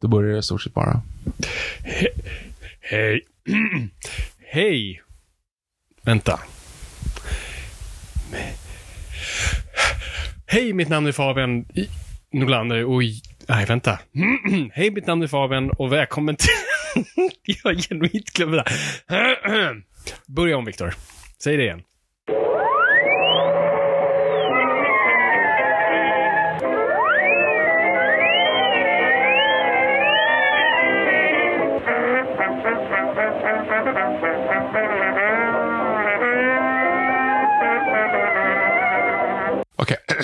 Då börjar det i stort sett bara. Hej. Hej. Vänta. Hej, mitt namn är Fabian Nolander Nordlander och... Nej, vänta. Hej, mitt namn är Fabian och välkommen till... Jag har genuint glömt det. Börja om, Viktor. Säg det igen.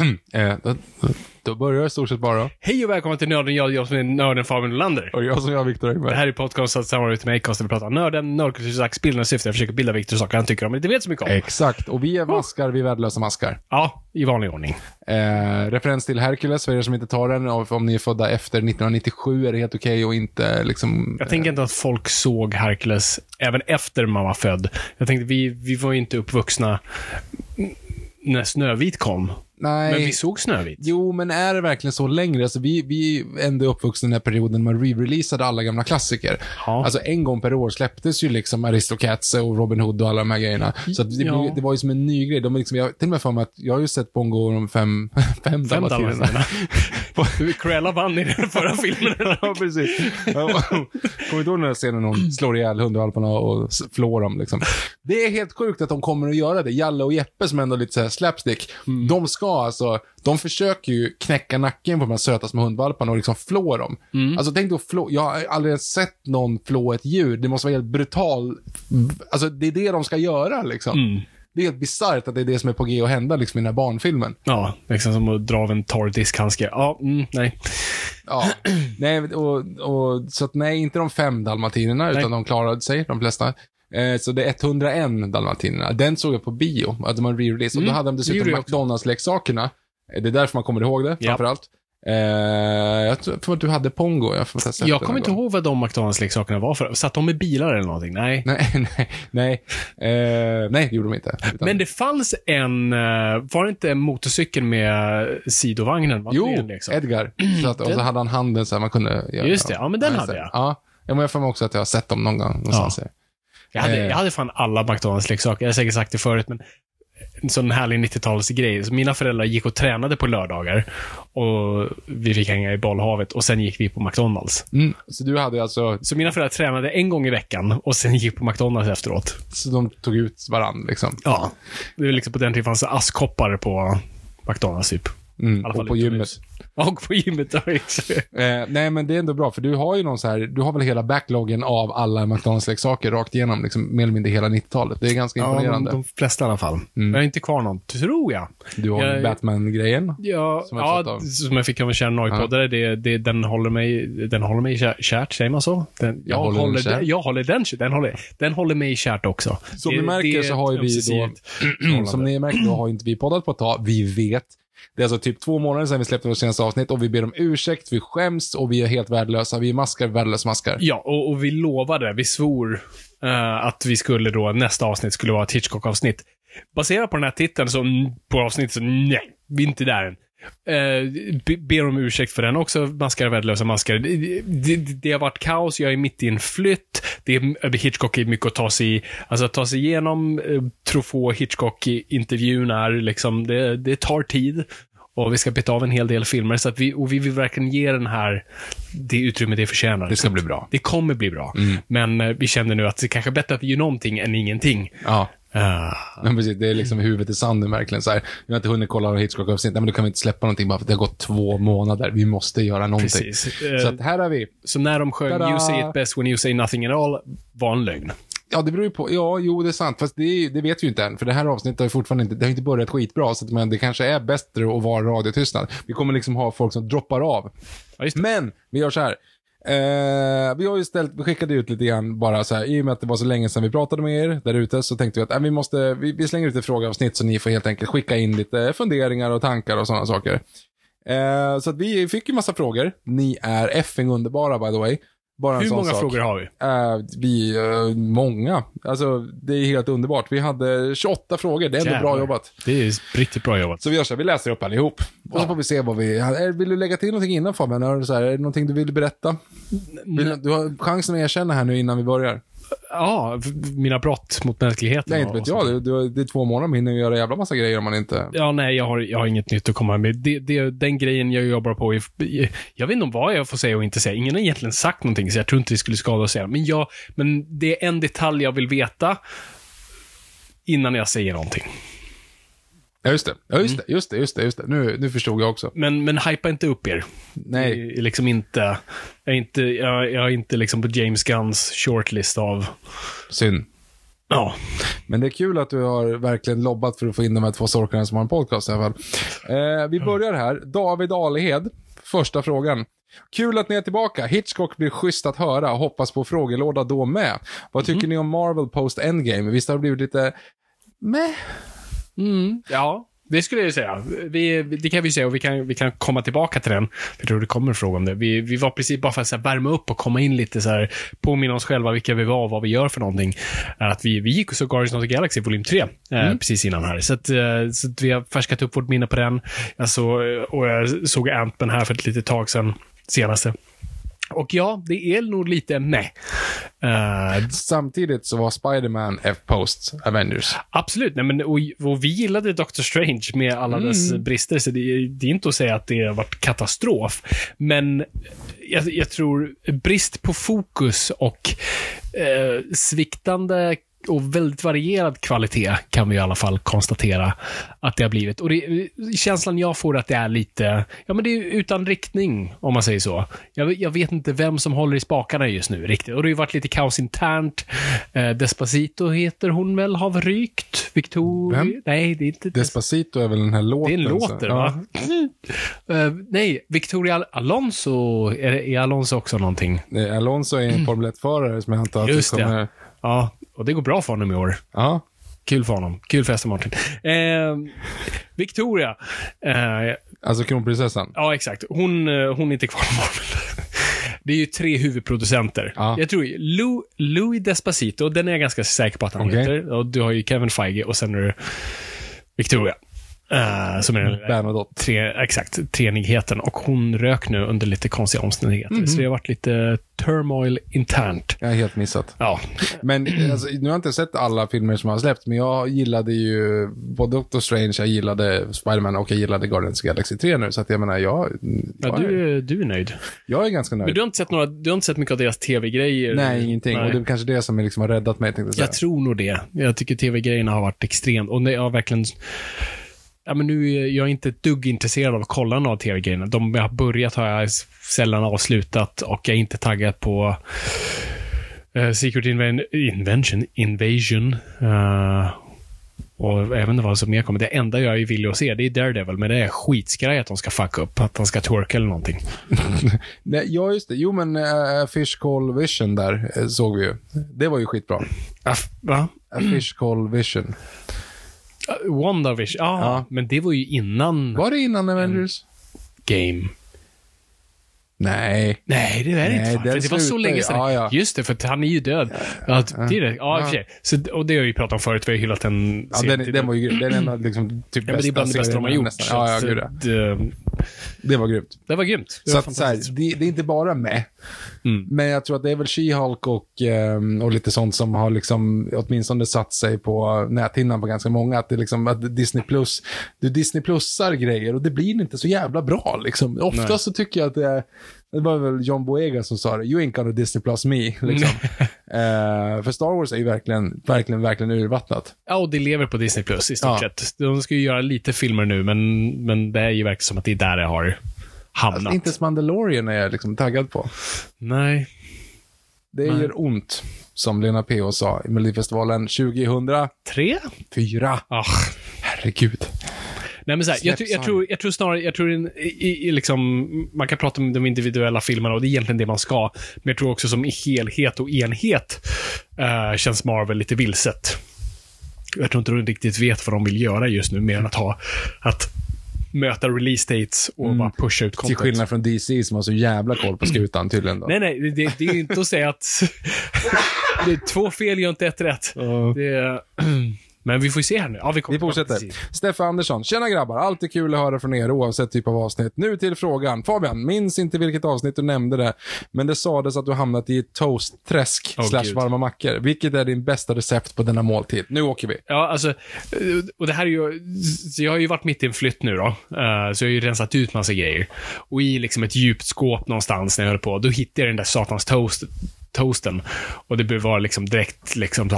eh, då, börjar det i stort sett bara. Hej och välkommen till Nörden. Jag, jag som är nörden Fabian Nordlander. Och jag som jag, Viktor Det Engberg. här är podcast samarbete med Acast där vi pratar om nörden, nördkultursax, bildande syfte. Jag försöker bilda Viktor saker han tycker om men inte vet så mycket om. Exakt, och vi är maskar, vi är värdelösa maskar. Ja, i vanlig ordning. Eh, referens till Hercules, för er som inte tar den, om ni är födda efter 1997 är det helt okej och inte liksom... Jag tänker inte att folk såg Hercules även efter man var född. Jag tänkte, vi, vi var ju inte uppvuxna när Snövit kom. Nej. Men vi såg Snövit. Jo, men är det verkligen så längre? Alltså, vi, vi ändå uppvuxna i den här perioden man re-releasade alla gamla klassiker. Ja. Alltså en gång per år släpptes ju liksom Aristocats och Robin Hood och alla de här grejerna. Så det, Ja. blev, det var ju som en ny grej. De liksom, jag till och med för mig att jag har ju sett Bongo och de fem, fem, Fem dalmatirerna. Cruella vann i den förra filmen. ja, precis. Kommer du ihåg den här scenen hon slår ihjäl hundvalparna och flår dem liksom? Det är helt sjukt att de kommer att göra det. Jalle och Jeppe som ändå är lite så här slapstick. De ska alltså, de försöker ju knäcka nacken på de här söta små hundvalparna och liksom flå dem. Alltså tänk att flå, jag har aldrig ens sett någon flå ett djur. Det måste vara helt brutal. Alltså det är det de ska göra liksom. Det är helt bisarrt att det är det som är på G att hända liksom i den här barnfilmen. Ja, liksom som att dra av en torr diskhandske. Ja, mm, nej. Ja, nej, och, och, så att nej, inte de fem dalmatinerna, utan Nej. de klarade sig, de flesta. Eh, så det är 101 dalmatinerna. Den såg jag på bio, att de har re-release. Och då Mm, hade de dessutom. McDonalds-leksakerna. Eh, Det är därför man kommer ihåg det, Ja. framför allt. Eh, jag tror att du hade Pongo. Jag, får Jag kommer inte gång. ihåg vad de McDonalds-leksakerna var för. Satt de med bilar eller någonting? Nej. Nej, nej, nej. Eh, nej, det gjorde de inte. Utan, Men det fanns en, eh, var det inte en motorcykel med sidovagnen? Var jo, leksak? Edgar. Så att, och så hade han handen så här man kunde göra. Just det, ja, men den hade jag. Ja, jag har för mig också att jag har sett dem någon gång någonstans. Jag hade, Eh. jag hade fan alla McDonalds-leksaker. Jag har säkert sagt det förut, men en sån härlig 90-talsgrej. Så mina föräldrar gick och tränade på lördagar och vi fick hänga i bollhavet och sen gick vi på McDonalds. Mm. Så du hade alltså, Så mina föräldrar tränade en gång i veckan och sen gick på McDonalds efteråt. så de tog ut varann liksom? Ja. Det var liksom på den tiden fanns det askkoppar på McDonalds typ. Mm, och på gymmet. Och på gymmet. ja. Eh, nej, men det är ändå bra, för du har ju någon så här, du har väl hela backloggen av alla McDonalds-leksaker rakt igenom, liksom, mer eller mindre hela 90-talet. Det är ganska Ja, de, imponerande. de flesta i alla fall. Mm. Jag har inte kvar någon, tror jag. Du har Jag- Batman-grejen. Ja, Som jag ja som jag fick av en kär Norge-poddare. Det, det, den håller mig, den håller mig kä- kärt, säger man så? Den, jag, håller den håller, kär. den, jag håller den, den håller, den håller mig kärt också. Som Det- ni märker det så har ju vi då- Som ni märker då har inte vi poddat på ett tag. Vi vet. Det är alltså typ två månader sedan vi släppte vårt senaste avsnitt och vi ber om ursäkt, vi skäms och vi är helt värdelösa. Vi är maskar, värdelösa maskar. Ja, och, och vi lovade, vi svor uh, att vi skulle då, nästa avsnitt skulle vara ett Hitchcock-avsnitt. Baserat på den här titeln, så, på avsnittet, så nej, vi är inte där än. Eh, be- ber om ursäkt för den också, maskar, värdelösa maskar. Det, det, det har varit kaos, jag är mitt i en flytt. Det är, Hitchcock är mycket att ta sig i. Alltså att ta sig igenom eh, Truffaut Hitchcock-intervjun är liksom, det, det tar tid. Och vi ska beta av en hel del filmer, så att vi, och vi vill verkligen ge den här det utrymme det förtjänar. Det ska bli bra. Det kommer bli bra. Men eh, vi känner nu att det kanske är bättre att vi gör någonting än ingenting. Ja. Uh, Men precis, det är liksom huvudet i sanden verkligen. Så här, jag har inte hunnit kolla några Hitchcock-avsnitt. Nej, men då kan vi inte släppa någonting bara för att det har gått två månader. Vi måste göra någonting. Precis. Så att här har vi. så när de sjöng Tada! You say it best when you say nothing at all var en lögn. Ja, det beror ju på. Ja, jo, det är sant. Fast det, det vet vi ju inte än. För det här avsnittet har ju fortfarande inte, det har inte börjat skitbra. Så att, men det kanske är bättre att vara radiotystnad. Vi kommer liksom ha folk som droppar av. Ja. Men, vi gör så här. Eh, vi har ju ställt, vi skickade ut lite grann bara så här, i och med att det var så länge sedan vi pratade med er där ute så tänkte vi att eh, vi måste, vi, vi slänger ut ett frågeavsnitt så ni får helt enkelt skicka in lite funderingar och tankar och sådana saker. Eh, så att vi fick ju massa frågor. Ni är effing underbara by the way. Bara Hur många sak. frågor har vi? Eh, vi, eh, många. Alltså, det är helt underbart. Vi hade 28 frågor. Det är ändå bra Jävlar. jobbat. Det är riktigt bra jobbat. Så vi gör så här, vi läser upp allihop. Och så får vi se vad vi... är- Vill du lägga till någonting innan Fabian? Är det, så här, är det någonting du vill berätta? Vill, du har chansen att erkänna här nu innan vi börjar. Ja, mina brott mot mänskligheten. Nej, inte vet jag. Det, det, det är två månader, man hinner göra jävla massa grejer om man inte... Ja, nej, jag har, jag har inget nytt att komma med. Det, det, den grejen jag jobbar på, är, jag vet inte om vad jag får säga och inte säga. Ingen har egentligen sagt någonting, så jag tror inte det skulle skada att säga. Men, jag, men det är en detalj jag vill veta innan jag säger någonting. Ja, just det. Ja, just det. Just det, just det, just det. Nu, nu förstod jag också. Men, men hypa inte upp er. Nej. Är liksom inte, jag är inte, jag, jag är inte liksom på James Gunns shortlist av, Synd. ja, Men det är kul att du har verkligen lobbat för att få in de här två sorkarna som har en podcast i alla fall. Eh, vi börjar här. David Alehed, första frågan. Kul att ni är tillbaka. Hitchcock blir schysst att höra. Hoppas på frågelåda då med. Vad tycker ni om Marvel Post Endgame? Visst har det blivit lite... Meh? Ja, det skulle jag säga. Vi, det kan vi säga och vi kan, vi kan komma tillbaka till den. Jag tror det kommer en fråga om det. Vi, vi var precis bara för att så här, värma upp och komma in lite så här, påminna oss själva vilka vi var och vad vi gör för någonting. Att vi, vi gick och såg Guardians of the Galaxy volym 3 eh, precis innan här. Så, att, eh, så att vi har färskat upp vårt minne på den. Jag så, och jag såg Ant-Man här för ett litet tag sedan, senaste. Och ja, det är nog lite med. Uh, Samtidigt så var Spider-Man F-Post Avengers. Absolut, nej, men, och, och vi gillade Doctor Strange med alla dess brister, så det, det är inte att säga att det har varit katastrof. Men jag, jag tror brist på fokus och eh, sviktande och väldigt varierad kvalitet kan vi i alla fall konstatera att det har blivit. Och det, känslan jag får är att det är lite, ja men det är utan riktning, om man säger så. Jag, jag vet inte vem som håller i spakarna just nu riktigt. Och det har ju varit lite kaos internt. Eh, Despacito heter hon väl, har rykt. Victoria? Vem? Nej, det är inte Despacito är väl den här det låten? är en så- låt det, ja. va? Eh, nej, Victoria Al- Alonso, är, är Alonso också någonting? Eh, Alonso är en Formel 1-förare som jag antar att Just det det. kommer... Ja, och det går bra för honom i år. Ja. Kul för honom. Kul för Martin. Eh, Victoria. Eh, Alltså kronprinsessan. ja, exakt. Hon, eh, hon är inte kvar på Marvel. Det är ju tre huvudproducenter. Ja. Jag tror Lou, Louis Despacito, den är jag ganska säker på att han Okej. heter. Och du har ju Kevin Feige och sen är det Victoria. Eh, som är den Bernadotte. tre, exakt, treenigheten. Och hon rök nu under lite konstiga omständigheter. Så det har varit lite turmoil internt. Jag har helt missat. Ja, Men alltså, nu har jag inte sett alla filmer som har släppts, men jag gillade ju både Doctor Strange, jag gillade Spider-Man och jag gillade Guardians of Galaxy 3 nu. Så att jag menar, jag, ja jag, är, du, du är nöjd. jag är ganska nöjd. Men du har inte sett, några, du har inte sett mycket av deras tv-grejer? Nej, ingenting. Nej. Och det är kanske det som liksom har räddat mig, jag. Jag tror nog det. Jag tycker tv-grejerna har varit extremt. Och jag har verkligen... Ja, men nu är jag inte ett dugg intresserad av att kolla några tv-grejerna. De jag har börjat har jag sällan avslutat och jag är inte taggad på eh, Secret Inven- Invention, Invasion. eh, och inte vad som mer kommer. Det enda jag är villig att se, det är Daredevil, men det är skitskraj att de ska fucka upp. Att de ska twerka eller någonting. Nej, ja, just det. Jo, men uh, Fish Call Vision där såg vi ju. Det var ju skitbra. Ah, va? A Fish Call Vision. WandaVision? Ja, Ja. men det var ju innan Var det innan Avengers? Game. Nej. Nej, det är det inte. För det var så länge sedan. ja, ja. Just det, för han är ju död. Ja, det är det. Ja, sig. Så, och det har vi pratat om förut. Vi har hyllat den Ja, den, den var ju. Den är en av liksom, typ Ja, men det är bland det bästa de har gjort. nästan. Ja, ja, gud ja. det, Det var grymt. det var grymt. Det Så var att, så här, det, det är inte bara med. Mm. Men jag tror att det är väl She-Hulk och, ehm, och lite sånt som har liksom åtminstone satt sig på näthinnan på ganska många. Att, det liksom, att Disney Plus, du Disney Plusar grejer och det blir inte så jävla bra. Liksom. Ofta Nej. så tycker jag att det är, det var väl John Boyega som sa det, you ain't gonna Disney Plus me. Liksom. Eh, för Star Wars är ju verkligen, verkligen, verkligen urvattnat. Ja, och det lever på Disney Plus i stort Ja. sett. De ska ju göra lite filmer nu, men, men det är ju verkligen som att det är där det har hamnat. Alltså, inte ens Mandalorian är jag liksom taggad på. Nej. Det Nej. gör ont, som Lena P.O. sa i Melodifestivalen 2004. Tre? Ah. Herregud. Nej, men så här, jag, tror- jag, tror, jag tror snarare, jag tror in, i, i, liksom, man kan prata om de individuella filmerna och det är egentligen det man ska. Men jag tror också som i helhet och enhet eh, känns Marvel lite vilset. Jag tror inte de riktigt vet vad de vill göra just nu, mer än att ha, att möta release dates och bara pusha ut Till content. skillnad från DC som har så jävla koll på skutan tydligen. Då. Nej, nej, det, det, det är inte att säga att det är två fel gör inte ett rätt. Det är, men vi får ju se här nu. Ja, vi, kommer Vi fortsätter. Steffe Andersson. Tjena grabbar, alltid kul att höra från er oavsett typ av avsnitt. Nu till frågan. Fabian, minns inte vilket avsnitt du nämnde det, men det sades att du hamnat i ett toast-träsk Åh, slash varma mackor. Vilket är din bästa recept på denna måltid? Nu åker vi. Ja, alltså, och det här är ju, jag har ju varit mitt i en flytt nu då, Eh, så jag har ju rensat ut massa grejer. Och i liksom ett djupt skåp någonstans när jag höll på, då hittade jag den där satans toast, toasten. Och det var liksom direkt liksom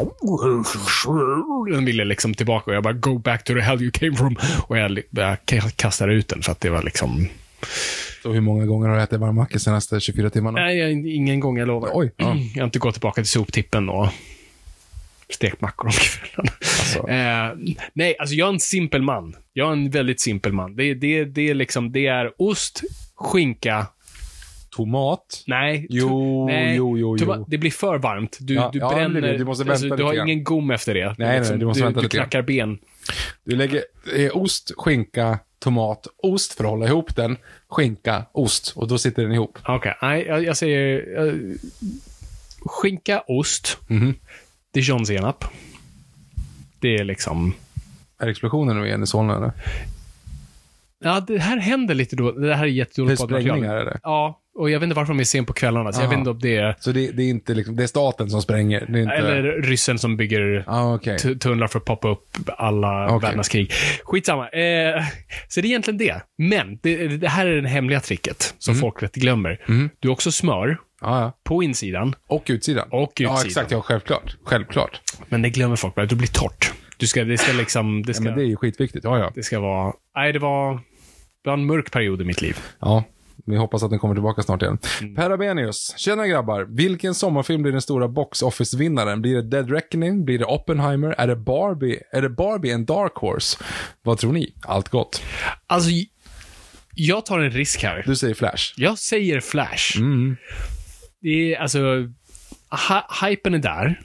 så, den ville liksom tillbaka och jag bara go back to the hell you came from. Och jag, jag ka- kastade ut den för att det var liksom, Så hur många gånger har du ätit varma mackor senaste 24 timmarna? nej, jag, ingen gång jag lovar. Oj, ja. Jag har inte gått tillbaka till soptippen och stekt mackor om kvällen. Alltså. Eh, nej, alltså jag är en simpel man. Jag är en väldigt simpel man. Det, det, det, är liksom, det är ost, skinka, Tomat? nej. Jo, nej, jo, jo, jo. Det blir för varmt. Du, Ja, du ja, det bränner. blir det. Du måste vänta alltså, lite Du har grann. ingen gom efter det. nej, Liksom, du måste du, vänta du lite grann. knackar ben. Du lägger eh, ost, skinka, tomat, ost för att hålla ihop den. Skinka, ost. Och då sitter den ihop. Okej, nej, jag, jag säger eh, skinka, ost, Mhm. dijonsenap. Det är liksom... Är explosionen nu igen i Solna eller? Ja, det här händer lite då. Det här är Det är jättedåligt poddmaterial. sprängningar eller? Ja, och jag vet inte varför de är sen på kvällarna, så jag vet inte om det är... Så det, det är inte liksom, det är staten som spränger? Det är inte... Eller ryssen som bygger ah, tu- tunnlar för att poppa upp alla Okej. världens krig. Skitsamma. Eh, så det är egentligen det. Men det, det här är det hemliga tricket som folk lätt glömmer. Du har också smör Ja, ja. på insidan, Och utsidan. Och Ja, utsidan. exakt. Ja, självklart. Självklart. men det glömmer folk bara. Det blir torrt. Du ska, det ska liksom... Det Ja, ska, men det är ju skitviktigt. Ja, ja. det ska vara... Nej, det var... En mörk period i mitt liv. Ja. Vi hoppas att den kommer tillbaka snart igen. Mm. Per Abenius. Tjena grabbar. Vilken sommarfilm blir den stora box office-vinnaren? Blir det Dead Reckoning? Blir det Oppenheimer? Är det Barbie? Är det Barbie en dark horse? Vad tror ni? Allt gott. Alltså, jag tar en risk här. Du säger Flash. Jag säger Flash. Mm. Det är alltså... Hypen är där.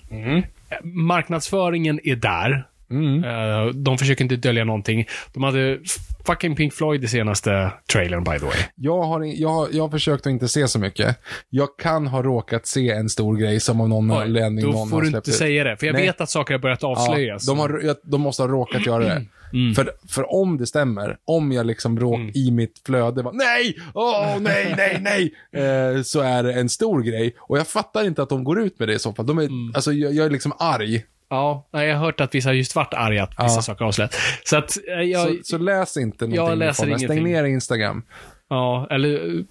Marknadsföringen är där. Mm. Eh, de försöker inte dölja någonting. De hade fucking Pink Floyd i senaste trailern, by the way. Jag har, jag, har, jag har försökt att inte se så mycket. Jag kan ha råkat se en stor grej som av någon anledning Då någon får har du släppt inte ut. säga det, för jag Nej. vet att saker har börjat avslöjas. Ja, de, har, de måste ha råkat göra det. Mm. För, för om det stämmer, om jag liksom råk i mitt flöde var nej, åh nej, nej, nej, eh, så är det en stor grej. Och jag fattar inte att de går ut med det i så fall. De är, Mm. Alltså jag, jag är liksom arg. Ja, jag har hört att vissa har just varit arga att vissa Ja. saker avslöjats. Så att eh, jag... så, så läs inte någonting. jag. Stäng ingenting. ner Instagram. Ja, eller... mm,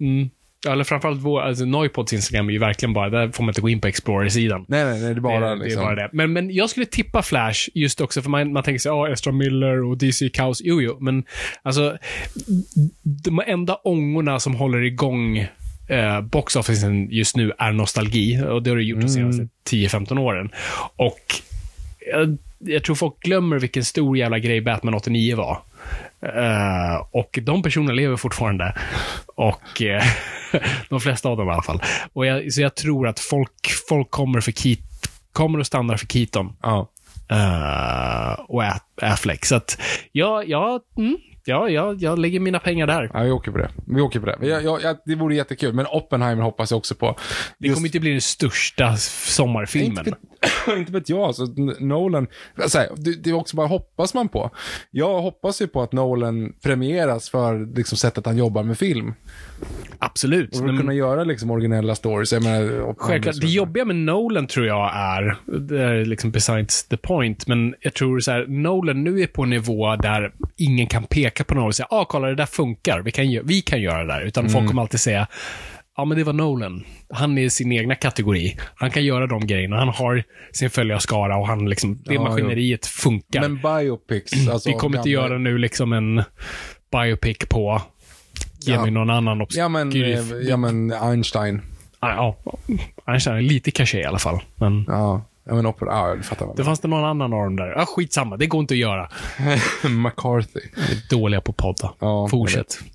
Mm, eller framförallt vår, alltså Noipods Instagram är ju verkligen bara, där får man inte gå in på Explorer-sidan. Nej, nej, nej, det är bara det, liksom. det är bara det. Men, men jag skulle tippa Flash just också, för man, man tänker sig, ja, Ezra Miller och DC Kaos. Jo, jo, men alltså, de enda ångorna som håller igång eh, boxofficen just nu är nostalgi. Och det har det gjort de senaste 10-15 åren. Och jag, jag tror folk glömmer vilken stor jävla grej Batman 89 var. Eh, och de personerna lever fortfarande. Och eh, de flesta av dem i alla fall. Och jag, så jag tror att folk, folk kommer, för Keat, kommer och stannar för Keaton Ja. eh, och Aff- Affleck. Så att, ja, ja mm, Ja, jag, jag lägger mina pengar där. Ja, vi åker på det. Vi åker på det. Jag, jag, jag, det vore jättekul, men Oppenheimer hoppas jag också på. Det kommer inte bli den största sommarfilmen. Inte vet, inte vet jag. Alltså, Nolan, alltså, det, det är också bara hoppas man på. Jag hoppas ju på att Nolan premieras för liksom, sättet han jobbar med film. Absolut. Och Men- kunna göra liksom, originella stories. Jag menar, Självklart. Det jobbiga med Nolan tror jag är, det är liksom besides the point, men jag tror så här, Nolan nu är på en nivå där ingen kan peka på något och säga, ah, kolla det där funkar, vi kan, vi kan göra det där. Utan Mm. folk kommer alltid säga, ja men det var Nolan. Han är i sin egna kategori. Han kan göra de grejerna. Han har sin följarskara och han liksom, det Ja, maskineriet funkar. Men biopics, alltså, vi kommer inte gamla- göra nu liksom en biopic på, ge Ja. mig någon annan obskyr... Ja men, eh, ja men Einstein. Ja, Einstein är lite caché i alla fall. Men ja men opera, ja, jag fattar vad det fanns det någon annan av dem där. Ja, skitsamma, det går inte att göra. McCarthy. Är dåliga på podda. Ja, Fortsätt.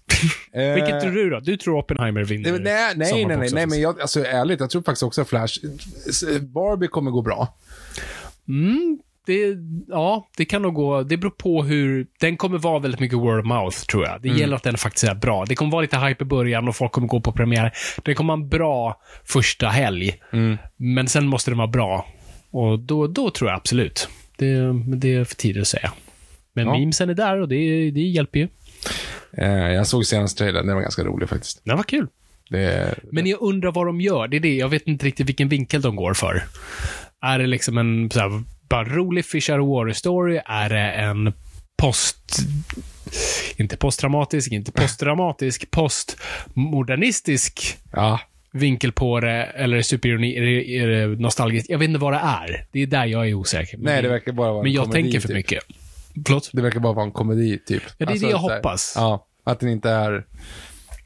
Eh, Vilket tror du då? Du tror Oppenheimer vinner Nej, nej, nej, nej, nej, men jag, alltså ärligt, jag tror faktiskt också Flash, Barbie kommer gå bra. Mm, det, ja, det kan nog gå. Det beror på hur... Den kommer vara väldigt mycket word of mouth, tror jag. Det Mm. gäller att den faktiskt är bra. Det kommer vara lite hype i början och folk kommer gå på premiär. Det kommer vara en bra första helg. Mm. Men sen måste den vara bra. Och då, då tror jag absolut. Det, det är för tidigt att säga. Men Ja. memesen är där och det, det hjälper ju. Eh, jag såg senaste trailern, den var ganska rolig faktiskt. Den var kul. Det, Men jag undrar vad de gör. Det är det. Jag vet inte riktigt vilken vinkel de går för. Är det liksom en så här, bara rolig Fish Out of Water story? Är det en post... Inte posttraumatisk, inte postdramatisk, postmodernistisk ja, vinkel på det? Eller superironi? Det, det nostalgiskt? Jag vet inte vad det är. Det är där jag är osäker. nej det verkar bara vara en Men jag komedi, tänker för typ. mycket. Förlåt? Det verkar bara vara en komedi, typ. Ja, det är det jag här- hoppas. Ja, att den inte är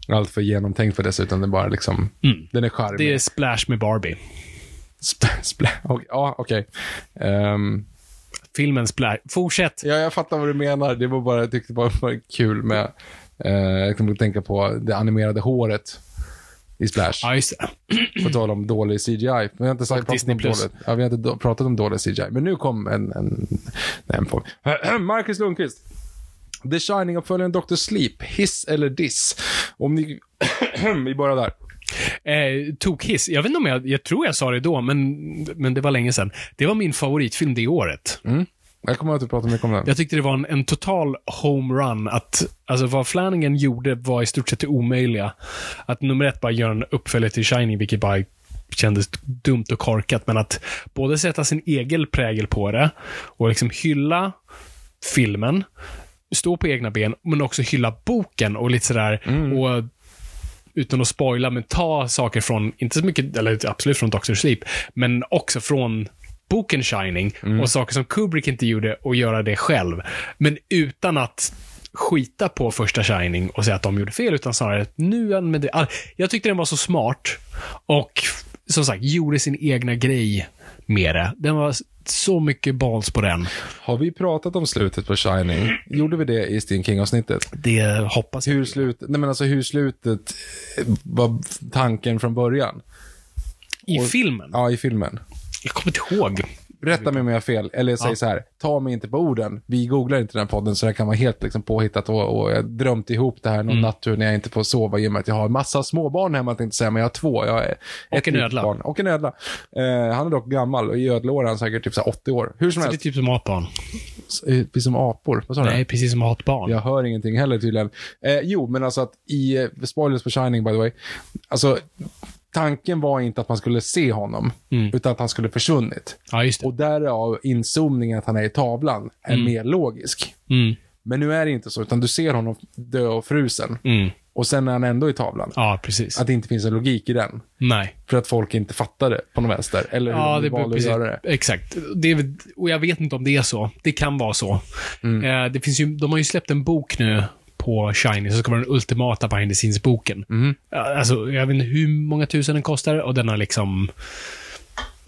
allt för genomtänkt för dessutom. Den bara liksom, den är charmig. Det är Splash med Barbie. Sp- spl- och- ja, okej. Ehm, Filmen Splash. Fortsätt. ja, jag fattar vad du menar. Det var bara, jag tyckte bara det var kul med, uh, jag kommer att tänka på det animerade håret i Splash. Ja, just det. På tal om dålig CGI. Vi har inte sagt, pratat Disney om dåligt. Ja, vi har inte pratat om dålig CGI. Men nu kom en, en, en form. Marcus Lundqvist. The Shining-uppföljaren Dr. Sleep. Hiss eller diss? Om ni... vi börjar där. Eh, Tokhiss. Jag vet inte om jag, jag tror jag sa det då, men, men det var länge sedan. Det var min favoritfilm det året. Jag kommer att du pratade mycket om den. Jag tyckte det var en, en total homerun. Att, alltså vad Flanagan gjorde var i stort sett det omöjliga. Att nummer ett bara göra en uppföljare till Shining, vilket bara kändes dumt och korkat. Men att både sätta sin egen prägel på det och liksom hylla filmen, stå på egna ben, men också hylla boken och lite sådär. Och utan att spoila, men ta saker från, inte så mycket, eller absolut från Dr. Sleep, men också från boken Shining och saker som Kubrick inte gjorde och göra det själv. Men utan att skita på första Shining och säga att de gjorde fel, utan snarare att nu använder. Jag tyckte den var så smart och som sagt, gjorde sin egna grej med det. Den var så mycket balls på den. Har vi pratat om slutet på Shining? Gjorde vi det i Stephen King-avsnittet? Det hoppas jag. Hur, slut, nej men alltså hur slutet var tanken från början? I filmen? Ja, i filmen. Jag kommer inte ihåg. Rätta mig om jag har fel. Eller säg Ja. så här, ta mig inte på orden. Vi googlar inte den här podden, så det kan vara helt liksom, påhittat. Och, och jag drömt ihop det här Mm. någon nattur när jag inte får sova i och med att jag har massa småbarn hemma, tänkte säga, men jag har två. Jag har ett en ödla. Barn. Och en ödla. Eh, han är dock gammal och i ödlår är han säkert typ så här 80 år. Hur som Så det är helst, typ som matbarn. eh, vi som apor. Vad sa du? Nej, precis som matbarn. Jag hör ingenting heller tydligen. Eh, jo, men alltså att i, eh, spoilers på Shining by the way, alltså tanken var inte att man skulle se honom, utan att han skulle försvunnit. Ja. Och därav inzoomningen att han är i tavlan är mer logisk. Mm. Men nu är det inte så, utan du ser honom dö och frusen. Mm. Och sen är han ändå i tavlan. Ja, precis. Att det inte finns en logik i den. Nej. För att folk inte fattar det på något vänster. Eller hur Ja, de det valde att göra det. Exakt. Det och jag vet inte om det är så. Det kan vara så. Mm. Eh, det finns ju, de har ju släppt en bok nu på Shiny, som ska vara den ultimata behind the scenes-boken. Mm. Alltså, jag vet inte hur många tusen den kostar och den har liksom...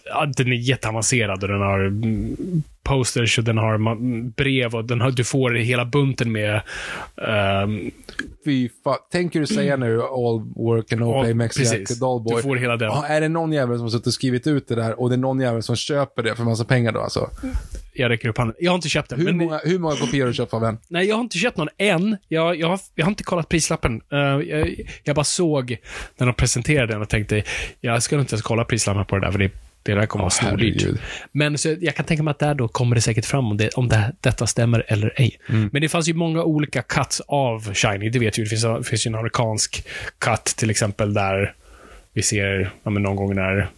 ja, den är jätteavancerad och den har posters och den har brev och den har, du får hela bunten med ehm, Fy fan. Tänker du säga nu all work and no All- play makes precis. Jack a dull boy? Du får hela den. Ja, är det någon jävel som har suttit och skrivit ut det där och det är någon jävel som köper det för massa pengar då alltså? jag räcker upp handen. Jag har inte köpt den. Hur, många, hur många kopior har du köpt av den? Nej, jag har inte köpt någon än. Jag, jag, har, jag har inte kollat prislappen. Eh, jag, jag bara såg när de presenterade den och tänkte, jag ska inte ens kolla prislappen på det där, för det, det där kommer att vara snordyrt. Men så jag kan tänka mig att där då kommer det säkert fram om, det, om det, detta stämmer eller ej. Mm. Men det fanns ju många olika cuts av Shiny, det vet ju. Det finns, det finns ju en amerikansk cut till exempel där vi ser, ja, någon gång när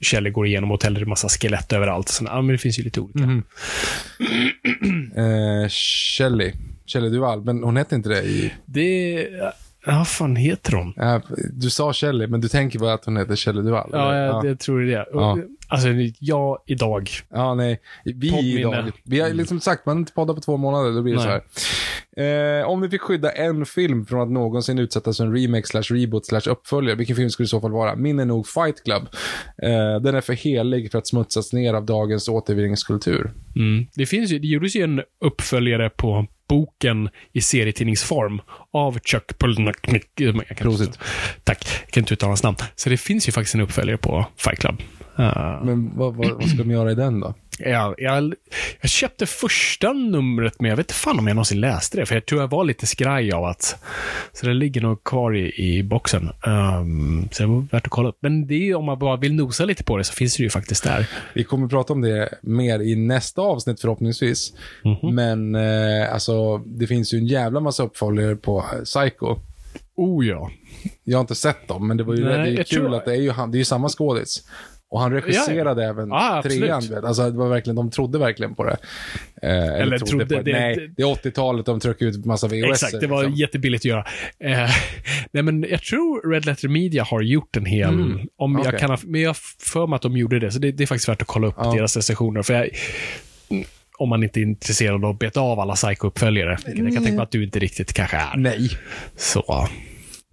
Kjell går igenom hotellet, det är massa skelett överallt. Så, ja, men det finns ju lite olika. Mhm. Eh, Shelley. Shelley Duvall, men hon hette inte det i... Det... Ja, vad fan heter hon? Eh, du sa Shelley, men du tänker bara att hon heter Shelley Duvall? Ja, jag, jag tror det är det. Ja. Alltså, jag idag. Ja, nej. Vi Poddminne. idag. Vi har liksom sagt, man har inte poddat på två månader, då blir det Nej. så här. Eh, om ni fick skydda en film från att någonsin utsättas för en remake slash reboot slash uppföljare, vilken film skulle det i så fall vara? Min är nog Fight Club. Eh, den är för helig för att smutsas ner av dagens återvinningskultur. Mm. Det, finns ju, det gjordes ju en uppföljare på boken i serietidningsform av Chuck Palahniuk. Prosit. Tack. Jag kan inte uttala hans namn. Så det finns ju faktiskt en uppföljare på Fight Club. Uh, Men vad, vad, vad ska de göra i den då? Jag, jag, jag köpte första numret, men jag vet inte fan om jag någonsin läste det. För jag tror jag var lite skraj av att... Så det ligger nog kvar i, i boxen. Um, så det var värt att kolla upp. Men det är ju, om man bara vill nosa lite på det så finns det ju faktiskt där. Vi kommer prata om det mer i nästa avsnitt förhoppningsvis. Mhm. Men eh, alltså, det finns ju en jävla massa uppföljare på Psycho. Oh ja. Jag har inte sett dem, men det var ju Nej, det är kul tror- att det är ju, han, det är ju samma skådis. Och han regisserade även Ja, absolut. trean. vet. Alltså, det var verkligen, de trodde verkligen på det. Eh, eller, Eller trodde, trodde- på det. Nej, det- är 80-talet, de tryckte ut massa VHS. Exakt, det var jättebilligt att göra. Eh, nej, men jag tror Red Letter Media har gjort en hel... om jag okej. kan men jag för mig att de gjorde det, så det, det är faktiskt värt att kolla upp Ja. deras recensioner. För jag, om man inte är intresserad av att beta av alla Psycho-uppföljare. Jag kan tänka mig att du inte riktigt kanske är. Nej. Så.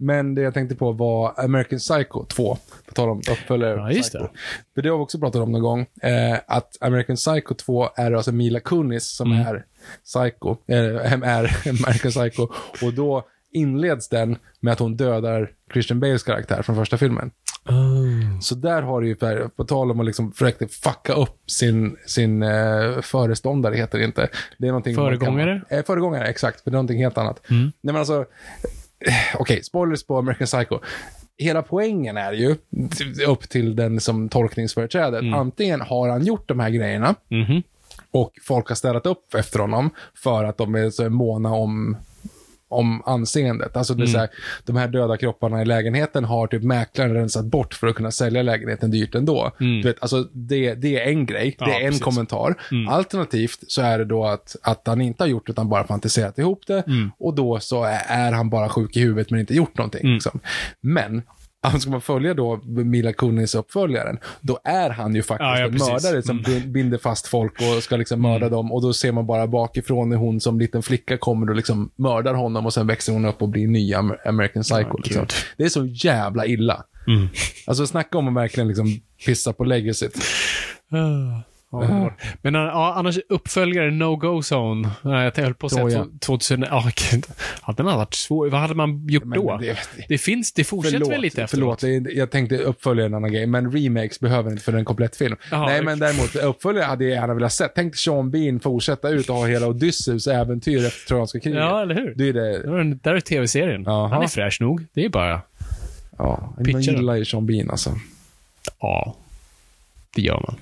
Men det jag tänkte på var American Psycho 2. På tal om uppföljare. Ja, just Psycho. det. För det har vi också pratat om någon gång. Eh, att American Psycho 2 är alltså Mila Kunis som Mm. är Psycho. Eh, är American Psycho. Och då inleds den med att hon dödar Christian Bales karaktär från första filmen. Så där har du ju, på tal om att liksom försöka fucka upp sin, sin eh, föreståndare, heter det inte. Det är Föregångare? Kan, eh, föregångare, exakt. För det är någonting helt annat. Nej men alltså, eh, okej, spoilers på American Psycho. Hela poängen är ju, upp till den som tolkningsföreträdet, antingen har han gjort de här grejerna, Mhm. och folk har ställt upp efter honom för att de är så måna om om anseendet. Alltså det är så här, de här döda kropparna i lägenheten har typ mäklaren rensat bort för att kunna sälja lägenheten dyrt ändå. Du vet, alltså det, det är en grej, det Ja, är en precis. kommentar. Alternativt så är det då att, att han inte har gjort det utan bara fantiserat ihop det och då så är, han bara sjuk i huvudet men inte gjort någonting. Liksom. Men ska man följa då Mila Kunis uppföljaren, då är han ju faktiskt Ja, ja, en mördare som bin- binder fast folk och ska liksom mörda dem. Och då ser man bara bakifrån när hon som liten flicka kommer och liksom mördar honom och sen växer hon upp och blir nya Amer- American Psycho. liksom. gud. Det är så jävla illa. Alltså snacka om att verkligen liksom pissa på legacyt. Ja, Men eh, ja, annars uppföljare No Go Zone. Jag höll på att säga 2000... Ja, gud. ja, den hade varit svår. Vad hade man gjort Men då? det- Det, finns, det fortsätter väl lite efteråt? förlåt jag tänkte uppfölja en annan grej, men remakes behöver inte för en komplett film. Jaha, Nej, men däremot uppföljare hade jag gärna velat sett. Tänk Sean Bean fortsätta ut och ha hela Odysseus äventyr efter Trojanska kriget. Ja, eller hur? Det är det. Där är tv-serien. Han är fräsch nog. Det är bara... Ja, man gillar ju Sean Bean alltså. Ja. Det gör man.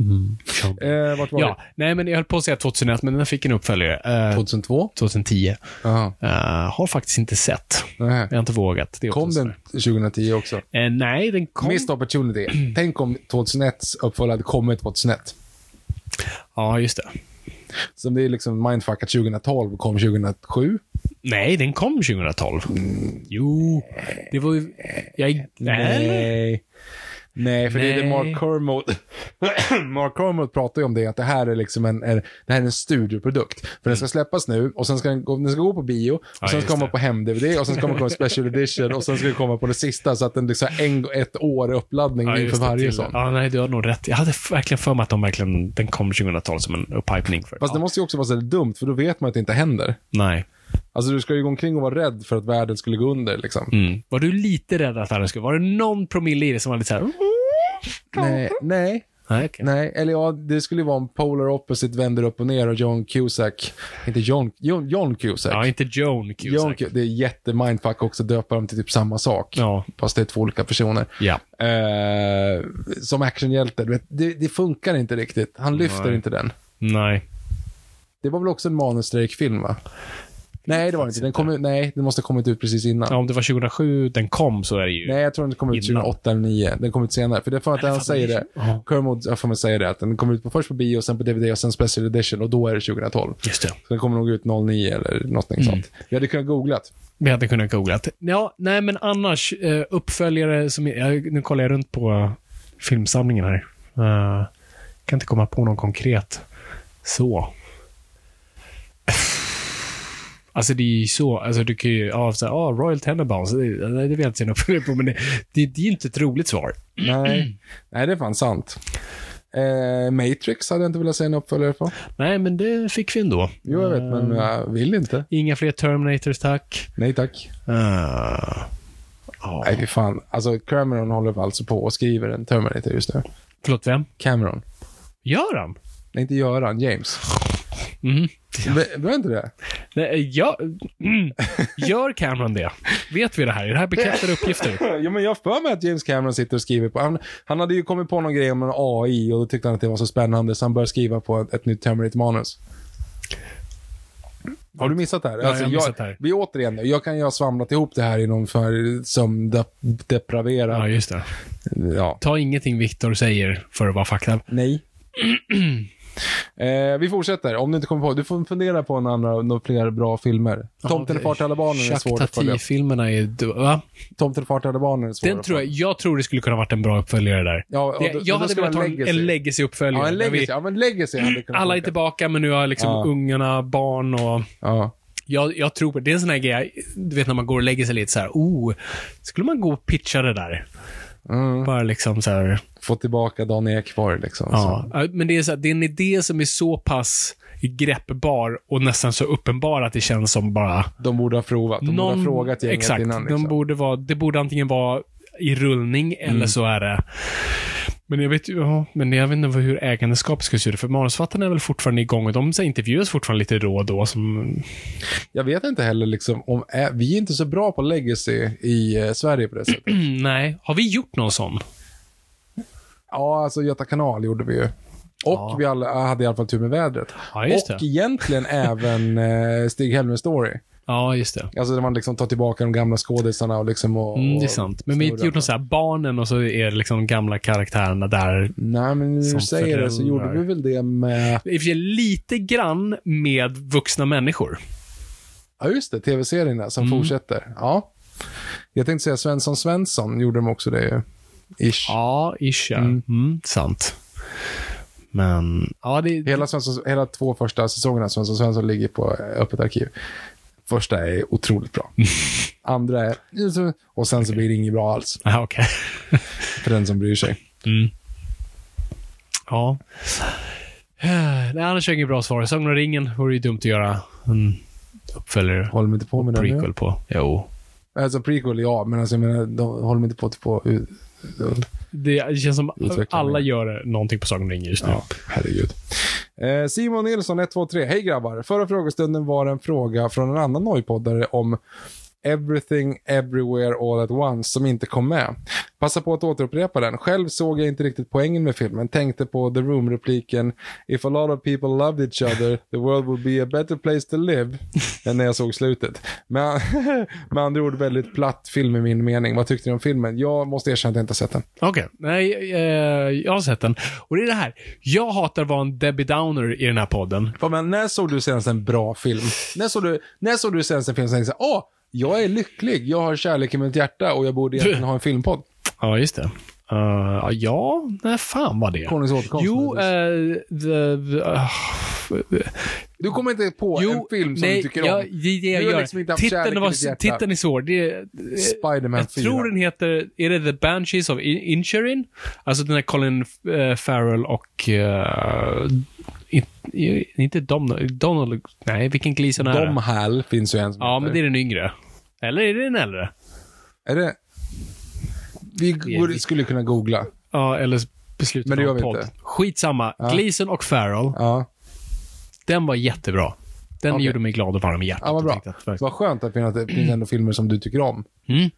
Eh, vart var Ja, nej men jag höll på att säga 2001, men den fick en uppföljare. Eh, 2002? 2010. Jaha. Eh, har faktiskt inte sett. Nej. Jag har inte vågat. Det Kom den 2010 också? så. Eh, nej, den kom... Missed opportunity. Tänk om 2001s uppföljare hade kommit 2001. Ja, just det. Som det är liksom mindfuck att 2012 kom 2007. Nej, den kom 2012. Jo, det var ju... Jag... Nej. Nej. Nej, för det är det Nej. Mark Kermode. Mark Kermode pratar ju om det, att det här är liksom en, är, det här är en studioprodukt. För den ska släppas nu och sen ska den, gå- den ska gå på bio och Ja, sen ska komma på hem-DVD och sen ska man komma på special edition och sen ska det komma på det sista så att den liksom en, ett år uppladdning Ja, inför det, varje sån. Ja, nej, du har nog rätt. Jag hade verkligen för mig att de verkligen, den kom 2012 som en upphajpning för. Fast ja. det måste ju också vara så dumt, för då vet man att det inte händer. Nej. Alltså du ska ju gå omkring och vara rädd för att världen skulle gå under liksom. Mm. Var du lite rädd att det skulle... Var det någon promille i det som var lite så här... Nej, nej, Nej, okej. nej. Eller ja, det skulle ju vara om Polar Opposite vänder upp och ner och John Cusack, inte John, John, John Cusack. Ja, inte Joan Cusack. John, Cu- det är jättemindfuck också, döpa dem till typ samma sak. Ja. Fast det är två olika personer. Ja. Eh, som actionhjälte, du vet, det, det funkar inte riktigt. Han lyfter Nej. inte den. Nej. Det var väl också en manusstrejkfilm va? Nej, det var det inte. Den kom ut, nej, den måste ha kommit ut precis innan. Ja, om det var 2007 den kom så är det ju... Nej, jag tror den kom ut Innan. 2008 eller 2009. Den kom ut senare. För det är för att han säger det. Ja. Kermode, jag får man säga det, att den kom ut på, först på bio, sen på DVD och sen special edition och då är det 2012. Just det. Så den kommer nog ut 09 eller något Mm. sånt. Vi hade kunnat googlat. Vi hade kunnat googla. Ja, nej men annars, eh, uppföljare som... Jag, nu kollar jag runt på eh, filmsamlingen här. Uh, kan inte komma på någon konkret. Så. Alltså det är ju så, alltså du kan ju, ja, så här, ah, Royal Tenenbaums, det, det vill jag inte se någon uppföljare på, men det, det, det är ju inte ett roligt svar. Nej, nej det är fan sant. Eh, Matrix hade jag inte velat se en uppföljare på. Nej, men det fick vi ändå. Jo, jag vet, men jag vill inte. Inga fler Terminators, tack. Nej tack. Uh, ja. Nej, fy fan. Alltså, Cameron håller alltså på och skriver en Terminator just nu. Förlåt, vem? Cameron. Gör han? Nej, inte Göran, James. Mhm. Var inte det? Nej, ja, mm. Gör Cameron det? Vet vi det här? Är det här bekräftade uppgifter? Ja, men jag för mig att James Cameron sitter och skriver på... Han, han hade ju kommit på någon grej om en AI och då tyckte han att det var så spännande så han började skriva på ett, ett nytt Terminator-manus. Har du missat det här? Alltså, jag missat det här. Vi återigen, jag kan ju ha svamlat ihop det här i någon för, som de, Ja, depraverad. just det. Ja. Ta ingenting Viktor säger för att vara fakta. Nej. eh, vi fortsätter. Om du inte kommer på, du får fundera på en annan, några fler bra filmer. Tomten är far till alla barnen är svårt att följa filmerna är... Va? Tomten är far till alla barnen är svårt Den att tror jag, jag tror det skulle kunna varit en bra uppföljare där. Ja, och jag då hade velat ha en, en legacy-uppföljare. Ja, en legacy. vi- Ja, men legacy hade kunnat Alla är tillbaka, men nu har liksom Ja. ungarna barn och... Ja. Jag, jag tror på det. är en sån här grej, du vet när man går och lägger sig lite så här, oh, skulle man gå och pitcha det där? Mm. Bara liksom så här, Få tillbaka Dan Ekborg liksom. ja. Så. Ja, Men det är, så här, det är en idé som är så pass greppbar och nästan så uppenbar att det känns som bara... De borde ha provat. De borde ha frågat gänget Exakt. innan. Liksom. De borde vara, det borde antingen vara i rullning eller Mm. så är det... Men jag vet ju, ja, men jag vet inte hur ägandeskapet ska se ut. För manusförfattarna är väl fortfarande igång och de intervjuas fortfarande lite då och då. Som, Jag vet inte heller liksom, om, vi är inte så bra på legacy i eh, Sverige på det sättet. nej, har vi gjort någon sån? ja, alltså Göta kanal gjorde vi ju. Och Ja. vi alla hade i alla fall tur med vädret. Ja, och egentligen även eh, Stig Helmer Story. Ja, just det. Alltså där man liksom tar tillbaka de gamla skådisarna och liksom och, Mm, det är sant. Men vi har inte gjort något så här, barnen och så är det liksom de gamla karaktärerna där. Nej, men när du säger det så gjorde vi väl det med... I och för sig lite grann med vuxna människor. Ja, just det. Tv-serien där som Mm. fortsätter. Ja. Jag tänkte säga Svensson Svensson gjorde de också det ju. Ish. Ja, ish ja. Mm. Mm, sant. Men, ja det... Hela, Svensson, hela två första säsongerna av Svensson Svensson ligger på öppet arkiv. Första är otroligt bra. Andra är... Och sen så blir det inget bra alls. Ja, okej. För den som bryr sig. Mm. Ja. Nej, annars är inget bra svar. Sagan om ringen vore ju dumt att göra en uppföljare. Håller de inte på med det nu? Prequel på. Jo. Alltså prequel, ja. Men alltså, jag menar, de håller inte på att på... Det, känns som alla gör någonting på Sagan om ringen just nu. Ja, herregud. Eh, Simon Nilsson, 123. Hej grabbar. Förra frågestunden var en fråga från en annan nojpoddare om Everything Everywhere All At Once som inte kom med. Passa på att återupprepa den. Själv såg jag inte riktigt poängen med filmen. Tänkte på The Room-repliken If a lot of people loved each other, the world would be a better place to live. än när jag såg slutet. Men, med andra ord väldigt platt film i min mening. Vad tyckte ni om filmen? Jag måste erkänna att jag inte har sett den. Okej, nej, eh, jag har sett den. Och det är det här. Jag hatar att vara en Debbie Downer i den här podden. Ja, Men när såg du senast en bra film? När såg du, när såg du senast en film som tänkte åh, jag är lycklig, jag har kärlek i mitt hjärta och jag borde egentligen ha en filmpodd. Ja, just det. Uh, ja, när fan var det? Konungens återkomst. Jo, eh, the, the, ah, du kommer inte på en film som nej, du tycker ja, om. Det är det jag Du har gör. liksom inte haft titeln, var, titeln är svår. Det Spider-Man jag 4. tror den heter, är det The Banshees of In- Inisherin? Alltså den är Colin uh, Farrell och... Inte Donald, Donald, nej vilken Gleason är Dom det? Hall finns ju en som Ja, heter. men det är den yngre. Eller är det den äldre? Är det... Vi går, skulle kunna googla. Ja, eller beslutet Men det gör vi podd. inte. Skitsamma. Gleason och Farrell, Ja, den var jättebra. Den Okej. gjorde mig glad och varm i hjärtat. ja vad bra. att- Vad skönt att det finns ändå filmer som du tycker om. Mm.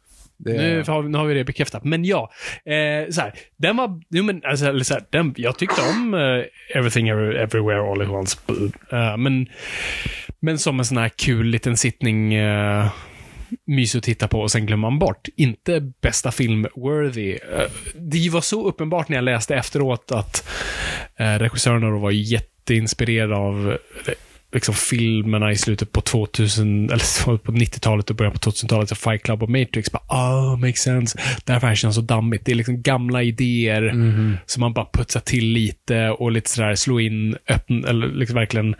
Det, Nu, har, vi- nu har vi det bekräftat. Men ja, eh, så här, den var, jo, men, alltså, eller så här, den, jag tyckte om eh, Everything Everywhere All at Once. Uh, men, men som en sån här kul liten sittning, eh, uh, mysig att titta på och sen glömmer man bort. Inte bästa film-worthy. Uh, eh, det var så uppenbart när jag läste efteråt att uh, regissörerna var jätteinspirerade av liksom filmerna i slutet på 2000, eller på 90-talet och början på 2000-talet, så Fight Club och Matrix. Bara, oh, makes sense. Därför känns så dammigt. Det är liksom gamla idéer som man bara putsar till lite och lite sådär slå in, öppna, eller liksom verkligen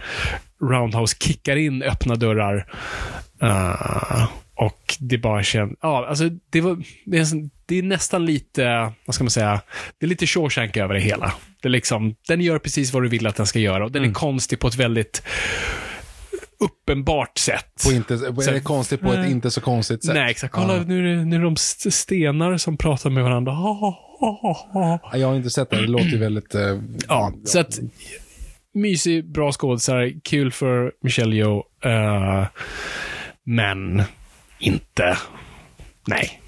Roundhouse kickar in öppna dörrar. Uh, och det bara känns, ja, alltså det var, det är, det är nästan lite, vad ska man säga, det är lite Shawshank över det hela. Det är liksom, den gör precis vad du vill att den ska göra och den är konstig på ett väldigt uppenbart sätt. på inte, är det konstigt på ett inte så konstigt sätt. Nej, exakt. Kolla, Ja. nu, är det, nu är de st- stenar som pratar med varandra. Ha, ha, ha, ha. Ja, Jag har inte sett det. Det låter ju väldigt... eh, Ja, så att mysig, bra skådisar, kul för Michelle Yeoh, eh, men inte, nej.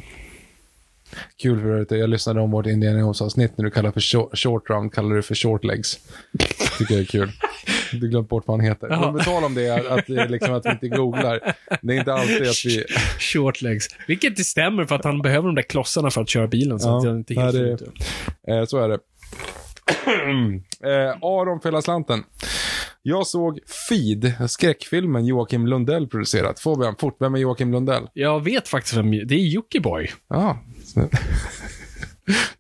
Kul för övrigt. Jag lyssnade om vårt Indiana Jones-avsnitt när du kallar för short, short round, kallar du för short legs. Tycker jag är kul. Du glömt bort vad han heter. Jaha. Men tal om det, att, liksom att vi inte googlar. Det är inte alltid att vi... Short legs. Vilket inte stämmer för att han behöver de där klossarna för att köra bilen. Så Ja, att jag inte helt nej, det-. Eh, så är det. eh, Aron för hela slanten. Jag såg Feed, skräckfilmen Joakim Lundell producerat. Fabian, fort, vem är Joakim Lundell? Jag vet faktiskt vem, det är Jockiboi. Ja.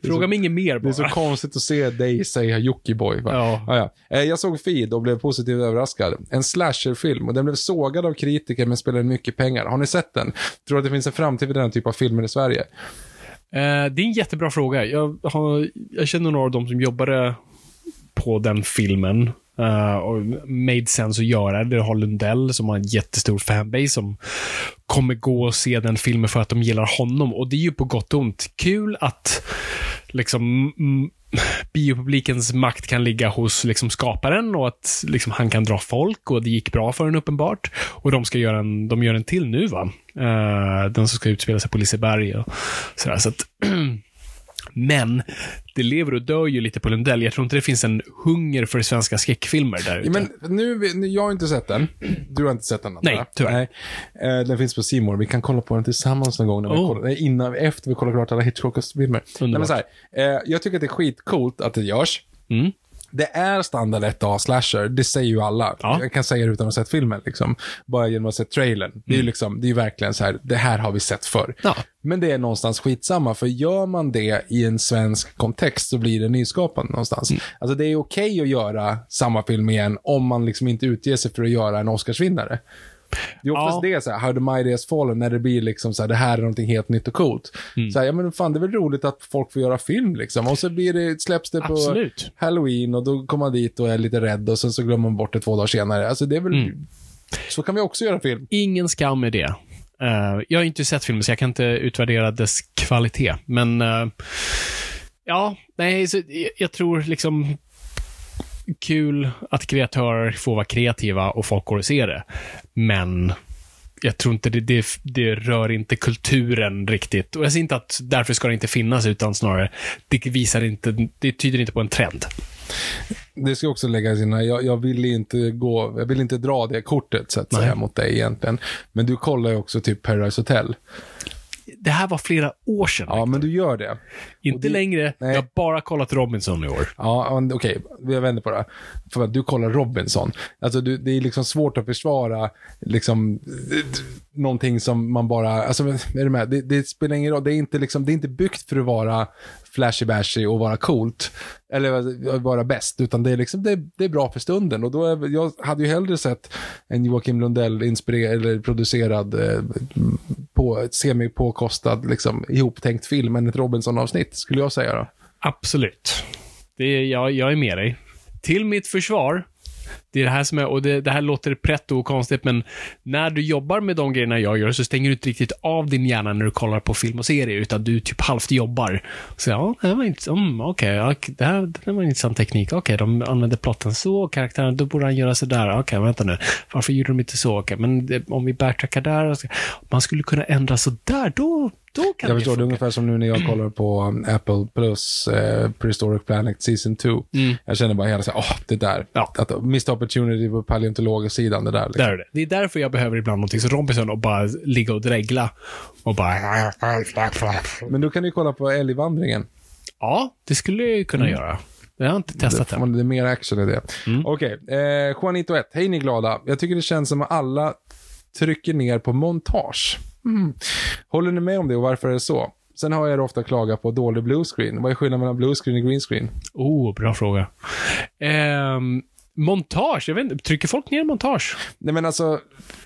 Fråga mig inget mer Det är så bara. konstigt att se dig säga Jockiboi. Ja. Ah, ja. Eh, Jag såg Feed och blev positivt överraskad. En slasherfilm och den blev sågad av kritiker men spelade mycket pengar. Har ni sett den? Tror att det finns en framtid för den typ av filmer i Sverige? Eh, det är en jättebra fråga. Jag, har, jag känner några av dem som jobbade på den filmen. Uh, och made sense att göra det. Har Lundell som har en jättestor fanbase som kommer gå och se den filmen för att de gillar honom. Och det är ju på gott och ont. Kul att liksom biopublikens makt kan ligga hos liksom skaparen och att liksom han kan dra folk och det gick bra för den uppenbart. Och de ska göra en, de gör en till nu va? Uh, den som ska utspela sig på Liseberg och sådär. Så att, men det lever och dör ju lite på Lundell. Jag tror inte det finns en hunger för svenska skräckfilmer där ute. Ja, men nu, jag har inte sett den. Du har inte sett den? antar Nej, tyvärr. Nej. Eh, den finns på More. Vi kan kolla på den tillsammans någon gång. När vi Oh. kollar, nej, innan, efter vi kollar klart alla Hitchcock-filmer. Eh, jag tycker att det är skitcoolt att det görs. Mm. Det är standard 1A slasher, det säger ju alla. Ja. Jag kan säga det utan att ha sett filmen, liksom. Bara genom att ha sett trailern. Det är ju liksom, det är verkligen så här, det här har vi sett förr. Mm. Ja. Men det är någonstans skitsamma, för gör man det i en svensk kontext så blir det nyskapande någonstans. Mm. Alltså det är okej att göra samma film igen om man liksom inte utger sig för att göra en Oscarsvinnare. Det är oftast Ja. det, så här, How the Mighty Has Fallen, när det blir liksom så här, det här är någonting helt nytt och coolt. Mm. Så här, ja men fan, det är väl roligt att folk får göra film liksom. Och så blir det, släpps det på Absolut. Halloween och då kommer man dit och är lite rädd och sen så glömmer man bort det två dagar senare. Alltså det är väl, Mm. så kan vi också göra film. Ingen skam i det. Eh, jag har inte sett filmen, så jag kan inte utvärdera dess kvalitet. Men, eh, ja, nej, så jag, jag tror liksom kul att kreatörer får vara kreativa och folk går och ser det. Men jag tror inte det, det, det rör inte kulturen riktigt. Och jag säger inte att därför ska det inte finnas, utan snarare, det visar inte, det tyder inte på en trend. Det ska också läggas in jag, jag vill inte gå, jag vill inte dra det kortet så att Nej. säga mot dig egentligen. Men du kollar ju också typ Paradise Hotel. Det här var flera år sedan. Ja, men du gör det. Inte det- längre. nej. Jag har bara kollat Robinson i år. Ja, okej. Jag vänder på det. För att du kollar Robinson. Alltså, du, det är liksom svårt att försvara liksom, någonting som man bara... Alltså, är du med? Det, det spelar ingen roll. Det är, inte liksom, det är inte byggt för att vara flashy-bashy och vara coolt. Eller vara bäst. Utan det är, liksom, det, det är bra för stunden. Och då är, jag hade ju hellre sett en Joakim Lundell inspirerad, eller producerad, eh, på, semi-påkostad, liksom, ihoptänkt film än ett Robinson-avsnitt, skulle jag säga då. Absolut. Det är, jag, jag är med dig. Till mitt försvar, det är det här som är, och det, det här låter pretto och konstigt, men när du jobbar med de grejerna jag gör så stänger du inte riktigt av din hjärna när du kollar på film och serier, utan du typ halvt jobbar. Så ja, det var inte, mm, okej, ja, det, här, det här var en intressant teknik. Okej, de använde plotten så, karaktären, då borde han göra sådär. Okej, vänta nu. Varför gjorde de inte så? Okej, men det, om vi backtrackar där, man skulle kunna ändra sådär, då, då kan Jag förstår, det är ungefär som nu när jag kollar på um, Apple Plus eh, Prehistoric Planet Season 2. Jag känner bara hela så här, åh, det där. Mm. Ja. Att, opportunity på paleontologissidan, det där. Liksom. Där är det. Det är därför jag behöver ibland någonting som Robinson och bara ligga och dregla. Och bara... Men då kan du kolla på älgvandringen. Ja, det skulle jag kunna göra. Jag har inte testat det, det. det är mer action i det. Okej, eh, Juanito 1. Hej ni glada. Jag tycker det känns som att alla trycker ner på montage. Mm. Håller ni med om det och varför är det så? Sen har jag ofta klagat på dålig bluescreen. Vad är skillnaden mellan bluescreen och greenscreen? Oh, bra fråga. Ehm, montage, jag vet inte, trycker folk ner montage? Nej men alltså,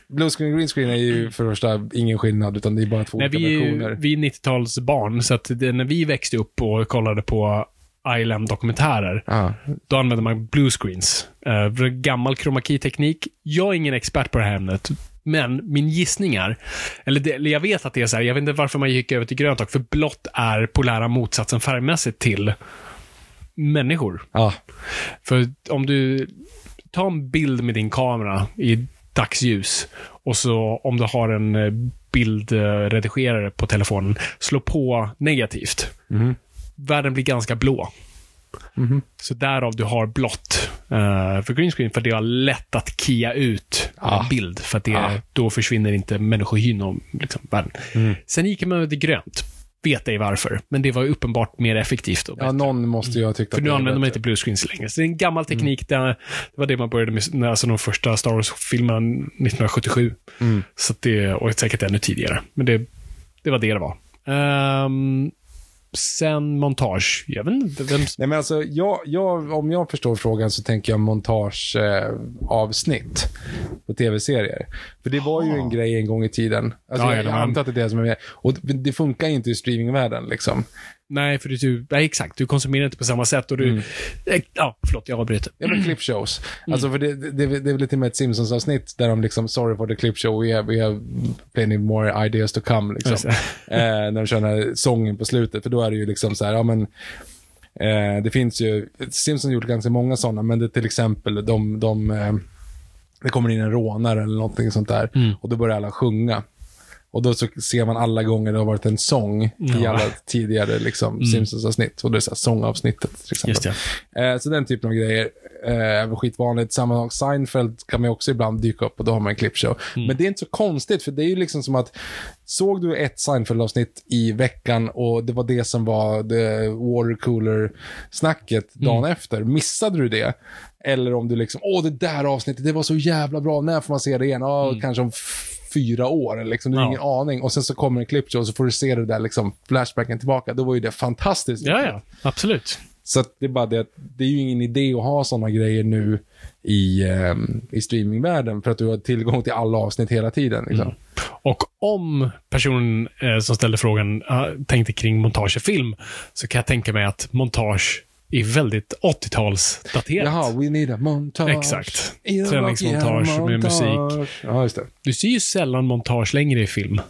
bluescreen och greenscreen är ju för det första ingen skillnad, utan det är bara två Nej, olika vi, är versioner. vi är 90-talsbarn, så att det, när vi växte upp och kollade på ILM-dokumentärer, Ja. då använde man bluescreens. Uh, gammal chroma key-teknik. Jag är ingen expert på det här ämnet, men min gissningar, eller, det, eller jag vet att det är så här, jag vet inte varför man gick över till grönt och för blått är polära motsatsen färgmässigt till människor. Ja. För om du tar en bild med din kamera i dagsljus och så om du har en eh, bildredigerare på telefonen, slå på negativt. Världen blir ganska blå. Så därav du har blått eh, för green screen, för det är lätt att kia ut Ah. en bild. För det, Ah. då försvinner inte människohyn om liksom, världen. Sen gick man över till grönt. Vet ej varför, men det var uppenbart mer effektivt. Och ja, bättre. någon måste ju ha tyckt För att nu det var använder man inte bluescreens längre. Så det är en gammal teknik. Det, det var det man började med, när- alltså de första Star Wars-filmerna 1977. Så att det, och säkert ännu tidigare. Men det, det var det det var. Ehm, sen montage. Jag vet inte vem... Nej, men alltså, jag, jag, om jag förstår frågan så tänker jag montageavsnitt eh, på tv-serier. För det var ju en grej en gång i tiden. Alltså, Ja, ja, jag, antar att det är det som är med. Och det, funkar ju inte i streamingvärlden liksom. Nej, för du, nej, exakt. Du konsumerar inte på samma sätt. Och du, eh, ja, förlåt, jag avbryter. Ja, men clip shows. Mm. Alltså, för det, det, det, är väl lite med ett Simpsons-avsnitt där de liksom, sorry for the clip show, we have, we have plenty more ideas to come. Liksom. Eh, när de kör den här sången på slutet, för då är det ju liksom så här, ja men, eh, det finns ju, Simpsons gjort ganska många sådana, men det är till exempel de, de eh, det kommer in en rånare eller någonting sånt där, Mm. och då börjar alla sjunga. Och då så ser man alla gånger det har varit en sång i Ja. Mm. alla tidigare liksom, Simpsons-avsnitt. Och det är så här sångavsnittet till exempel. Eh, så den typen av grejer eh, skitvanligt. Samma sak, Seinfeld kan man också ibland dyka upp och då har man en clipshow. Men det är inte så konstigt, för det är ju liksom som att såg du ett Seinfeld-avsnitt i veckan och det var det som var det watercooler-snacket dagen efter, missade du det? Eller om du liksom, åh det där avsnittet, det var så jävla bra, när får man se det igen? Ja, kanske om fyra år, liksom, du har Ja. ingen aning. Och sen så kommer en clipshow och så får du se det där liksom, flashbacken tillbaka. Då var ju det fantastiskt. Ja, ja. Absolut. Så det är bara det att det är ju ingen idé att ha sådana grejer nu i, ehm, i streamingvärlden för att du har tillgång till alla avsnitt hela tiden. Liksom. Och om personen eh, som ställde frågan uh, tänkte kring montage i film, så kan jag tänka mig att montage är väldigt 80-talsdaterat. Jaha, we need a montage. Exakt. Träningsmontage med musik. Ja, just det. Du ser ju sällan montage längre i film.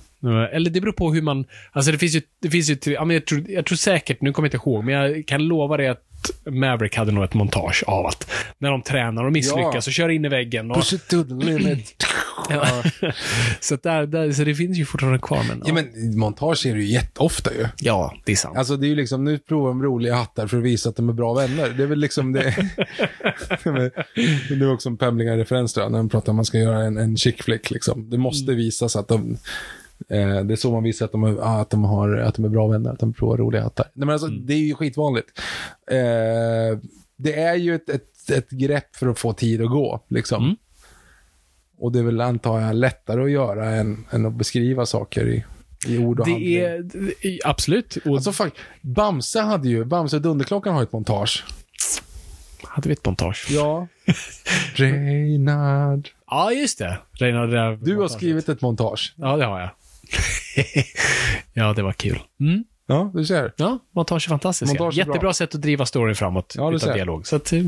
Eller det beror på hur man... Alltså det finns ju... Det finns ju jag, tror, jag tror säkert, nu kommer jag inte ihåg, men jag kan lova dig att Maverick hade nog ett montage av att när de tränar och misslyckas Ja. och kör in i väggen. Och, Push it to the limit. ja. så, där, där, så det finns ju fortfarande kvar. Men, ja, men montage är det ju jätteofta ju. ja, det är sant. Alltså det är ju liksom, nu provar de roliga hattar för att visa att de är bra vänner. Det är väl liksom det. Det är också en jag, när de pratar om att man ska göra en, en chick flick liksom. Det måste visas att de, Eh, det är så man visar att de, är, ah, att, de har, att de är bra vänner, att de är bra roliga hattar. Nej, men alltså, Det är ju skitvanligt. Eh, det är ju ett, ett, ett grepp för att få tid att gå. Liksom. Mm. Och det är väl, antar jag, lättare att göra än, än att beskriva saker i, i ord och handling. Det är, det är absolut. Och Alltså, fuck, Bamse hade ju, Bamse och Dunderklockan har ju ett montage. hade vi ett montage? Ja. Reinhard. Ja, just det. Där Du har montaget. skrivit ett montage. Ja, det har jag. ja, det var kul. Mm. Ja, du ser. Ja, montage är fantastiskt. Montage är bra. Jättebra sätt att driva storyn framåt Ja, utan ser. dialog. Så att, eh,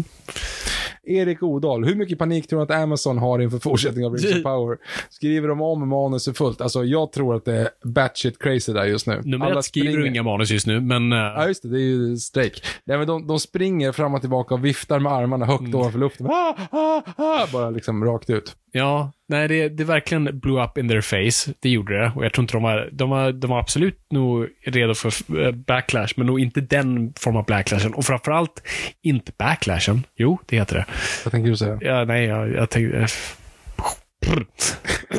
Erik Odal, hur mycket panik tror du att Amazon har inför fortsättningen av Rings of Power? Skriver de om manuset fullt? Alltså, jag tror att det är batshit crazy där just nu. nummer ett skriver du inga manus just nu, men... eh, Ja, just det. Det är ju strejk. Nej, men de, de springer fram och tillbaka och viftar med armarna högt Mm. ovanför luften. Ah, ah, ah, bara liksom rakt ut. Ja, nej, det, det verkligen blew up in their face. Det gjorde det. Och jag tror inte de var, de var, de var absolut nog redo för eh, backlash, men nog inte den form av backlashen. Och framförallt inte backlashen. Jo, det heter det. Vad tänker du säga? Ja, nej, jag, jag tänkte... eh,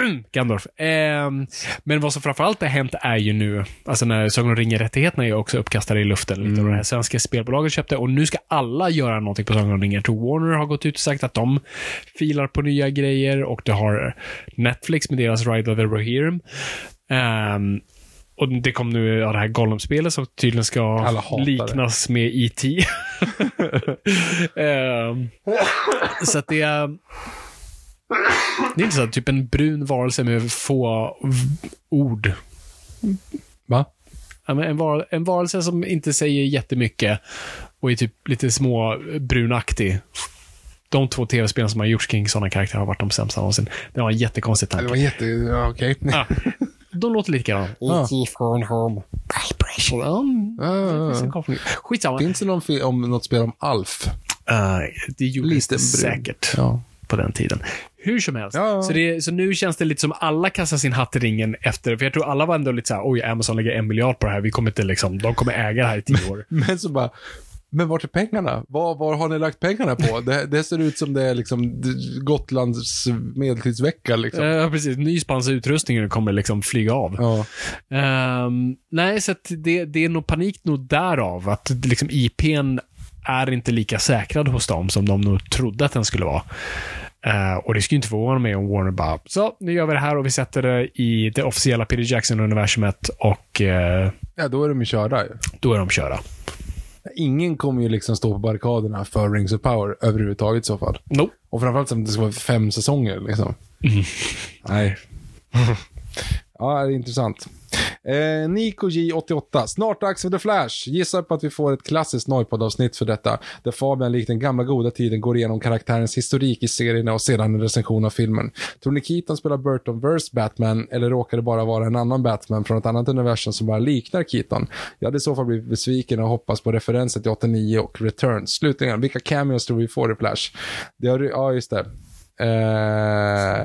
Gandalf. Ehm, men vad som framförallt har hänt är ju nu, alltså när Sagan om ringen-rättigheterna är också uppkastade i luften lite. Och det här svenska spelbolaget köpte och nu ska alla göra någonting på Sagan om ringen. Warner har gått ut och sagt att de filar på nya grejer och det har Netflix med deras Ride of the Rohirrim. Ehm, och det kom nu ja, det här Gollum-spelet som tydligen ska det. liknas med E.T. Ehm, så att det är... Det är inte så att typ en brun varelse med få ord. Va? Ja, men En, var, en varelse som inte säger jättemycket och är typ lite små brunaktig. De två tv-spelen som har gjorts kring sådana karaktärer har varit de sämsta någonsin. Det var en jättekonstig Det var tanke. jätte... Ja, okej. Ja, de låter lite grann. Ja. E.T. phone home. Vibration. Ja, koppling. Skitsamma. Finns det någon om något spel om Alf? Uh, det gjordes Lite brun. säkert Ja. På den tiden. Hur som helst. Ja. Så, det, så nu känns det lite som alla kastar sin hatt i ringen efter, för jag tror alla var ändå lite såhär, oj, Amazon lägger en miljard på det här, vi kommer inte liksom, de kommer äga det här i tio år. Men så bara, men vart är pengarna? Var, var har ni lagt pengarna på? Det, det ser ut som det är liksom Gotlands medeltidsvecka liksom. Ja, precis. Nyspannsutrustningen kommer liksom flyga av. Ja. Ehm, nej, så att det, det är nog panik nog därav, att liksom IPn är inte lika säkrad hos dem som de nog trodde att den skulle vara. Eh, och det skulle inte förvåna mig om Warner bara, så nu gör vi det här och vi sätter det i det officiella Peter Jackson-universumet och eh, ja, då är de ju körda ju. då är de körda. Ingen kommer ju liksom stå på barrikaderna för Rings of Power överhuvudtaget i så fall. Nope. Och framförallt som det ska vara fem säsonger liksom. Nej. ja, det är intressant. Eh, Nico J88. Snart dags för The Flash. Gissar på att vi får ett klassiskt Noipod-avsnitt för detta. Där Fabian likt den gamla goda tiden går igenom karaktärens historik i serierna och sedan en recension av filmen. Tror ni Keaton spelar Burton vs Batman eller råkar det bara vara en annan Batman från ett annat universum som bara liknar Keaton? Jag hade i så fall blivit besviken och hoppas på referenser till 89 och Returns. Slutligen, vilka cameos tror vi får i Flash? Det har, ja, just det. Eh,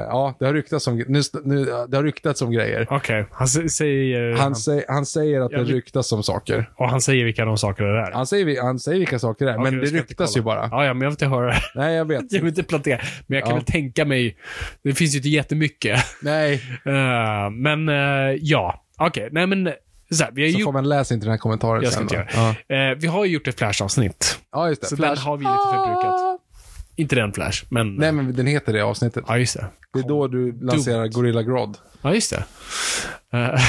ja, det har ryktats om, nu, nu, det har ryktats om grejer. Okej, han s- säger... Han, säger, han säger att Jag det ryktas om saker. och han säger vilka de saker det är. Han säger, han säger vilka saker det är, Okej, men det ska inte ryktas ju bara. Ja, ja, men jag vill inte höra. Nej, jag vet. Jag vill inte plantera. Men jag kan Ja. väl tänka mig, det finns ju inte jättemycket. Nej, Eh, men eh, ja, okej. Nej men, så här, vi har så gjort... får man läsa inte den här kommentaren Jag ska sen. inte då. göra. Ja. Eh, vi har ju gjort ett Flash-avsnitt. ja, just det. Så den har vi lite förbrukat. Inte den Flash, men... Nej, men den heter det avsnittet. Ja, just det. Det är då du lanserar Gorilla Grodd. Ja, just det. Eh,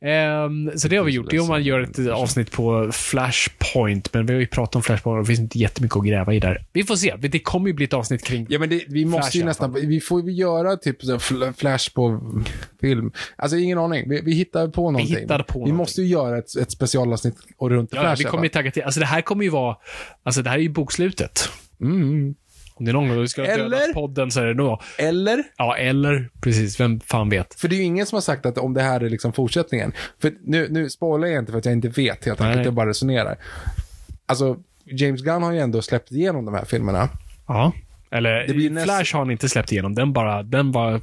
ehm, så det har vi gjort. Det är om man gör ett avsnitt på Flashpoint, men vi har ju pratat om Flashpoint och det finns inte jättemycket att gräva i där. Vi får se. Det kommer ju bli ett avsnitt kring... Ja, men det, vi måste Flash ju nästan, vi får ju göra typ Flash på film. Alltså ingen aning. Vi, vi hittar på någonting. hittar på Vi någonting. måste ju göra ett, ett specialavsnitt och runt Ja, Flash. vi kommer ju tagga till. Alltså det här kommer ju vara... Alltså det här är ju bokslutet. Mm. Om det är någon gång vi ska döda Eller? podden så är det då. Eller? Ja, eller precis. Vem fan vet? För det är ju ingen som har sagt att om det här är liksom fortsättningen. För nu, nu spoilar jag inte för att jag inte vet helt enkelt. Jag bara resonerar. Alltså, James Gunn har ju ändå släppt igenom de här filmerna. Ja. Eller blir näst- Flash har han inte släppt igenom. Den bara, den var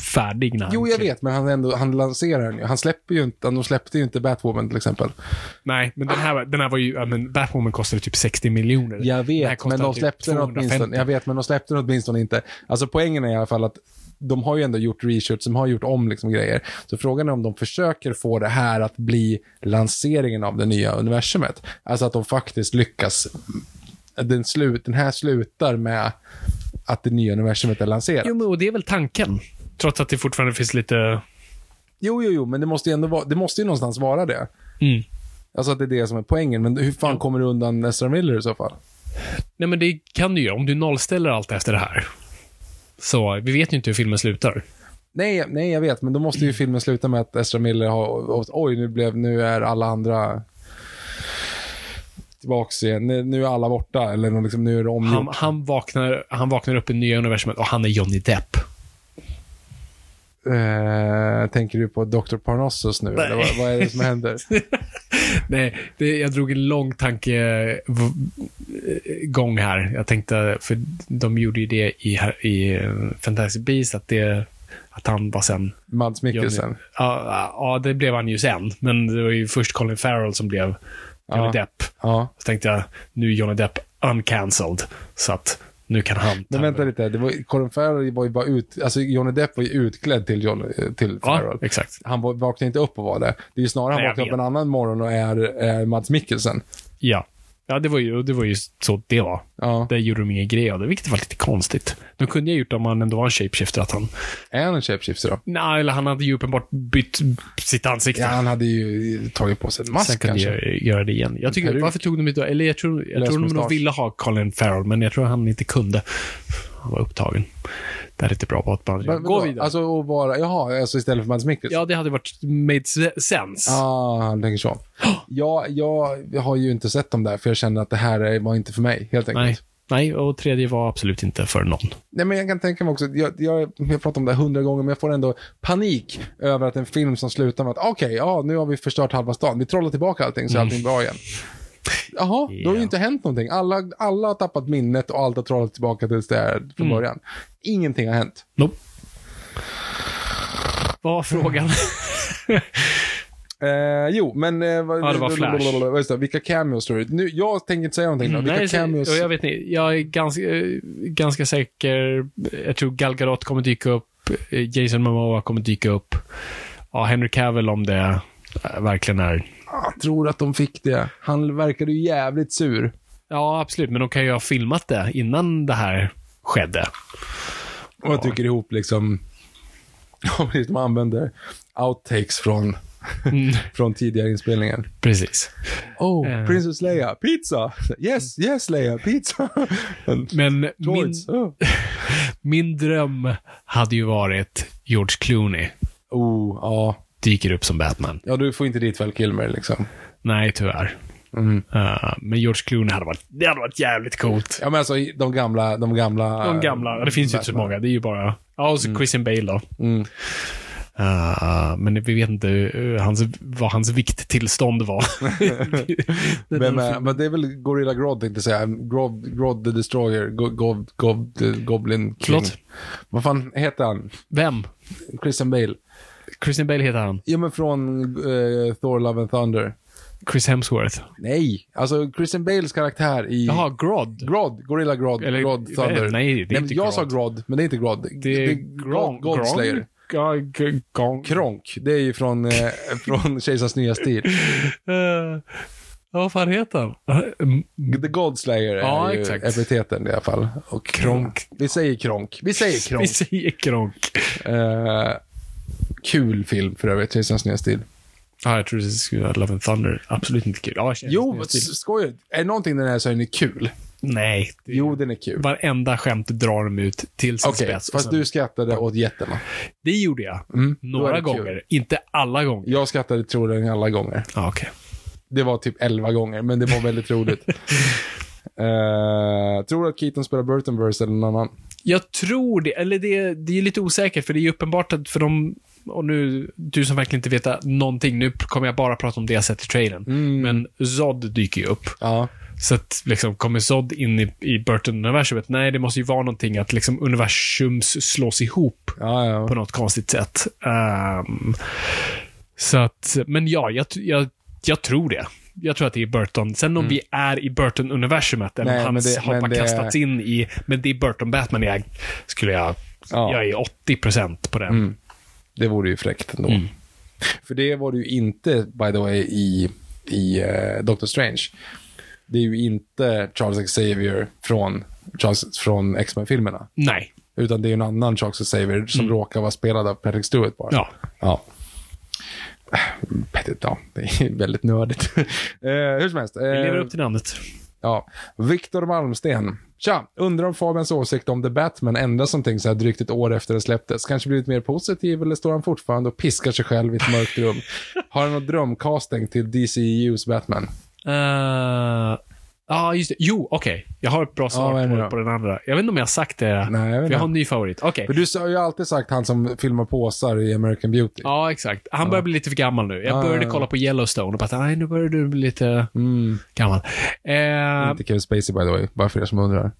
färdig när han Jo, jag klev- vet, men han, ändå, han lanserar den ju. Han släpper ju inte, de släppte ju inte Batwoman till exempel. Nej, men den här, den här var ju, men Batwoman kostade typ 60 miljoner. Jag Den vet, men de typ släppte den 250. åtminstone. Jag vet, men de släppte den åtminstone inte. Alltså poängen är i alla fall att de har ju ändå gjort research, de har gjort om liksom grejer. Så frågan är om de försöker få det här att bli lanseringen av det nya universumet. Alltså att de faktiskt lyckas. Den, slut, den här slutar med att det nya universumet är lanserat. Jo, men och det är väl tanken. Trots att det fortfarande finns lite... Jo, jo, jo, men det måste ju ändå vara, det måste ju någonstans vara det. Mm. Alltså att det är det som är poängen. Men hur fan kommer du undan Ezra Miller i så fall? Nej, men det kan du ju om du nollställer allt efter det här. Så vi vet ju inte hur filmen slutar. Nej, nej, jag vet, men då måste ju filmen sluta med att Ezra Miller har, oj, nu blev, nu är alla andra tillbaks igen. Nu, är alla borta, eller liksom, nu är det omgjort. Han, han, vaknar, han vaknar upp i nya universumet och han är Johnny Depp. Eh, tänker du på Dr. Parnassus nu, eller vad, vad är det som händer? Nej, det, jag drog en lång tankegång här. Jag tänkte, för de gjorde ju det i, i eh, Fantastic Beasts, att, det, att han var sen... Mads Mikkelsen. Ja, ja, det blev han ju sen. Men det var ju först Colin Farrell som blev Johnny Ja. Depp. Ja. Så tänkte jag, nu är Johnny Depp uncancelled. Så att nu kan han Men vänta lite, det var, Colin Farrell var ju bara ut, alltså Johnny Depp var ju utklädd till, John, till Farrell. Ja, exakt. Han vaknade inte upp och var det. Det är ju snarare han Nej, jag vaknade upp en annan morgon och är, är Mads Mikkelsen. Ja. Ja, det var ju, det var ju så det var. Ja. Det gjorde de ingen grej av det, vilket var lite konstigt. De kunde ju gjort om han ändå var en shapeshifter, att han... Är han en shapeshifter då? Nej, eller han hade ju uppenbart bytt sitt ansikte. Ja, han hade ju tagit på sig en Sen mask kan de kanske. göra, göra det igen. Jag tycker, varför tog de inte... Eller jag tror, jag tror de nog ville ha Colin Farrell, men jag tror han inte kunde. Han var upptagen. Det är inte bra på att man... Men- Gå vadå? vidare. Alltså vara, jaha, alltså istället för Mads Mikkelsen? ja, det hade varit made se- sense. Ah, han tänker så. Ja, jag, jag har ju inte sett dem där, för jag kände att det här är- var inte för mig, helt enkelt. Nej. Nej, och tredje var absolut inte för någon. Nej, men jag kan tänka mig också, jag, jag, jag har pratat om det här hundra gånger, men jag får ändå panik över att en film som slutar med att okej, ja, nu har vi förstört halva stan, vi trollar tillbaka allting så är allting bra igen. Jaha, då har ju inte hänt någonting. Alla, alla har tappat minnet och allt har trollat tillbaka tills det är från början. Ingenting har hänt. Nope. Vad var frågan? Eh, jo, men... Eh, Ja, det var Flash. Just det, vilka cameos tror du? Nu, jag tänker inte säga någonting. då. Vilka Nej, cameos? jag vet inte, jag är ganska, eh, ganska säker. Jag tror Gal Gadot kommer dyka upp. eh, Jason Momoa kommer dyka upp. Ja, Henry Cavill om det eh, verkligen är... Jag tror att de fick det. Han verkade ju jävligt sur. Ja, absolut. Men de kan ju ha filmat det innan det här skedde. Och jag tycker ihop liksom... Ja, de använder outtakes från, Mm, från tidigare inspelningen. precis. Oh, Eh. Princess Leia, pizza! Yes, yes Leia, pizza! Men min. Oh. min dröm hade ju varit George Clooney oh, ja. Dyker upp som Batman. Ja, du får inte dit väl Kilmer liksom. Nej, tyvärr. Mm. Eh, men George Clooney hade varit, det hade varit jävligt coolt. Ja, men alltså de gamla, de gamla... De gamla. Det finns ju inte så många. Det är ju bara... Ja, och så Christian Bale då. Mm. Uh, men vi vet inte uh, hans, vad hans vikttillstånd var. Men, men, men det är väl Gorilla Grodd tänkte jag säga. Grodd, Grodd the Destroyer. Go- Gov, Gov, the Goblin King. Förlåt? Vad fan heter han? Vem? Christian Bale. Christian Bale heter han. Ja, men från eh, Thor Love and Thunder. Chris Hemsworth. Nej, alltså Christian Bales karaktär i... Jaha, Grodd. Grodd, Gorilla Grodd, Eller- Grodd Thunder. nej, det är men inte Jag Grodd. sa Grodd, men det är inte Grodd. Det är Gronk. God Slayer. Ja, Gronk. Kronk, det är ju från, eh, från Kejsarens nya stil. Uh, ja, vad fan heter han? Uh, The God Slayer är Ja, ju exakt. epiteten i alla fall. Och Kronk. Vi säger Kronk. Vi säger Vi Kronk. säger Gronk. Eh, kul film för övrigt, Kejsarens nya stil. Ja, jag trodde det skulle vara Love and Thunder. Absolut inte kul. Känns Jo, skojar Är det någonting den är så är den kul. Nej. det- Jo, den är kul. Varenda skämt drar de ut till sin Okej, spets. fast sen- du skrattade åt jätterna. Det gjorde jag. Mm, Några det kul. gånger. Inte alla gånger. Jag skrattade jag alla gånger. Ja, okej. Det var typ 11 gånger, men det var väldigt roligt. Eh, tror du att Keaton spelar Burtonverse eller någon annan? Jag tror det, eller det, det är lite osäkert, för det är uppenbart att för de, och nu, du som verkligen inte vet någonting, nu kommer jag bara prata om det jag sett i trailern. Mm. Men Zod dyker ju upp. Ja. Så att, liksom, kommer Zod in i, i Burton-universumet? Nej, det måste ju vara någonting att liksom universums slås ihop Ja, ja. på något konstigt sätt. Ehm, så att, men ja, jag, jag, jag tror det. Jag tror att det är Burton. Sen om vi är i Burton-universumet, eller Mm. Om han det- har bara det- kastats in i, men det är Burton-Batman jag skulle jag Ja. Jag är 80% på den. Mm. Det vore ju fräckt ändå. Mm. För det var det ju inte, by the way, i, i uh, Doctor Strange. Det är ju inte Charles Xavier från, Charles, från X-Men-filmerna. Nej. Utan det är en annan Charles Xavier som råkar vara spelad av Patrick Stewart bara. Ja. Ja. Ja, det är väldigt nördigt. eh, hur som helst. Vi lever Eh, upp till namnet. ja. Viktor Malmsten. Tja! Undrar om Fabians åsikt om The Batman ändras någonting så här drygt ett år efter det släpptes. Kanske blivit mer positiv eller står han fortfarande och piskar sig själv i ett mörkt rum? Har han någon drömcasting till DCEUs Batman? Ja, ah, just det. Jo, okej. Jag har ett bra svar vad är det på, då? på den andra. Jag vet inte om jag har sagt det. Nej, jag vet För jag har inte. en ny favorit. Okej. För du har ju alltid sagt han som filmar påsar i American Beauty. Ja, exakt. Han börjar bli lite för gammal nu. Jag Ja, började ja, ja. kolla på Yellowstone och bara, nej, nu börjar du bli lite Mm. gammal. Eh, Inte Kevin Spacey by the way, bara för er som undrar.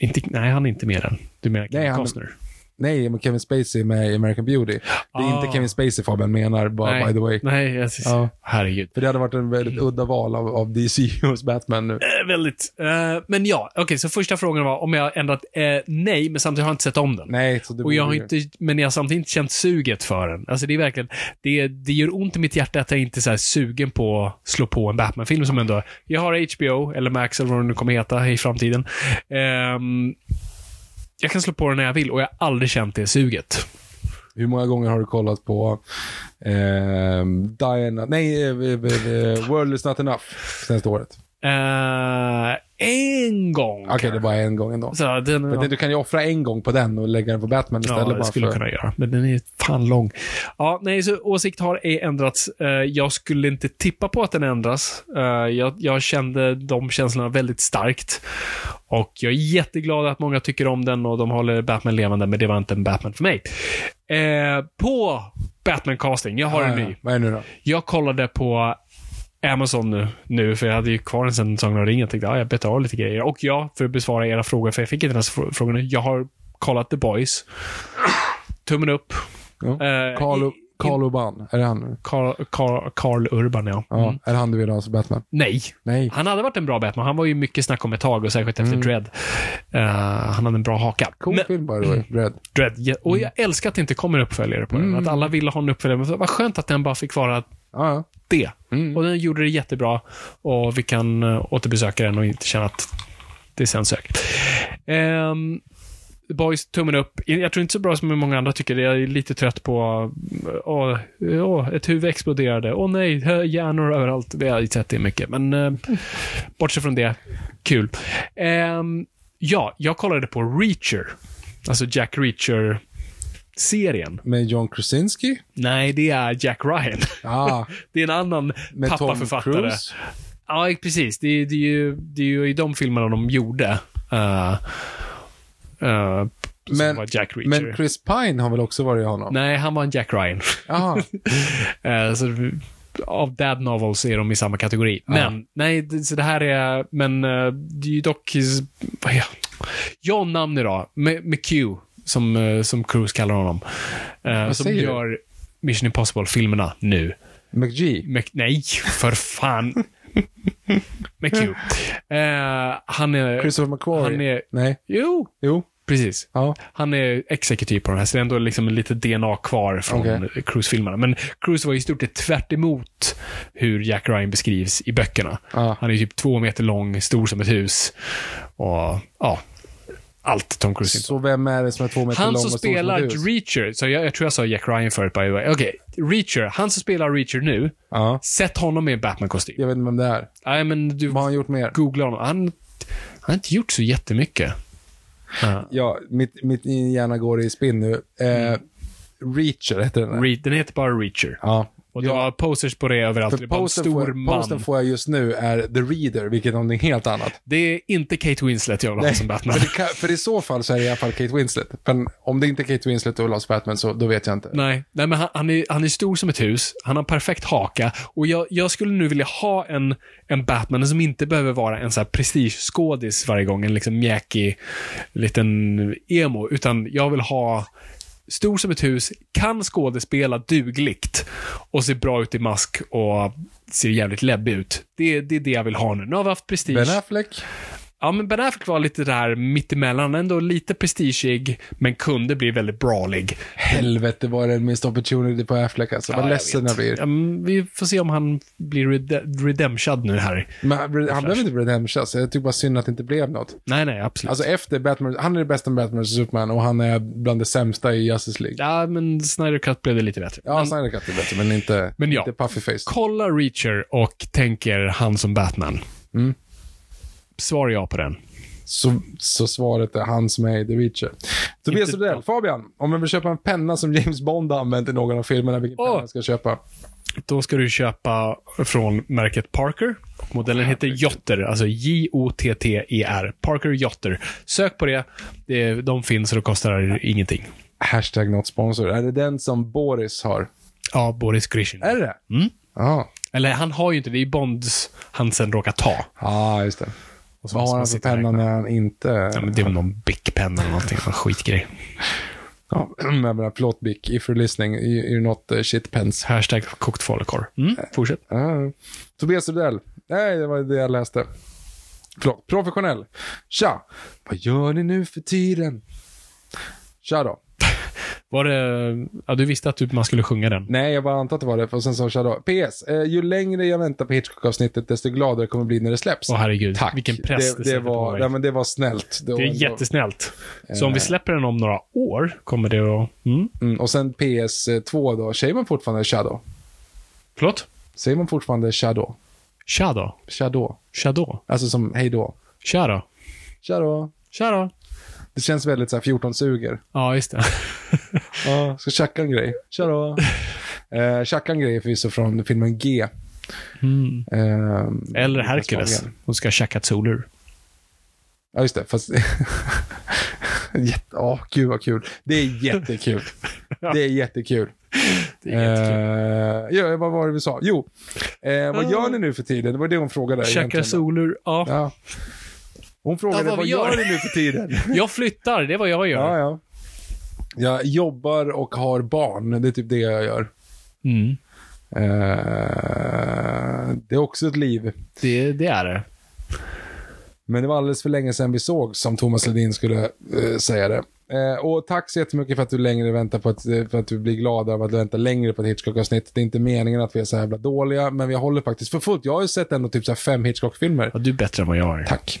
inte, nej, han är inte med den. Du menar Kevin Nej, han- Costner? Nej, men Kevin Spacey med American Beauty. Det är Ah. inte Kevin Spacey Fabian menar, bara nej, by the way. Nej, jag, Ja. herregud. För det hade varit en väldigt udda val av, av DCUs Batman nu. Eh, väldigt. Eh, men ja, okej, så första frågan var om jag ändrat eh, nej, men samtidigt har jag inte sett om den. Nej, så det Och jag har inte, men jag har samtidigt inte känt suget för den. Alltså det är verkligen, det, det gör ont i mitt hjärta att jag inte är sugen på att slå på en Batman-film som ändå, jag har HBO, eller Max eller vad den nu kommer heta i framtiden. Ehm, jag kan slå på den när jag vill och jag har aldrig känt det suget. Hur många gånger har du kollat på ehm, Diana, nej, eh, eh, eh, World is not enough senaste året? Eh, en gång. Okej, det är bara en gång ändå. Så den, Men du kan ju offra en gång på den och lägga den på Batman istället. Ja, det bara skulle jag för... kunna göra. Men den är fan lång. Ja, nej, så åsikt har ej ändrats. Eh, Jag skulle inte tippa på att den ändras. Eh, Jag, jag kände de känslorna väldigt starkt. Och jag är jätteglad att många tycker om den och de håller Batman levande, men det var inte en Batman för mig. Eh, På Batman-casting, jag har en Ja, ja. ny. Vad är det nu då? Jag kollade på Amazon nu, nu för jag hade ju kvar en sen Sagan om ringen. Jag tänkte, ja, jag betar av lite grejer. Och ja, för att besvara era frågor, för jag fick inte den här frågorna. Jag har kollat The Boys. Tummen upp. Ja. Eh, Carl, i- Carl Urban, är det han? Carl Urban, ja. Ja, Mm. är det han du vill ha som Batman? Nej. Nej. Han hade varit en bra Batman. Han var ju mycket snack om ett tag och särskilt efter Dread. Eh, han hade en bra haka. Cool Men- film by the way, Red. Dread. ja, Och jag älskar att det inte kommer uppföljare på den. Att alla ville ha en uppföljare. Men vad skönt att den bara fick vara Ja, det. Och den gjorde det jättebra. Och vi kan uh, återbesöka den och inte känna att det känns säkert. Um, Boys, tummen upp. Jag tror inte så bra som många andra tycker. Jag är lite trött på åh, åh, ett huvud exploderade. Åh nej, hjärnor överallt. Vi har ju sett det mycket. Men uh, bortsett från det, kul. Ehm, ja, jag kollade på Reacher. Alltså Jack Reacher serien. Med John Krasinski? Nej, det är Jack Ryan. Ja, Det är en annan med Tom pappaförfattare. Cruise. Ja, precis. Det, är- det, är ju, det är ju i de filmerna de gjorde. Uh, uh, Men- var Jack Reacher. Men Chris Pine har väl också varit i honom? Nej, han var en Jack Ryan. Jaha. Eh, så, av Dad Novels är de i samma kategori. Men, nej, så det här är, men det är ju dock, vad är Ja, namn idag. Med, med Q, som, eh, som Cruise kallar honom. Eh, som säger du? gör Mission Impossible-filmerna nu. McGee. Mac, nej, för fan. Q. Eh, han är... Christopher McQuarrie. Han är... Nej. Jo, Jo. precis. Ja. Han är exekutiv på den här, så det är ändå liksom lite DNA kvar från Okej. Cruise-filmerna. Men Cruise var i stort sett tvärt emot hur Jack Ryan beskrivs i böckerna. Ja. Han är typ två meter lång, stor som ett hus. Och ja, allt Tom Cruise inte Så vem är det som är två meter han lång som och stor som spelar hus? Reacher, så jag, jag tror jag sa Jack Ryan förut by the way. Okej, Reacher. Han som spelar Reacher nu, Ja. sätt honom i en Batman-kostym. Jag vet inte vem det är. Nej, men du Vad har han gjort mer? googla honom. Han, han har inte gjort så jättemycket. Ja. Ja, mitt, mitt hjärna går i spinn nu. Eh, Reacher heter den. Re, den heter bara Reacher. Ja. Och det Ja. var posters på det överallt. Det var en stor får, man. posten får jag just nu är The Reader, vilket är någonting helt annat. Det är inte Kate Winslet jag vill ha som Batman. För, kan, för i så fall så är det i alla fall Kate Winslet. Men om det inte är Kate Winslet och vill ha som Batman så då vet jag inte. Nej, nej men han, han, är, han är stor som ett hus. Han har perfekt haka. Och jag, jag skulle nu vilja ha en, en Batman som inte behöver vara en så här prestigeskådis varje gång. En liksom mjäkig liten emo. Utan jag vill ha stor som ett hus, kan skådespela dugligt och ser bra ut i mask och ser jävligt läbbig ut. Det, det är det jag vill ha nu. Nu har vi haft prestige. Ben Affleck? Ja, men Ben Affleck var lite där mittemellan. Ändå lite prestigeig, men kunde bli väldigt brawlig. Helvete var det missed opportunity på Affleck alltså. Vad jag ledsen jag blir. Ja, men vi får se om han blir rede- redemptioned nu här. Men han, han blev inte redemption, så jag tycker bara synd att det inte blev något. Nej, nej, absolut. Alltså efter Batman, han är det bästa med Batman och Superman och han är bland det sämsta i Justice League. ja, men Snyder Cut blev det lite bättre. Ja, men, Snyder Cut är bättre, men inte, Men ja. inte puffy face. kolla Reacher och tänker han som Batman. Mm. Svar ja på den. Så, så svaret är han som är i The Reacher. Tobias Rydell, Fabian, om jag vill köpa en penna som James Bond har använt i någon av filmerna, vilken Åh. penna ska jag köpa? Då ska du köpa från märket Parker. Modellen heter Jotter, alltså J-O-T-T-E-R. Parker Jotter. Sök på det. De finns och det kostar ingenting. Hashtag not sponsor. Är det den som Boris har? Ja, Boris Grishin. Är det? Mm. Ja, Eller han har ju inte, det är Bonds han sen råkar ta. ah, just det. Och så Vad har han för penna när han inte... Ja, men det är någon Bic-penna eller någonting, någon skitgrej. Ja, men jag menar, förlåt Bic, if you're listening, you- you're not uh, shit pens. Hashtag kokt falukorv. Mm, fortsätt. Ja. Tobias Rydell. Nej, det var det jag läste. Förlåt. Professionell. Tja! Vad gör ni nu för tiden? Tja då. Var det... Ja, du visste att du, man skulle sjunga den. Nej, jag bara antar att det var det. Och sen sa då. PS. Eh, ju längre jag väntar på Hitchcock-avsnittet, desto gladare jag kommer bli när det släpps. Åh herregud, Tack. vilken press det, det, det, på var, mig. ja, men det var snällt. Det är var ändå- jättesnällt. Så om vi släpper den om några år, kommer det att... Mm. Mm, och sen PS2 då. Säger man fortfarande Shadow? Förlåt? Säger man fortfarande Shadow? Shadow? Shadow. Shadow? Alltså som hej då. Shadow? Shadow. Shadow? Det känns väldigt så här 14 suger. Ja, just det. Ja, ska tjacka en grej. Shadow. Eh, tjacka en grej är förvisso från filmen G. Mm. Eh, Eller Hercules. Hon ska käka solur. Ja, just det. Fast... Jätte... Åh, gud vad kul. Det är jättekul. Det är jättekul. Det är jättekul. Eh, ja, vad var det vi sa? Jo, eh, vad gör ni nu för tiden? Det var det hon frågade. Käka egentligen. solur, ja. Ja. Hon frågade, Ja, vad vad, gör gör." ni nu för tiden? Jag flyttar, det är vad jag gör. ja, ja. Jag jobbar och har barn. Det är typ det jag gör. Mm. Eh, det är också ett liv. Det, det är det. Men det var alldeles för länge sedan vi såg, som Thomas Ledin skulle eh, säga det. Eh, och tack så jättemycket för att du längre väntar på att, för att du blir glad av att vänta längre på ett Hitchcock-avsnitt. Det är inte meningen att vi är så jävla dåliga, men vi håller faktiskt för fullt. Jag har ju sett ändå typ så fem Hitchcock-filmer. Ja, du är bättre än vad jag är. Tack.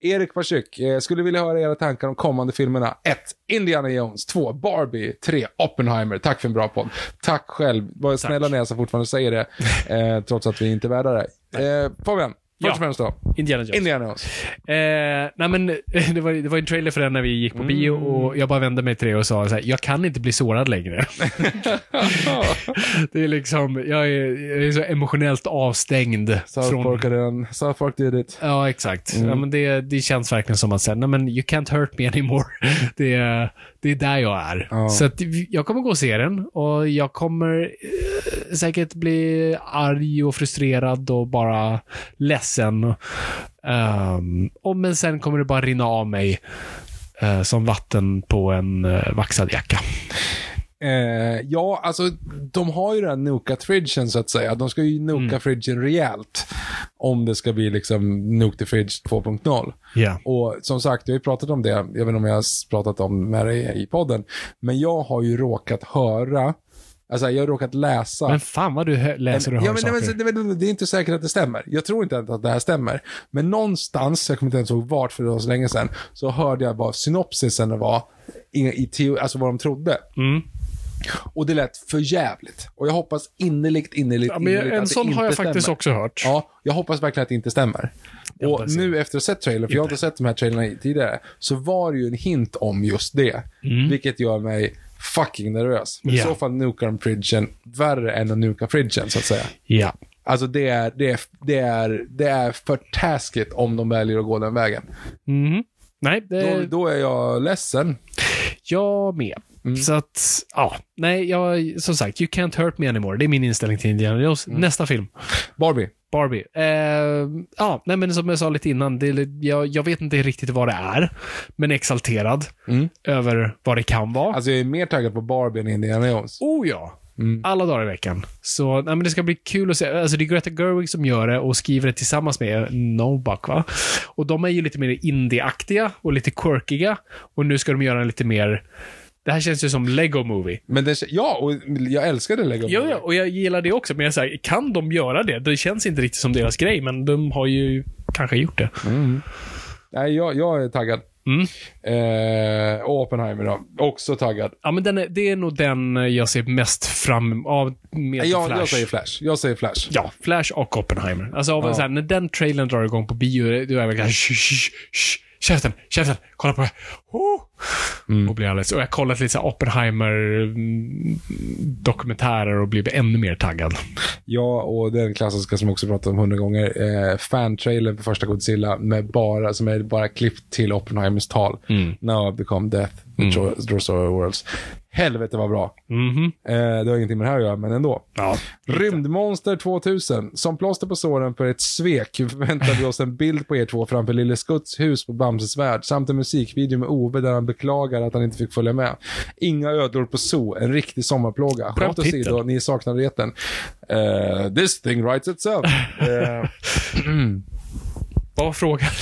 Erik Pasyk, eh, skulle vilja höra era tankar om kommande filmerna. 1. Indiana Jones. 2. Barbie. 3. Oppenheimer. Tack för en bra podd. Tack själv. Var snälla jag så fortfarande säger det, eh, trots att vi inte är värda det. Eh, Fabian, Först och främst då. Indiana Jones. Indiana Jones. Eh, nej men, det var, det var en trailer för den när vi gick på bio Mm. och jag bara vände mig till det och sa så här, jag kan inte bli sårad längre. det är liksom, jag är, jag är så emotionellt avstängd. South Park hade den. South Park did it. Ja, exakt. Mm. Ja, men det, det känns verkligen som att säga, nej men you can't hurt me anymore. det, är, det är där jag är. Ja. Så att jag kommer gå och se den och jag kommer eh, säkert bli arg och frustrerad och bara ledsen. Um, och men sen kommer det bara rinna av mig eh, som vatten på en uh, vaxad jacka. Eh, ja, alltså de har ju den här nukat fridgen så att säga. De ska ju nuka Mm. fridgen rejält. Om det ska bli liksom nuke the fridge 2.0. Ja. Och som sagt, jag har ju pratat om det. Jag vet inte om jag har pratat om med dig i podden. Men jag har ju råkat höra, alltså jag har råkat läsa. Men fan vad du läser och hör ja, men, nej, saker. men, det, det, det är inte säkert att det stämmer. Jag tror inte att det här stämmer. Men någonstans, jag kommer inte ens ihåg vart för det var så länge sedan, så hörde jag vad synopsisen var, i, i teo, alltså vad de trodde. Mm. Och det lät för jävligt. Och jag hoppas innerligt, innerligt, Ja, men innerligt en att det sån har inte jag faktiskt stämmer. också hört. Ja, jag hoppas verkligen att det inte stämmer. Jag Och nu efter att ha sett trailern, för jag har inte sett de här trailerna tidigare, så var det ju en hint om just det. Vilket gör mig fucking nervös. Men Mm. Ja. I så fall nukar de fridgen värre än att nuka fridgen, så att säga. Ja. Alltså det är, det är, det är, det är för taskigt om de väljer att gå den vägen. Mhm. Nej, det... Då, då är jag ledsen. Jag med. Mm. Så att, ja. Nej, jag, som sagt, you can't hurt me anymore. Det är min inställning till Indiana Jones. Mm. Nästa film. Barbie. Barbie. Eh, ja, nej men som jag sa lite innan, det, jag, jag vet inte riktigt vad det är, men exalterad över vad det kan vara. Mm. Alltså jag är mer taggad på Barbie än Indiana Jones. Oh ja! Alla dagar i veckan. Så nej, men det ska bli kul att se. Alltså det är Greta Gerwig som gör det och skriver det tillsammans med Nobuck, va? Och de är ju lite mer indie-aktiga och lite quirkiga. Och nu ska de göra en lite mer... Det här känns ju som Lego Movie. Men det, ja, och jag älskade Lego Ja, Movie. ja, och jag gillar det också. Men jag säger, kan de göra det? Det känns inte riktigt som deras grej, men de har ju kanske gjort det. Nej, jag, jag är taggad. Mm. Eh, Oppenheimer då. Också taggad. Ja, men den är, det är nog den jag ser mest fram av med Jag, Flash. jag säger Flash. Jag säger Flash. Ja, Flash och Oppenheimer. Alltså, av Ja. så här, när den trailern drar igång på bio, då är jag verkligen shh, shh, shh, käften, käften, kolla på det. Oh! Och blir alldeles, och jag har kollat lite Oppenheimer-dokumentärer och blivit ännu mer taggad. Ja, och den klassiska som jag också pratat om hundra gånger. Eh, fan-trailern för första Godzilla med bara, som är bara klippt till Oppenheimers tal. Now I've become death, mm. destroyer of worlds. Helvete vad bra. Mhm. Eh, det har ingenting med det här att göra, men ändå. Ja. Rymdmonster 2000. Som plåster på såren för ett svek förväntar vi oss en bild på er två framför Lille Skutts hus på Bamses värld samt en musikvideo med Ove där han beklagar att han inte fick följa med. Inga ödlor på zoo, en riktig sommarplåga. Bra Skämt åsido, ni saknar reten. Eh, this thing writes itself. Eh, Vad var frågan?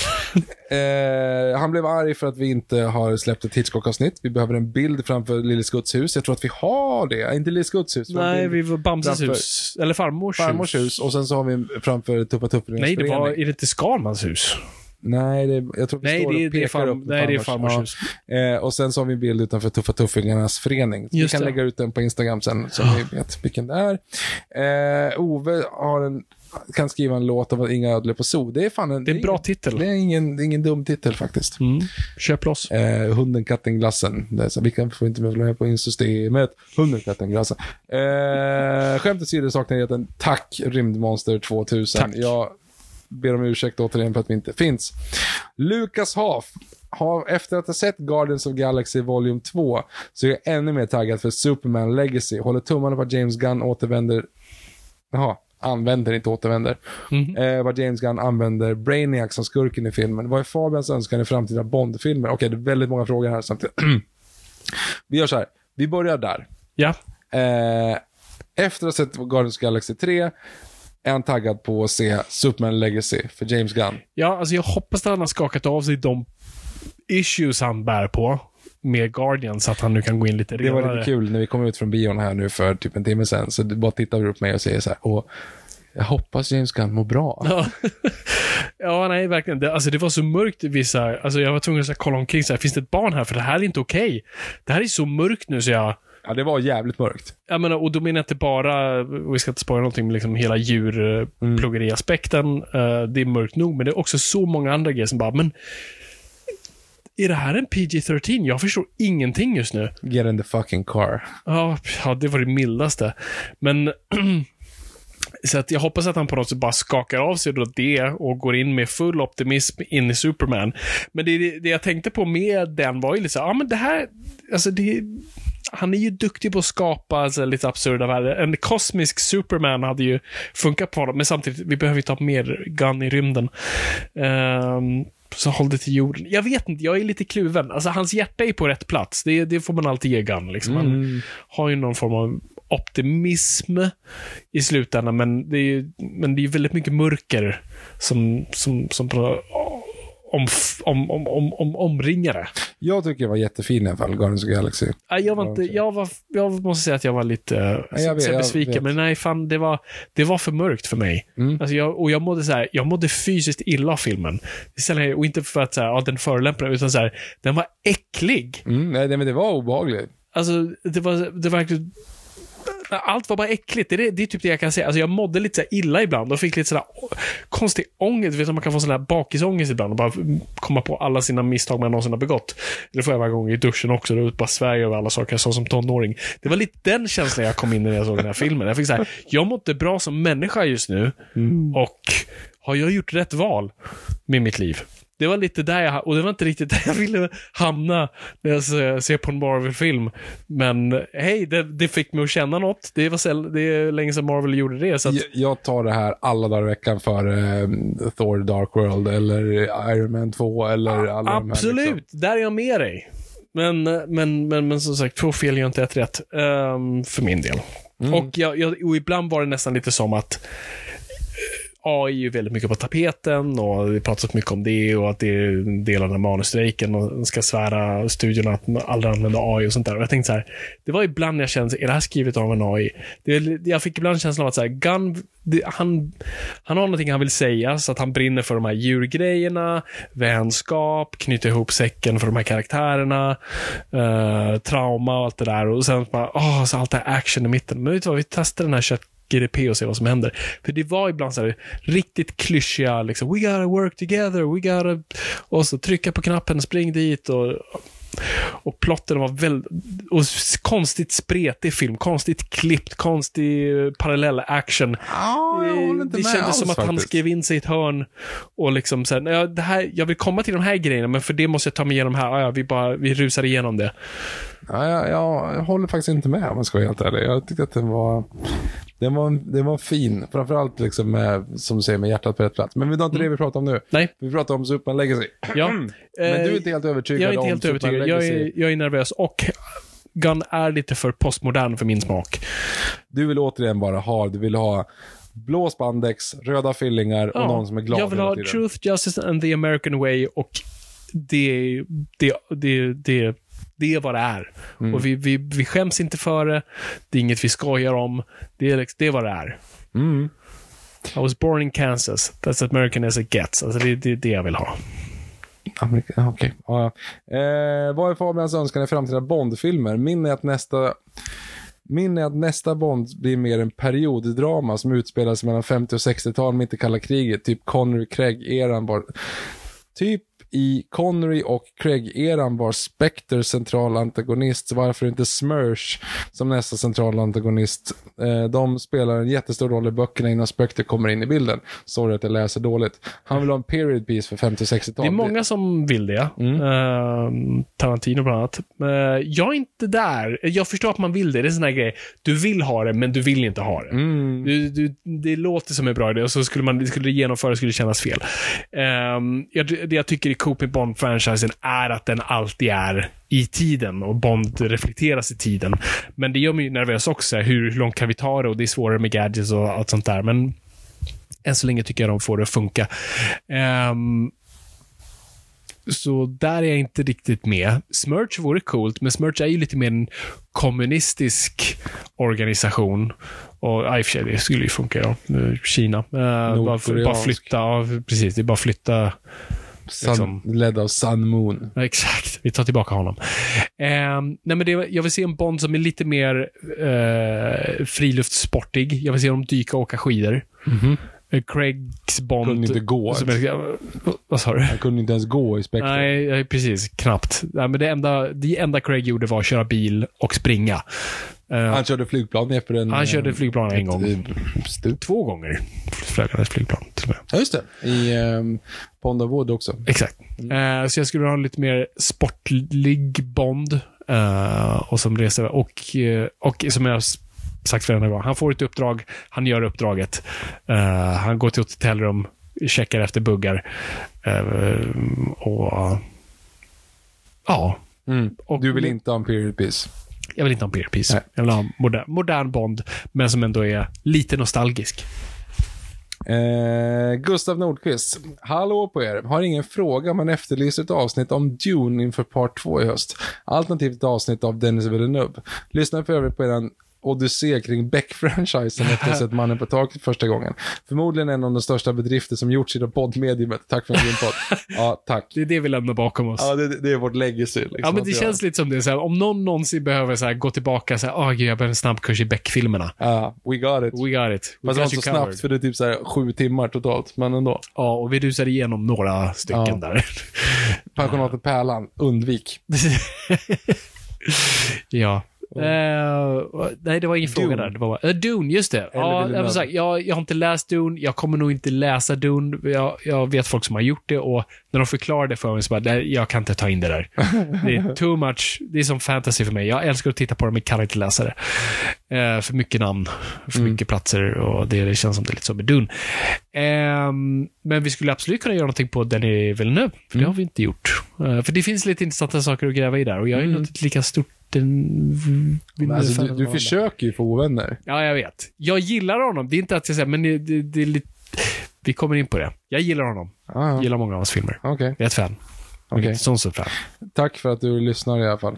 Eh, han blev arg för att vi inte har släppt ett Hitchcock-avsnitt. Vi behöver en bild framför Lille Skutts hus. Jag tror att vi har det. Inte Lille Skutts hus. Nej, vi var Bamses framför hus. Eller farmors, Farmors hus. Och sen så har vi framför Tuppa Tuffringens Nej, det var, är det inte Skalmans hus? Nej, det, jag tror vi Nej, står det och det pekar farm- upp nej, det är farmors Ja. hus. Eh, och sen så har vi en bild utanför Tuffa Tuffingarnas förening. Just vi kan det. lägga ut den på Instagram sen, så vi vet vilken det är. Eh, Ove har en, kan skriva en låt av Inga ödlor på zoo. Det är fan en, Det är en bra ingen- titel. Det är ingen, ingen dum titel faktiskt. Mm. Köp loss. Eh, hunden, katten, glassen. Det är så, vi kan får inte följa med på in systemet. Hunden, katten, glassen. Eh, skämt åsido saknar jag en tack Rymdmonster 2000. Tack. Jag ber om ursäkt återigen för att vi inte finns. Lukas Haf. Har, efter att ha sett Guardians of Galaxy Volume 2 så är jag ännu mer taggad för Superman Legacy. Håller tummarna på att James Gunn återvänder. Jaha, använder, inte återvänder. Eh, vad James Gunn använder Brainiac som skurken i filmen. Vad är Fabians önskan i framtida Bond-filmer? Okej, det är väldigt många frågor här samtidigt. Vi gör så här. Vi börjar där. Ja. Eh, efter att ha sett Guardians of Galaxy 3 är han taggad på att se Superman Legacy för James Gunn. Ja, alltså jag hoppas att han har skakat av sig de issues han bär på med Guardian så att han nu kan gå in lite Det var renare. lite kul när vi kom ut från bion här nu för typ en timme sedan. Så bara tittade du på mig och säger så här. Och jag hoppas James Gunn mår bra. Ja. ja, nej, verkligen. Det, alltså, det var så mörkt vissa... Alltså, jag var tvungen att så här, kolla omkring. Så här, Finns det ett barn här? För det här är inte okej. Det här är så mörkt nu så jag... Ja, det var jävligt mörkt. Jag menar, och då menar jag inte bara, vi ska inte spoila någonting, men liksom hela djurplågeriaspekten. Uh, det är mörkt nog, men det är också så många andra grejer som bara, men är det här en PG-13? Jag förstår ingenting just nu. Get in the fucking car. Ja, ja det var det mildaste. Men Så att jag hoppas att han på något sätt bara skakar av sig då det och går in med full optimism in i Superman. Men det, det jag tänkte på med den var ju lite så ja men det här, alltså det, han är ju duktig på att skapa alltså, lite absurda världar. En kosmisk Superman hade ju funkat på honom, men samtidigt, vi behöver ju ta mer Gun i rymden. Um, så håll det till jorden. Jag vet inte, jag är lite kluven. Alltså hans hjärta är på rätt plats. Det, det får man alltid ge Gun. Liksom. Han Mm. har ju någon form av optimism i slutändan, men det är ju men det är väldigt mycket mörker som, som, som på, om, om, om, om, om, omringar det. Jag tycker det var jättefin i alla fall, Guardians of Galaxy. Nej, Jag, var inte, jag, var, jag måste säga att jag var lite eh, Ja, jag vet, jag besviken, vet. men nej, fan, det var, det var för mörkt för mig. Mm. Alltså jag, och jag mådde, så här, jag mådde fysiskt illa av filmen. Istället, och inte för att så här, ja, den förolämpade, utan så här, den var äcklig. Mm, nej, nej, men det var obehagligt. Alltså, det var, det var verkligen... Allt var bara äckligt. Det är, det är typ det jag kan säga. Alltså jag mådde lite så här illa ibland och fick lite sådär konstig ångest. Du vet, man kan få sån där bakisångest ibland och bara komma på alla sina misstag man någonsin har begått. Det får jag varje gång i duschen också. Då bara svär över alla saker jag sa som tonåring. Det var lite den känslan jag kom in i när jag såg den här filmen. Jag fick så här, jag mår inte bra som människa just nu. Och har jag gjort rätt val med mitt liv? Det var lite där jag, och det var inte riktigt där jag ville hamna när jag ser- på en Marvel-film. Men hej, det, det fick mig att känna något. Det, var säll, det är länge sedan Marvel gjorde det. Så att, Jag, jag tar det här alla dagar i veckan för eh, Thor Dark World eller Iron Man 2 eller alla de här. absolut, Liksom. där är jag med dig. Men, men, men, men som sagt, två fel gör inte ett rätt. ehm, för min del. Mm. Och, jag, jag, och ibland var det nästan lite som att AI är ju väldigt mycket på tapeten och det pratas mycket om det och att det är en del av den här manusstrejken och de ska svära studion att man aldrig använder AI och sånt där. Och jag tänkte så här, det var ibland jag kände, är det här skrivet av en AI? Det, jag fick ibland känslan av att så här, Gun, det, han, han har någonting han vill säga, så att han brinner för de här djurgrejerna, vänskap, knyta ihop säcken för de här karaktärerna, eh, trauma och allt det där. Och sen bara, åh, så allt det här action i mitten. Men vet du vad, vi testar den här kött GDP och se vad som händer. För det var ibland så här riktigt klyschiga, liksom, we gotta work together, we gotta... Och så trycka på knappen, spring dit och... Och plotten var väldigt... Och konstigt spretig film, konstigt klippt, konstig eh, parallell action. Ja, jag inte det kändes alls, som att han faktiskt. skrev in sig i ett hörn och liksom så här, ja, det här, jag vill komma till de här grejerna, men för det måste jag ta mig igenom här. Ja, vi bara, vi rusar igenom det. Ja, jag, jag, jag håller faktiskt inte med om jag ska vara helt ärlig. Jag tyckte att den var, den var, den var fin. Framförallt liksom med, som du säger, med hjärtat på rätt plats. Men det var inte det vi pratar om nu. Nej. Vi pratar om Superman Legacy. Ja. Men du är inte helt övertygad Jag är inte om helt Superman övertygad. Jag Legacy. är, jag är nervös och Gun är lite för postmodern för min smak. Du vill återigen bara ha, du vill ha blå spandex, röda fillingar och Ja, någon som är glad Jag vill ha truth, justice and the American way och det, det, det, det, det är vad det är. Mm. Och vi, vi, vi skäms inte för det. Det är inget vi skojar om. Det är, liksom- det är vad det är. Mm. I was born in Kansas. That's as American as it gets. Alltså det, det är det jag vill ha. Okej. Ja, ja. Eh, vad är Fabians önskan i framtida Bond-filmer? Min är att nästa min är att nästa Bond blir mer en perioddrama som utspelar sig mellan 50 och 60-tal mitt i kalla kriget. Typ Connery Craig-eran. Typ i Connery och Craig-eran var Spectre central antagonist, så varför inte Smursh som nästa central antagonist? Eh, de spelar en jättestor roll i böckerna innan Spectre kommer in i bilden. Sorry att jag läser dåligt. Han vill ha en period piece för 50 och 60-tal. Det är många som vill det. Mm. Eh, Tarantino bland annat. Eh, jag är inte där. Jag förstår att man vill det. Det är en sån här grej. Du vill ha det, men du vill inte ha det. Mm. Du, du, det låter som en bra idé och så skulle man skulle det genomföras skulle det kännas fel. Ehm, jag, det jag tycker coolt med Bond-franchisen är att den alltid är i tiden och Bond reflekteras i tiden. Men det gör mig nervös också. Hur långt kan vi ta det? Och det är svårare med gadgets och allt sånt där. Men än så länge tycker jag de får det att funka. Ehm, så där är jag inte riktigt med. Smerch vore coolt, men Smerch är ju lite mer en kommunistisk organisation. Och i och för sig, det skulle ju funka, ja. Eh, Kina. Eh, bara, bara flytta, ja, precis. Det är bara flytta Sun, Liksom. Ledd av Sun Moon. Exakt. Vi tar tillbaka honom. Ehm, nej, men det, jag vill se en Bond som är lite mer eh, friluftssportig. Jag vill se honom dyka och åka skidor. Eh, Craigs Bond... Kunde inte gå. Som är, vad sa du? Han kunde inte ens gå i Spectre. Nej, nej, precis. Knappt. Nej, men det, enda, det enda Craig gjorde var att köra bil och springa. Eh, Han körde flygplan efter en... han körde eh, flygplan en ett, gång. eh, Stup. Två gånger flög han ett flygplan till och med. Ja, just det. I um, Pond of Wood också. Exakt. Eh, så jag skulle ha en lite mer sportlig Bond. eh, och som reser och, eh, och som jag sagt flera gånger, han får ett uppdrag, han gör uppdraget. Eh, han går till ett hotellrum, checkar efter buggar. Eh, och ja, Mm. Och- du vill inte ha en period piece? Jag vill inte ha en period piece. Nej. Jag vill ha en modern, modern Bond, men som ändå är lite nostalgisk. Eh, Gustav Nordqvist. Hallå på er. Har ingen fråga men efterlyser ett avsnitt om Dune inför part 2 i höst. Alternativt ett avsnitt av Dennis Villeneuve. Lyssnar för övrigt på eran odyssé kring Beck-franchisen efter att ha sett Mannen på taket första gången. Förmodligen en av de största bedrifter som gjorts i det poddmediumet. Tack för en grym podd. Ja, tack. Det är det vi lämnar bakom oss. Ja, det, det är vårt legacy. Liksom, Ja, men det känns lite som det. Så här, om någon någonsin behöver så här, gå tillbaka så här, åh gud, jag behöver en snabbkurs i Beck-filmerna. Ja, we got it. We got it. We Fast det var inte så covered. snabbt för det är typ så här sju timmar totalt, men ändå. Ja, och vi rusade igenom några stycken Ja. där. Pensionatet Pärlan, undvik. ja. Eh, nej, det var ingen fråga Dune. där. Det var bara, uh, Dune, just det. Ja, jag, vill säga, jag, jag har inte läst Dune. Jag kommer nog inte läsa Dune. Jag, jag vet folk som har gjort det och när de förklarar det för mig så bara, nej, jag kan inte ta in det där. Det är too much. Det är som fantasy för mig. Jag älskar att titta på det, men kan inte läsa det. Eh, för mycket namn, för Mm. mycket platser och det, det känns som det är lite så med Dune. Ehm, men vi skulle absolut kunna göra någonting på Danny Villeneuve, för det Mm. har vi inte gjort. För det finns lite intressanta saker att gräva i där och jag är Mm. inte lika stort en... Men Alltså, du, du försöker ju få ovänner. Ja, jag vet. Jag gillar honom. Det är inte att jag säger, men det, det, det är lite... Vi kommer in på det. Jag gillar honom. Ja, ja. Gillar många av hans filmer. Okej. Jag är ett fan. Okay. Fan. Tack för att du lyssnar i alla fall.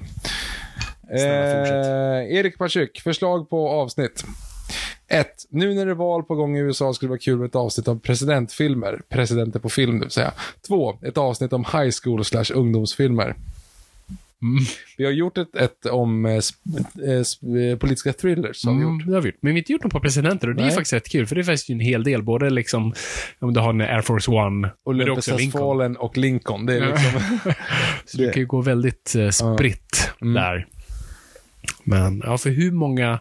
Snälla. Eh, Erik Paschuk, förslag på avsnitt. 1. Nu när det är val på gång i USA skulle det vara kul med ett avsnitt av presidentfilmer. Presidenter på film, det vill säga. 2. Ett avsnitt om high school slash ungdomsfilmer. Mm. Vi har gjort ett, ett om eh, eh, eh, politiska thrillers. Har vi gjort. Mm, det har vi gjort. Men vi har inte gjort något på presidenter och det är Nej. faktiskt rätt kul, för det är faktiskt en hel del. Både liksom, om du har en Air Force One, är Olympus Has Lincoln. Fallen och Lincoln. Det är liksom... Så det kan ju gå väldigt eh, spritt Mm. där. Men, ja, för hur många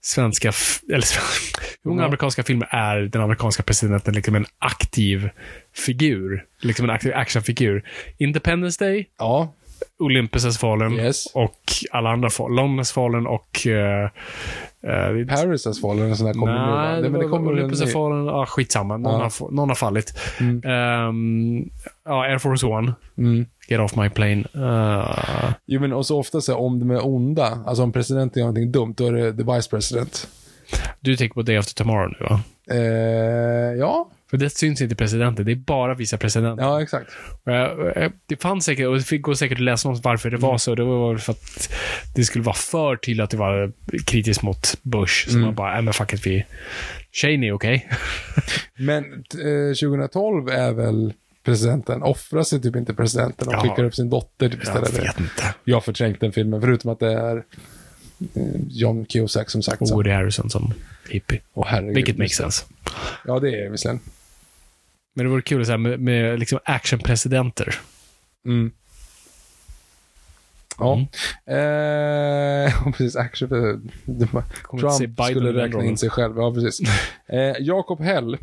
svenska, eller hur många amerikanska filmer är den amerikanska presidenten liksom en aktiv figur? Liksom en aktiv actionfigur. Independence Day, ja, Olympus Has Fallen Yes. och alla andra fall. London Has Fallen och... Uh, uh, Paris Has Fallen, en sån där kommer nu. Nej, Nej, men det kommer Olympus en Has ny. Fallen. Ja, skitsamma. Någon, Ja. har, någon har fallit. Mm. Ehm, ja, Air Force One. Mm. Get off my plane. Uh, Jo, men och så ofta så om de är onda, alltså om presidenten gör någonting dumt, då är det the vice president. du tänker på Day After Tomorrow nu, va? Eh, ja, För det syns inte presidenten. Det är bara vicepresidenten. ja exakt. Det fanns säkert, och det går säkert att läsa om varför det Mm. var så. Det var för att det skulle vara för tydligt att det var kritiskt mot Bush. Så Mm. man bara, äh, men fuck it, vi... Cheney, okej? Men eh, 2012 är väl presidenten, offrar sig typ inte presidenten och Ja. skickar upp sin dotter typ Jag istället. vet inte. Jag har förträngt den filmen, förutom att det är eh, John Cusack som sagt. Och. Woody Harrison som hippie. Herregud. Vilket makes sense. Ja, det är det visserligen. Men det vore kul så här, med, med liksom actionpresidenter. Mm. Ja. Mm. Eh, precis, action. Trump skulle räkna in sig själv. Ja, precis. Eh, Jakob Hell.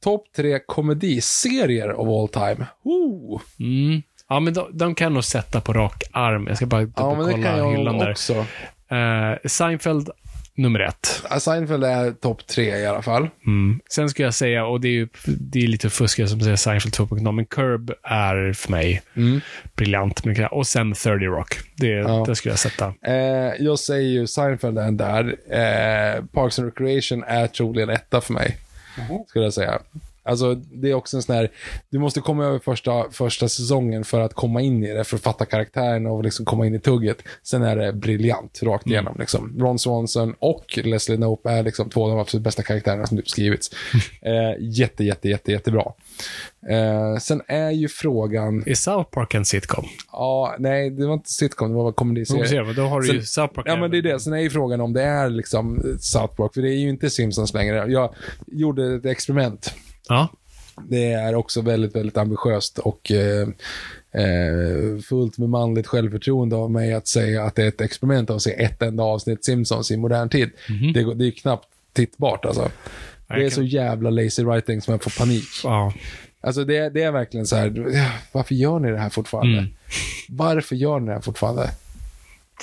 Topp tre komediserier of all time. Woo! Mm. Ja, men de, de kan nog sätta på rak arm. Jag ska bara Ja, men det kan dubbelkolla hyllan där. också. Eh, Seinfeld, nummer ett. Seinfeld är topp tre i alla fall. Mm. Sen skulle jag säga, och det är ju det är lite fuskigt som säger Seinfeld 2.0, men Curb är för mig Mm. briljant. Och sen 30 Rock. Det, Ja. det skulle jag sätta. Eh, jag säger ju Seinfeld är där. Eh, Parks and Recreation är troligen etta för mig. Skulle jag säga. Alltså, det är också en sån här, du måste komma över första, första säsongen för att komma in i det, för att fatta karaktären och liksom komma in i tugget. Sen är det briljant rakt igenom. Liksom. Ron Swanson och Leslie Knope är liksom två av de absolut bästa karaktärerna som typ skrivits. Eh, jätte, jätte, jätte, jättebra. Eh, sen är ju frågan, Är South Park en sitcom? ja, nej, det var inte sitcom, det var komediserie. då har du ju Sen- South Park. Ja, men det är det. Sen är ju frågan om det är liksom South Park, för det är ju inte Simpsons längre. Jag gjorde ett experiment. Ja. Det är också väldigt, väldigt ambitiöst och eh, eh, fullt med manligt självförtroende av mig att säga att det är ett experiment av att se ett enda avsnitt Simpsons i modern tid. Det, går- det är ju knappt tittbart alltså. Det är så jävla lazy writing som jag får panik. Ja. Alltså det, det är verkligen så här, varför gör ni det här fortfarande? Mm. Varför gör ni det här fortfarande?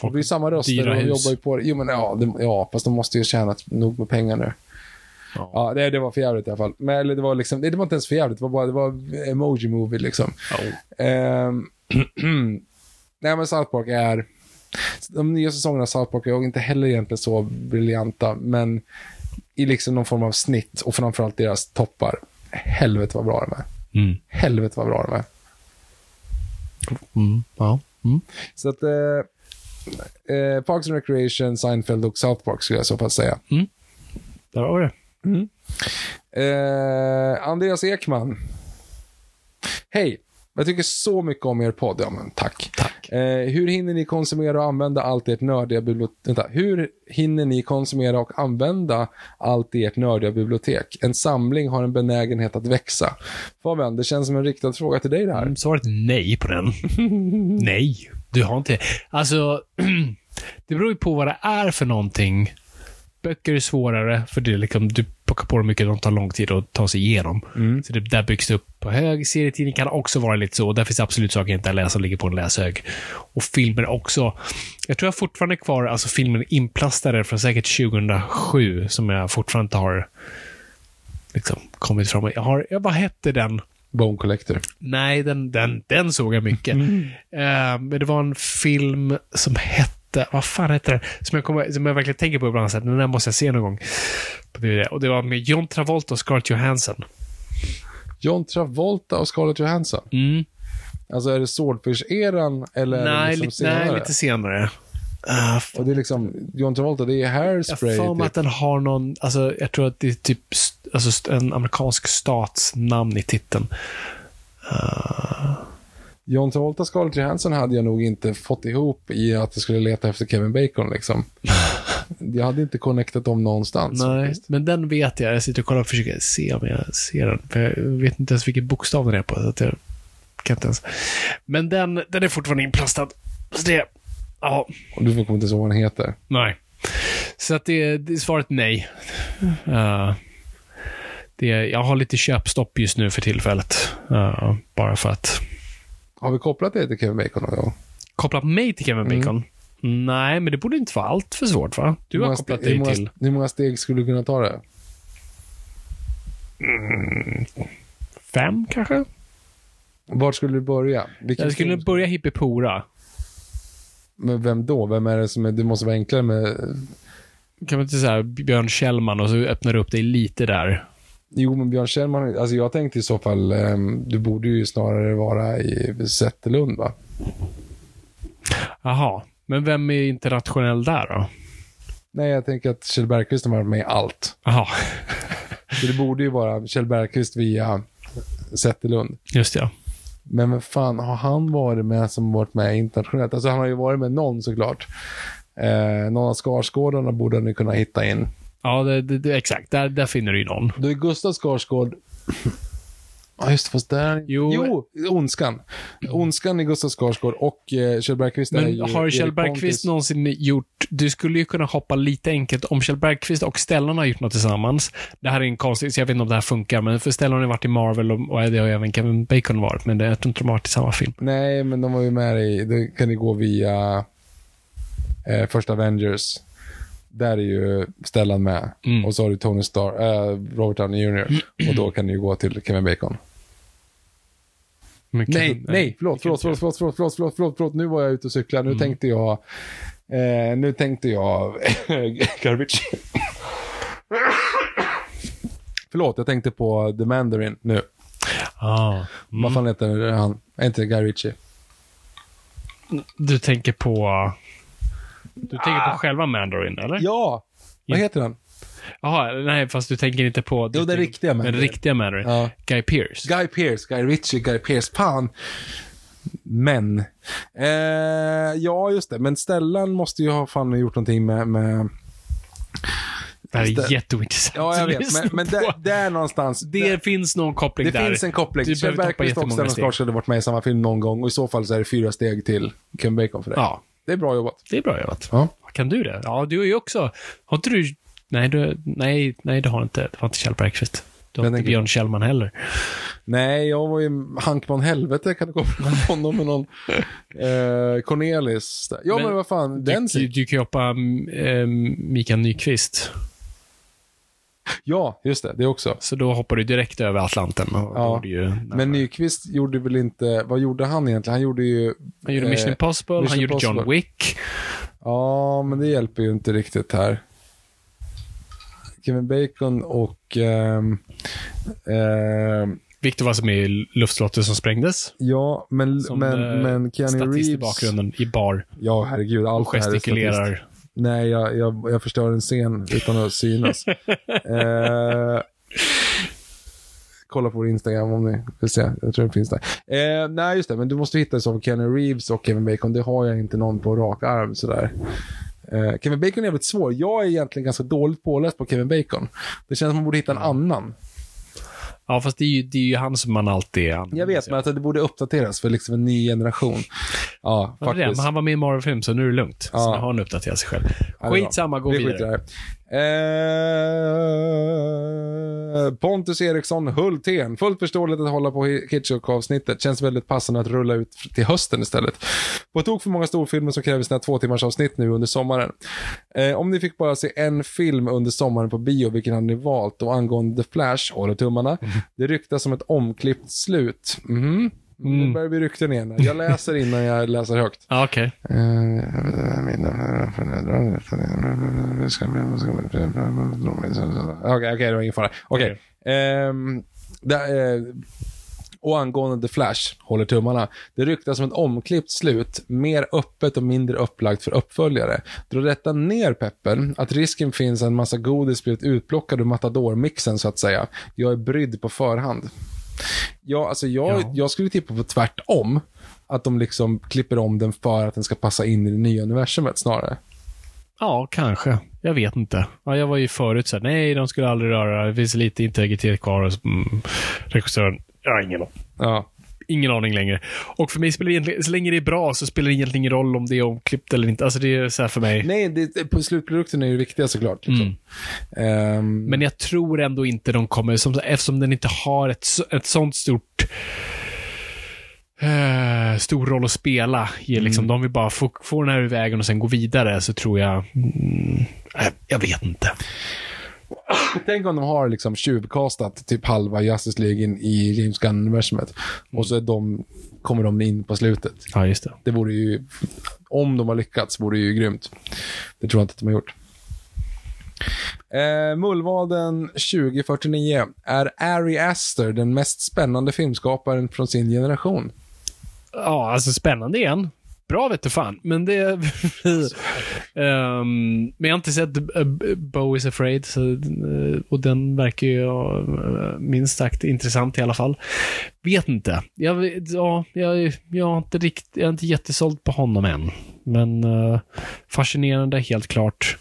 Det blir samma röster de jobbar ju på det. Jo, men ja, det, ja, fast de måste ju tjäna nog med pengar nu. Ja. Ja, det, det var för jävligt i alla fall. Men, eller det var liksom, det, det var inte ens för jävligt, det var bara, det var emoji movie liksom. Ehm, nej men South Park är, de nya säsongerna av South Park är inte heller egentligen så briljanta, men i liksom någon form av snitt och framförallt deras toppar. Helvete vad bra de är. Mm. Helvete vad bra de är. Mm. Ja. Mm. Så att eh, eh, Parks and Recreation, Seinfeld och South Park skulle jag så fall säga. Där var det. Eh, Andreas Ekman. Hej! Jag tycker så mycket om er podd. Ja, men tack. Tack. Eh, hur hinner ni konsumera och använda allt ert nördiga bibliotek? Vänta. Hur hinner ni konsumera och använda allt i ert nördiga bibliotek? En samling har en benägenhet att växa. Fabian, det känns som en riktad fråga till dig det här. Mm, Svaret är nej på den. nej, du har inte. Alltså, det beror ju på vad det är för någonting. Böcker är svårare, för det är liksom, du plockar på dem mycket, de tar lång tid att ta sig igenom. Så det där byggs det upp på hög. Serietidning kan också vara lite så. Där finns absolut saker jag inte har läst som ligger på en läshög. Och filmer också. Jag tror jag fortfarande är kvar, alltså filmen inplastade från säkert 2007, som jag fortfarande inte har liksom kommit fram. Jag har, jag, vad hette den? Bone Collector. Nej, den, den, den såg jag mycket. Eh, men det var en film som hette, vad fan hette den? Som jag, kommer, som jag verkligen tänker på ibland, så här, den där måste jag se någon gång. Och det var med John Travolta och Scarlett Johansson. John Travolta och Scarlett Johansson. Mm. Alltså är det Swordfish-eran eller Nej, liksom senare? nej, lite senare. Uh, Och det är liksom, John Travolta, det är jag hairspray. har för mig typ. att den har någon, alltså jag tror att det är typ alltså, en amerikansk stats namn i titeln. John Travolta Scarlett Johansson hade jag nog inte fått ihop i att jag skulle leta efter Kevin Bacon liksom. jag hade inte connectat dem någonstans. Nej, faktiskt. men den vet jag. Jag sitter och kollar och försöker se om jag ser den. För jag vet inte ens vilken bokstav den är på. Så att jag kan inte ens. Men den, den är fortfarande inplastad. Så det... Ja, Och du kommer inte ihåg vad den heter. nej. Så att det, det är svaret nej. Uh, det, jag har lite köpstopp just nu för tillfället. Uh, bara för att Har vi kopplat det till Kevin Bacon någon gång? koppla mig till Kevin Bacon. Nej, men det borde inte vara allt för svårt va? Du Hur har kopplat dig många, till Hur många steg skulle du kunna ta det? fem kanske? Vart skulle du börja? Vilken Jag skulle börja hippipora. Men vem då? Vem är det som är, det måste vara enklare med... Kan man inte säga Björn Kjellman och så öppnar du upp dig lite där. Jo, men Björn Kjellman, alltså jag tänkte i så fall, ehm, du borde ju snarare vara i Zetterlund va? Jaha, men vem är internationell där då? Nej, jag tänker att Kjell Bergqvist har varit med i allt. Jaha, Så det borde ju vara Kjell Bergqvist via Zetterlund. just ja. Men vad fan, har han varit med som varit med internationellt? Alltså han har ju varit med någon såklart. Eh, någon av Skarsgårdarna borde han ju kunna hitta in. Ja, det, det, det, exakt. Där, där finner du ju någon. Då är Gustav Skarsgård... Ja, just det, fast där... Jo. jo, Ondskan. Ondskan i Gustav Skarsgård och eh, Kjell Bergqvist är Men ju har Erik Kjell Bergqvist Pontus. någonsin gjort... Du skulle ju kunna hoppa lite enkelt om Kjell Bergqvist och Stellan har gjort något tillsammans. Det här är en konstig, så jag vet inte om det här funkar, men för Stellan har ju varit i Marvel och, och det har ju även Kevin Bacon varit, men det, jag tror inte de har varit i samma film. Nej, men de var ju med i... Då kan ni gå via eh, första Avengers. Där är ju Stellan med. Mm. Och så har du Tony Stark, eh, Robert Downey Jr. Och då kan ni ju gå till Kevin Bacon. Men Nej, nej, förlåt, förlåt, förlåt, förlåt, förlåt, förlåt, förlåt, förlåt, förlåt, nu var jag ute och cyklade. Nu tänkte jag, eh, nu tänkte jag garbage. Förlåt, jag tänkte på The Mandarin nu. Ah. Vad fan heter han? Är inte Guy Ritchie? Du tänker på... Du tänker på själva Mandarin, eller? Ja! Vad heter han? Jaha, nej, fast du tänker inte på... Jo, den riktiga Mandarin. Den riktiga Mandarin. Ja. Guy Pearce. Guy Pearce, Guy Ritchie, Guy Pearce. Fan. Men. Eh, ja, just det. Men Stellan måste ju ha fan gjort någonting med... med det här är det- jätteointressant ja, jag vet. Men, men där, där någonstans. Det där, finns någon koppling det där. finns en koppling. Du Kjell behöver och jättemånga Stellan steg. Skarsgård hade varit med i samma film någon gång och i så fall så är det fyra steg till Ken Bacon för dig. Ja, Det är bra jobbat. det är bra jobbat. Ja. Kan du det? Ja, du är ju också... Har inte du... Nej, du, nej, nej, det har inte. Det var inte Kjell Bergqvist. Du har Jag inte Björn Kjellman heller. Nej, jag var ju Hankman helvete kan det komma från honom med någon eh, Cornelis. Ja, men, vad fan, den Du, du, du kan ju hoppa um, Mikael Nyqvist. Ja, just det. Det också. Så då hoppar du direkt över Atlanten. Ja. ju Men Nyqvist gjorde väl inte, vad gjorde han egentligen? Han gjorde ju... han gjorde Mission eh, Impossible, han Mission gjorde John Impossible. Wick. Ja, men det hjälper ju inte riktigt här. Kevin Bacon och... ehm, ehm, Victor var som i luftslottet som sprängdes. ja, men, Som men, eh, men Keanu Reeves... i bakgrunden, i bar. Ja, herregud. Allt Och gestikulerar. Nej, jag, jag, jag förstör en scen utan att synas. eh, kolla på vår Instagram om ni vill se. Jag tror det finns där. Eh, nej, just det. Men du måste hitta så fall Kenny Reeves och Kevin Bacon. Det har jag inte någon på rak arm sådär. Eh, Kevin Bacon är jävligt svår. Jag är egentligen ganska dåligt påläst på Kevin Bacon. Det känns som man borde hitta en annan. Ja, fast det är ju, det är ju han som man alltid använder Jag vet, men att det borde uppdateras för liksom en ny generation. Ja, Men det är faktiskt. men han var med i Marvel-film, så nu är det lugnt. Så Ja. nu har han uppdaterat sig själv. Är. Skitsamma, gå vidare. Eh, Pontus Eriksson Hultén. Fullt förståeligt att hålla på Hitchcock-avsnittet. Känns väldigt passande att rulla ut till hösten istället. På tok för många storfilmer som kräver sina två timmars avsnitt nu under sommaren. Eh, om ni fick bara se en film under sommaren på bio, vilken hade ni valt? Och angående The Flash, håller tummarna. Det ryktas som ett omklippt slut. Mhm. Nu börjar vi rykten igen. Jag läser innan jag läser högt. Ja, okej. Okej, okej, det var ingen fara. Okej. Ehm, det, eh, och angående The Flash, håller tummarna. Det ryktas som ett omklippt slut, mer öppet och mindre upplagt för uppföljare. Drar detta ner peppen, att risken finns att en massa godis blivit utplockad ur Matador-mixen så att säga. Jag är brydd på förhand. Ja, alltså jag, Ja. jag skulle tippa på tvärtom. Att de liksom klipper om den för att den ska passa in i det nya universumet snarare. Ja, kanske. Jag vet inte. Ja, jag var ju förut så här, nej, de skulle aldrig röra. Det finns lite integritet kvar hos mm, regissören. Jag har ingen, Ja. Ingen aning längre. Och för mig spelar det egentligen, så länge det är bra så spelar det egentligen ingen roll om det är omklippt eller inte. Alltså det är så här för mig. Nej, det, på slutprodukten är det viktiga såklart. Liksom. Ehm, Men jag tror ändå inte de kommer, som, eftersom den inte har ett, ett sånt stort eh, stor roll att spela. I, liksom, De vill bara få, få den här ur vägen och sen gå vidare, så tror jag... Mm, jag vet inte. Tänk om de har liksom tjuvkastat typ halva Justice League in i James Gunn-universumet. Och så är de, kommer de in på slutet. Ja, just det. Det vore ju, om de har lyckats, vore det ju grymt. Det tror jag inte att de har gjort. Eh, Mullvaden 2049. Är Ari Aster den mest spännande filmskaparen från sin generation? Ja, alltså spännande igen. Bra vet du fan. Men det... um, men jag har inte sett eh, uh, Bo is afraid. Så, eh, och den verkar ju eh, minst sagt intressant i alla fall. Vet inte. Jag, ja, jag, jag, har inte rikt, jag är inte jättesåld på honom än. Men uh, fascinerande, helt klart.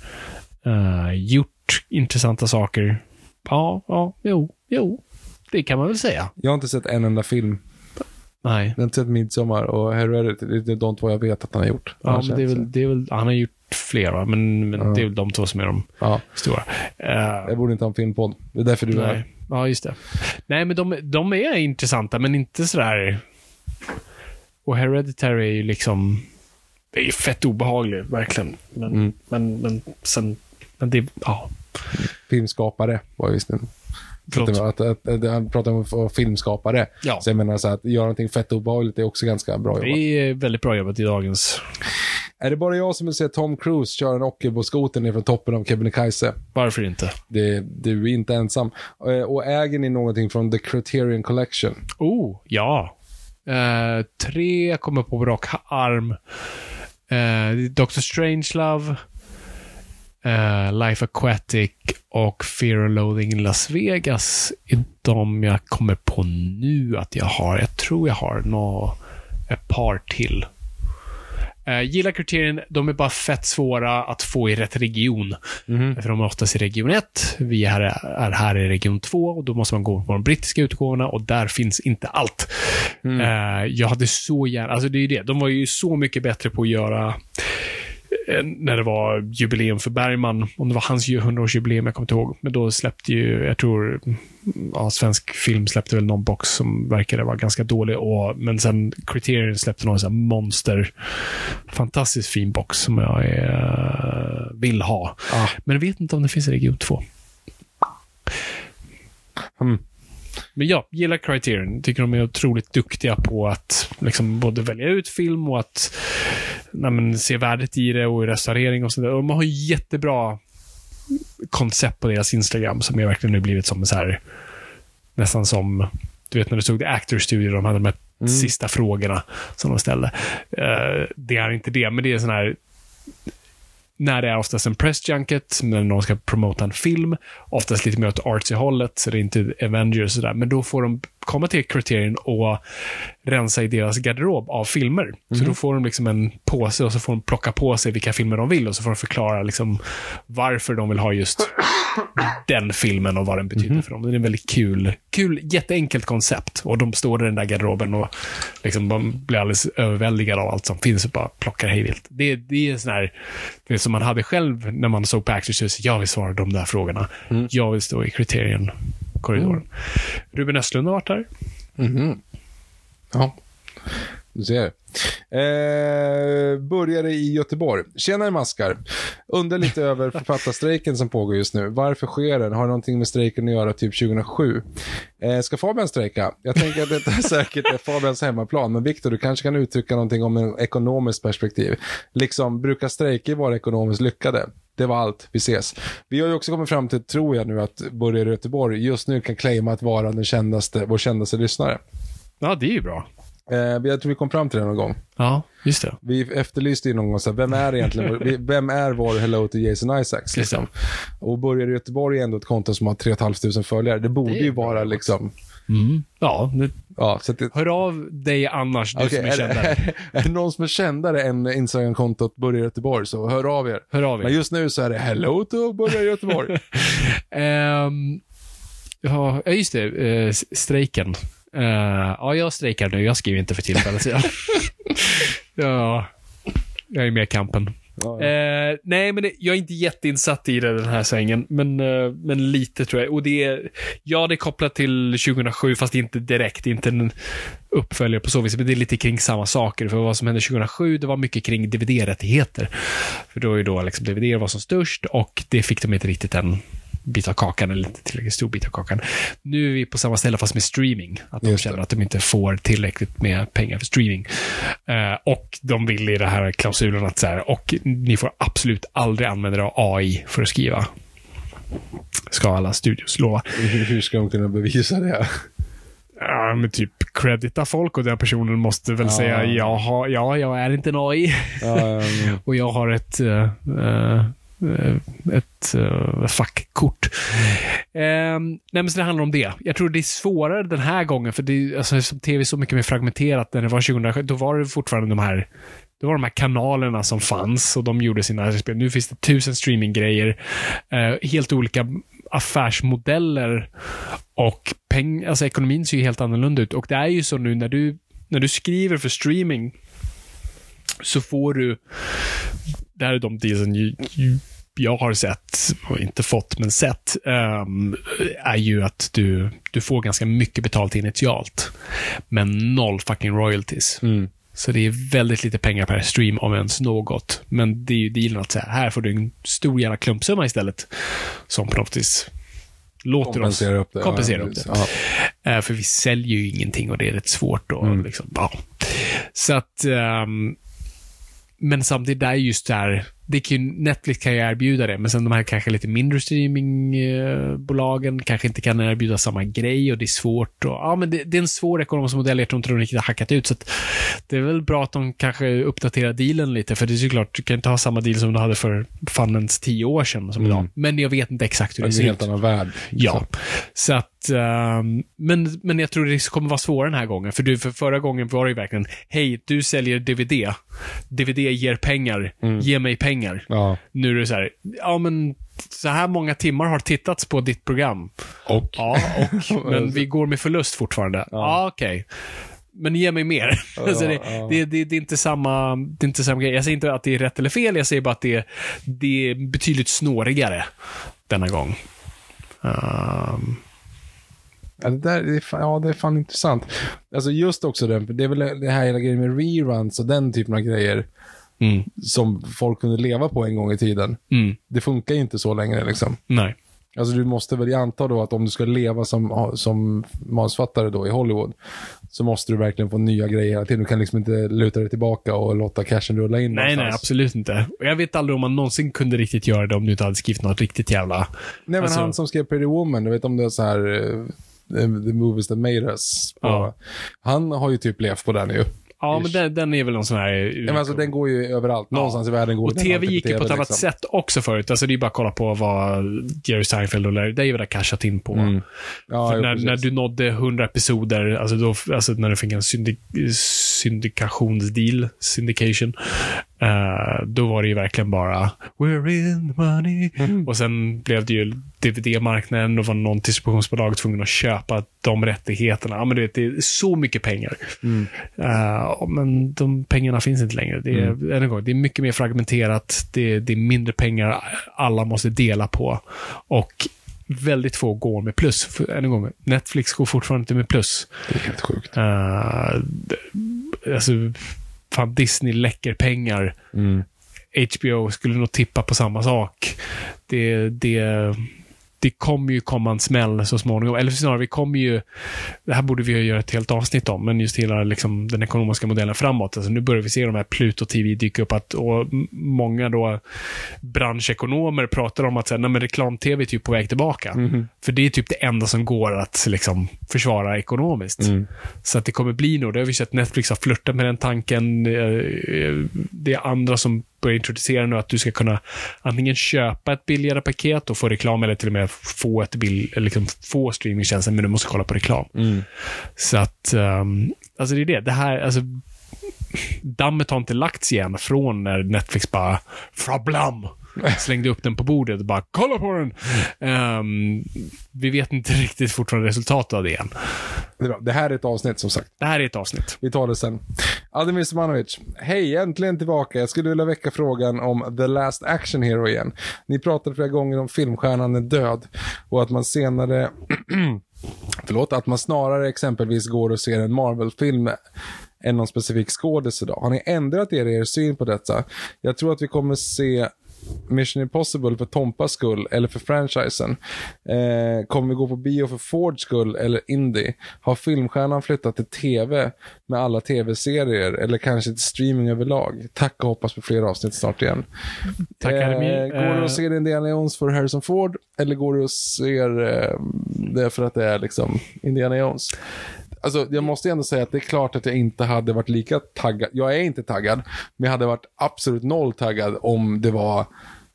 Uh, gjort intressanta saker. Ja, ja, jo, jo. Det kan man väl säga. Jag har inte sett en enda film. Nej. Inte sett Midsommar och Heredity. Det är de två jag vet att han har gjort. Ja, men det är väl, det är väl, han har gjort fler va? Men, men det är väl de två som är de. Ja, stora. Eh, jag borde inte ha en filmpodd. Det är därför du är här. nej. Ja, just det. Nej, men de, de är intressanta, men inte sådär... Och Hereditary är ju liksom... Det är ju fett obehagligt, verkligen. Men, Mm. men, men sen... Men det... Ja. Filmskapare var ju visst en Förlåt. Att, att, att, att, han pratar om att vara filmskapare. Ja. Så jag menar så att göra någonting fett obehagligt är också ganska bra Det jobbat. är väldigt bra jobbat i dagens... Är det bara jag som vill se Tom Cruise köra en Ockelbo-skoter ner från toppen av Kebnekaise? Varför inte? Det, du är inte ensam. Eh, Och äger ni någonting från The Criterion Collection? Oh, ja. Eh, tre kommer på rak arm. Uh, Doctor Strangelove, uh, Life Aquatic och Fear and Loathing in Las Vegas är de jag kommer på nu att jag har. Jag tror jag har nå, ett par till. Uh, gillar kriterien, de är bara fett svåra att få i rätt region. För de är oftast i region 1. Vi är här, är här i region 2 och då måste man gå på de brittiska utgåvorna och där finns inte allt. Eh, jag hade så gärna, alltså det är ju det, de var ju så mycket bättre på att göra när det var jubileum för Bergman, om det var hans 100-årsjubileum, jag kommer inte ihåg. Men då släppte ju, jag tror, ja, svensk film släppte väl någon box som verkade vara ganska dålig. Och, men sen Criterion släppte någon sån här monster, fantastiskt fin box som jag eh, vill ha. Men jag vet inte om det finns i Region 2. Mm. Men ja, gillar Criterion. Tycker de är otroligt duktiga på att liksom både välja ut film och att nej, men, se värdet i det och i restaurering och sådär. De har jättebra koncept på deras Instagram som är verkligen nu blivit som så här nästan som du vet när du såg The Actor Studio, de hade de här sista frågorna som de ställde. Eh, det är inte det, men det är sån här när det är oftast en press junket, när någon ska promota en film, oftast lite mer åt artsy-hållet, så det är inte Avengers och sådär, men då får de komma till kriterien och rensa i deras garderob av filmer. Så då får de liksom en påse och så får de plocka på sig vilka filmer de vill och så får de förklara liksom varför de vill ha just den filmen och vad den betyder för dem. Det är en väldigt kul, kul, jätteenkelt koncept. Och de står i den där garderoben och liksom de blir alldeles överväldigade av allt som finns och bara plockar hejvilt. Det, det är sån här, det som man hade själv när man såg på Actors Jag vill svara de där frågorna. Jag vill stå i kriterien korridoren. Ruben Östlund har varit där. Ja, du ser. Eh, började i Göteborg. Tjenare maskar. Undrar lite över författarstrejken som pågår just nu. Varför sker den? Har det någonting med strejken att göra typ 2007? Eh, ska Fabian strejka? Jag tänker att detta säkert är Fabians hemmaplan, men Viktor, du kanske kan uttrycka någonting om en ekonomiskt perspektiv. Liksom, brukar strejker vara ekonomiskt lyckade? Det var allt. Vi ses. Vi har ju också kommit fram till, tror jag nu, att Börje Göteborg just nu kan claima att vara den kändaste, vår kändaste lyssnare. Ja, det är ju bra. Eh, jag tror vi kom fram till det någon gång. Ja, just det. Vi efterlyste ju någon gång, så här, vem är egentligen, vem är vår Hello to Jason Isaacs? Liksom? Och Börje i Göteborg är ändå ett konto som har 3 500 följare. Det borde Det ju vara också. Liksom, Ja, det, ja, så det, hör av dig annars, du Okej, som är är, kändare. är, är det någon som är kändare än Instagram-kontot Börje i Göteborg så hör av er. Hör av er. Men just nu så är det Hello to Börje i Göteborg. Ehm, ja, just det. Uh, strejken. Eh, ja, jag strejkar nu. Jag skriver inte för tillfället. ja, jag är med i kampen. Ja, Eh, nej, men det, jag är inte jätteinsatt i det, den här svängen. Men, eh, men lite tror jag. Och det är, ja, det är kopplat till 2007, fast inte direkt. Inte en uppföljare på så vis. Men det är lite kring samma saker. För vad som hände 2007, det var mycket kring DVD-rättigheter. För då är ju då liksom DVD var som störst och det fick de inte riktigt än bit av kakan, eller inte tillräckligt stor bit av kakan. Nu är vi på samma ställe fast med streaming. Att de Just det. känner att de inte får tillräckligt med pengar för streaming. Eh, och de vill i det här klausulen att så här, och ni får absolut aldrig använda av AI för att skriva. Ska alla studios lova. hur, hur ska de kunna bevisa det? Ja, men typ credita folk och den personen måste väl säga jag har, ja, jag är inte en AI. Um, och jag har ett, eh, eh, Eh, ett uh, fackkort. Ehm, nej, men så det handlar om det. Jag tror det är svårare den här gången, för det är, alltså, som tv är så mycket mer fragmenterat när det var 2007. Då var det fortfarande de här det var de här kanalerna som fanns och de gjorde sina spel. Nu finns det tusen streaminggrejer. Eh, helt olika affärsmodeller och peng, alltså ekonomin ser ju helt annorlunda ut. Och det är ju så nu när du, när du skriver för streaming så får du, det här är de dealsen jag har sett, och inte fått, men sett, ehm, är ju att du, du får ganska mycket betalt initialt. Men noll fucking royalties. Så det är väldigt lite pengar per stream, om ens något. Men det är ju dealen att säga, här får du en stor jävla klumpsumma istället. Som på något vis låter Kompensera oss upp det. kompensera Ja, upp det. Ja. Eh, för vi säljer ju ingenting och det är rätt svårt. Och Mm. liksom, ja. Så att... ehm, men samtidigt, det är just där, det kan ju, Netflix kan ju erbjuda det, men sen de här kanske lite mindre streamingbolagen kanske inte kan erbjuda samma grej och det är svårt. Och, ja, men det, det är en svår ekonomisk modell, jag tror inte de riktigt har hackat ut. Så det är väl bra att de kanske uppdaterar dealen lite, för det är såklart, du kan inte ha samma deal som du hade för funnens tio år sedan som idag. Men jag vet inte exakt hur Det det är ser en helt ut. annan värld. Ja, så att, ehm, men, men jag tror det kommer vara svårare den här gången. För, du, för förra gången var det ju verkligen, hej, du säljer DVD. DVD ger pengar. Ge mig pengar. Ja. Nu är det så här, ja men så här många timmar har tittats på ditt program. Och? Ja, och, men vi går med förlust fortfarande. Ja, okej. Men ge mig mer. alltså det, det, det, det, är inte samma, det är inte samma grej. Jag säger inte att det är rätt eller fel, jag säger bara att det, det är betydligt snårigare denna gång. Ehm, Ja, det, där, det, är fan, ja, det är fan intressant. Alltså just också den, för det är väl det här hela grejen med reruns och den typen av grejer mm, som folk kunde leva på en gång i tiden. mm, Det funkar ju inte så längre liksom. nej. Alltså du måste väl anta då att om du ska leva som, som manusfattare då i Hollywood så måste du verkligen få nya grejer hela tiden. Du kan liksom inte luta dig tillbaka och låta cashen rulla in Nej, nej, någonstans. absolut inte. Och jag vet aldrig om man någonsin kunde riktigt göra det om du inte hade skrivit något riktigt jävla... Nej, men Alltså- han som skrev Pretty Woman, du vet om det är så här eh, The Movies That Made Us. På, Ja. Han har ju typ levt på den ju. Ja, men den, den är väl någon sån här... Ja, men alltså, den går ju överallt. Någonstans i världen går Och tv gick ju på ett annat liksom. sätt också förut. Alltså det är bara att kolla på vad Jerry Seinfeld och Larry David har cashat in på. Mm. Ja, För jo, när, när du nådde 100 episoder, alltså, då, alltså när du fick en syndik syndikationsdeal, syndication, eh, då var det ju verkligen bara We're in the money. Mm. Och sen blev det ju DVD-marknaden och var någon distributionsbolag tvungen att köpa de rättigheterna. Ja, men du vet, det är så mycket pengar. Mm. Eh, men de pengarna finns inte längre. Det är, Mm. en gång, det är mycket mer fragmenterat. Det, det är mindre pengar alla måste dela på. Och väldigt få går med plus. För, än en gång, Netflix går fortfarande inte med plus. Det är helt sjukt. Uh, alltså, fan, Disney läcker pengar. Mm. HBO skulle nog tippa på samma sak. Det, det, det kommer ju komma en smäll så småningom. Eller snarare, vi kommer ju... Det här borde vi ju göra ett helt avsnitt om, men just hela liksom, den ekonomiska modellen framåt. Alltså, nu börjar vi se de här Pluto TV dyka upp. Att, och många då branschekonomer pratar om att så här, nej, men reklam-tv är typ på väg tillbaka. För det är typ det enda som går att liksom, försvara ekonomiskt. Så att det kommer bli nog, det har vi sett Netflix har flörtat med den tanken. Eh, Det är andra som börjar introducera nu att du ska kunna antingen köpa ett billigare paket och få reklam eller till och med få ett eller liksom få streamingtjänsten, men du måste kolla på reklam. Så att, um, alltså det är det. Det här, alltså, dammet har inte lagts igen från när Netflix bara Frablam! Slängde upp den på bordet och bara kolla på den! Ehm, vi vet inte riktigt fortfarande resultatet av det än. Det, är bra. det här är ett avsnitt som sagt. Det här är ett avsnitt. Vi tar det sen. Ademir Simanovic. Hej, äntligen tillbaka. Jag skulle vilja väcka frågan om The Last Action Hero igen. Ni pratade flera gånger om filmstjärnan är död och att man senare Förlåt, att man snarare exempelvis går och ser en Marvel-film än någon specifik skådis idag. Har ni ändrat er, er syn på detta? Jag tror att vi kommer se Mission Impossible för Tompas skull eller för franchisen? Eh, kommer vi gå på bio för Fords skull eller indie? Har filmstjärnan flyttat till tv med alla tv-serier eller kanske till streaming överlag? Tack och hoppas på fler avsnitt snart igen. Tack, Ademir. går du Eh, och ser Indiana Jones för Harrison Ford eller går du och ser eh, det för att det är liksom Indiana Jones? Alltså, jag måste ändå säga att det är klart att jag inte hade varit lika taggad. Jag är inte taggad, men jag hade varit absolut noll taggad om det var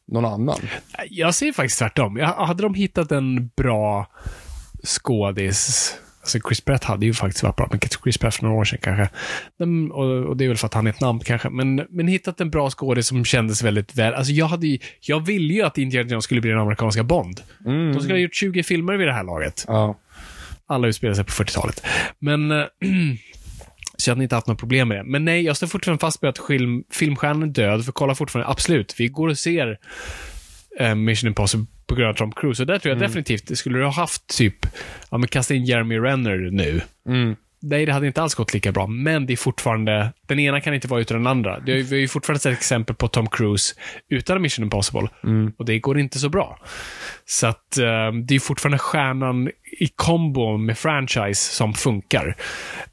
någon annan. Jag säger faktiskt tvärtom. Jag, hade de hittat en bra skådis Alltså Chris Pratt hade ju faktiskt varit bra, men Chris Pratt för några år sedan kanske. Men, och, och det är väl för att han är ett namn kanske. Men, men hittat en bra skådis som kändes väldigt väl. Alltså jag hade ju, jag ville ju att Indiana Jones skulle bli den amerikanska Bond. De skulle ha gjort 20 filmer vid det här laget. Ja. Alla utspelar sig på 40-talet. Men... eh, Så jag hade inte haft något problem med det. Men nej, jag står fortfarande fast med att film, filmstjärnan är död, för kolla fortfarande, absolut, vi går och ser eh, Mission Impossible på grund av Tom Cruise. Och där tror jag definitivt, skulle du ha haft typ, ja men kasta in Jeremy Renner nu. Nej, det hade inte alls gått lika bra, men det är fortfarande, den ena kan inte vara utan den andra. Det är, vi har ju fortfarande sett exempel på Tom Cruise utan Mission Impossible. Och det går inte så bra. Så att eh, det är fortfarande stjärnan i kombo med franchise som funkar.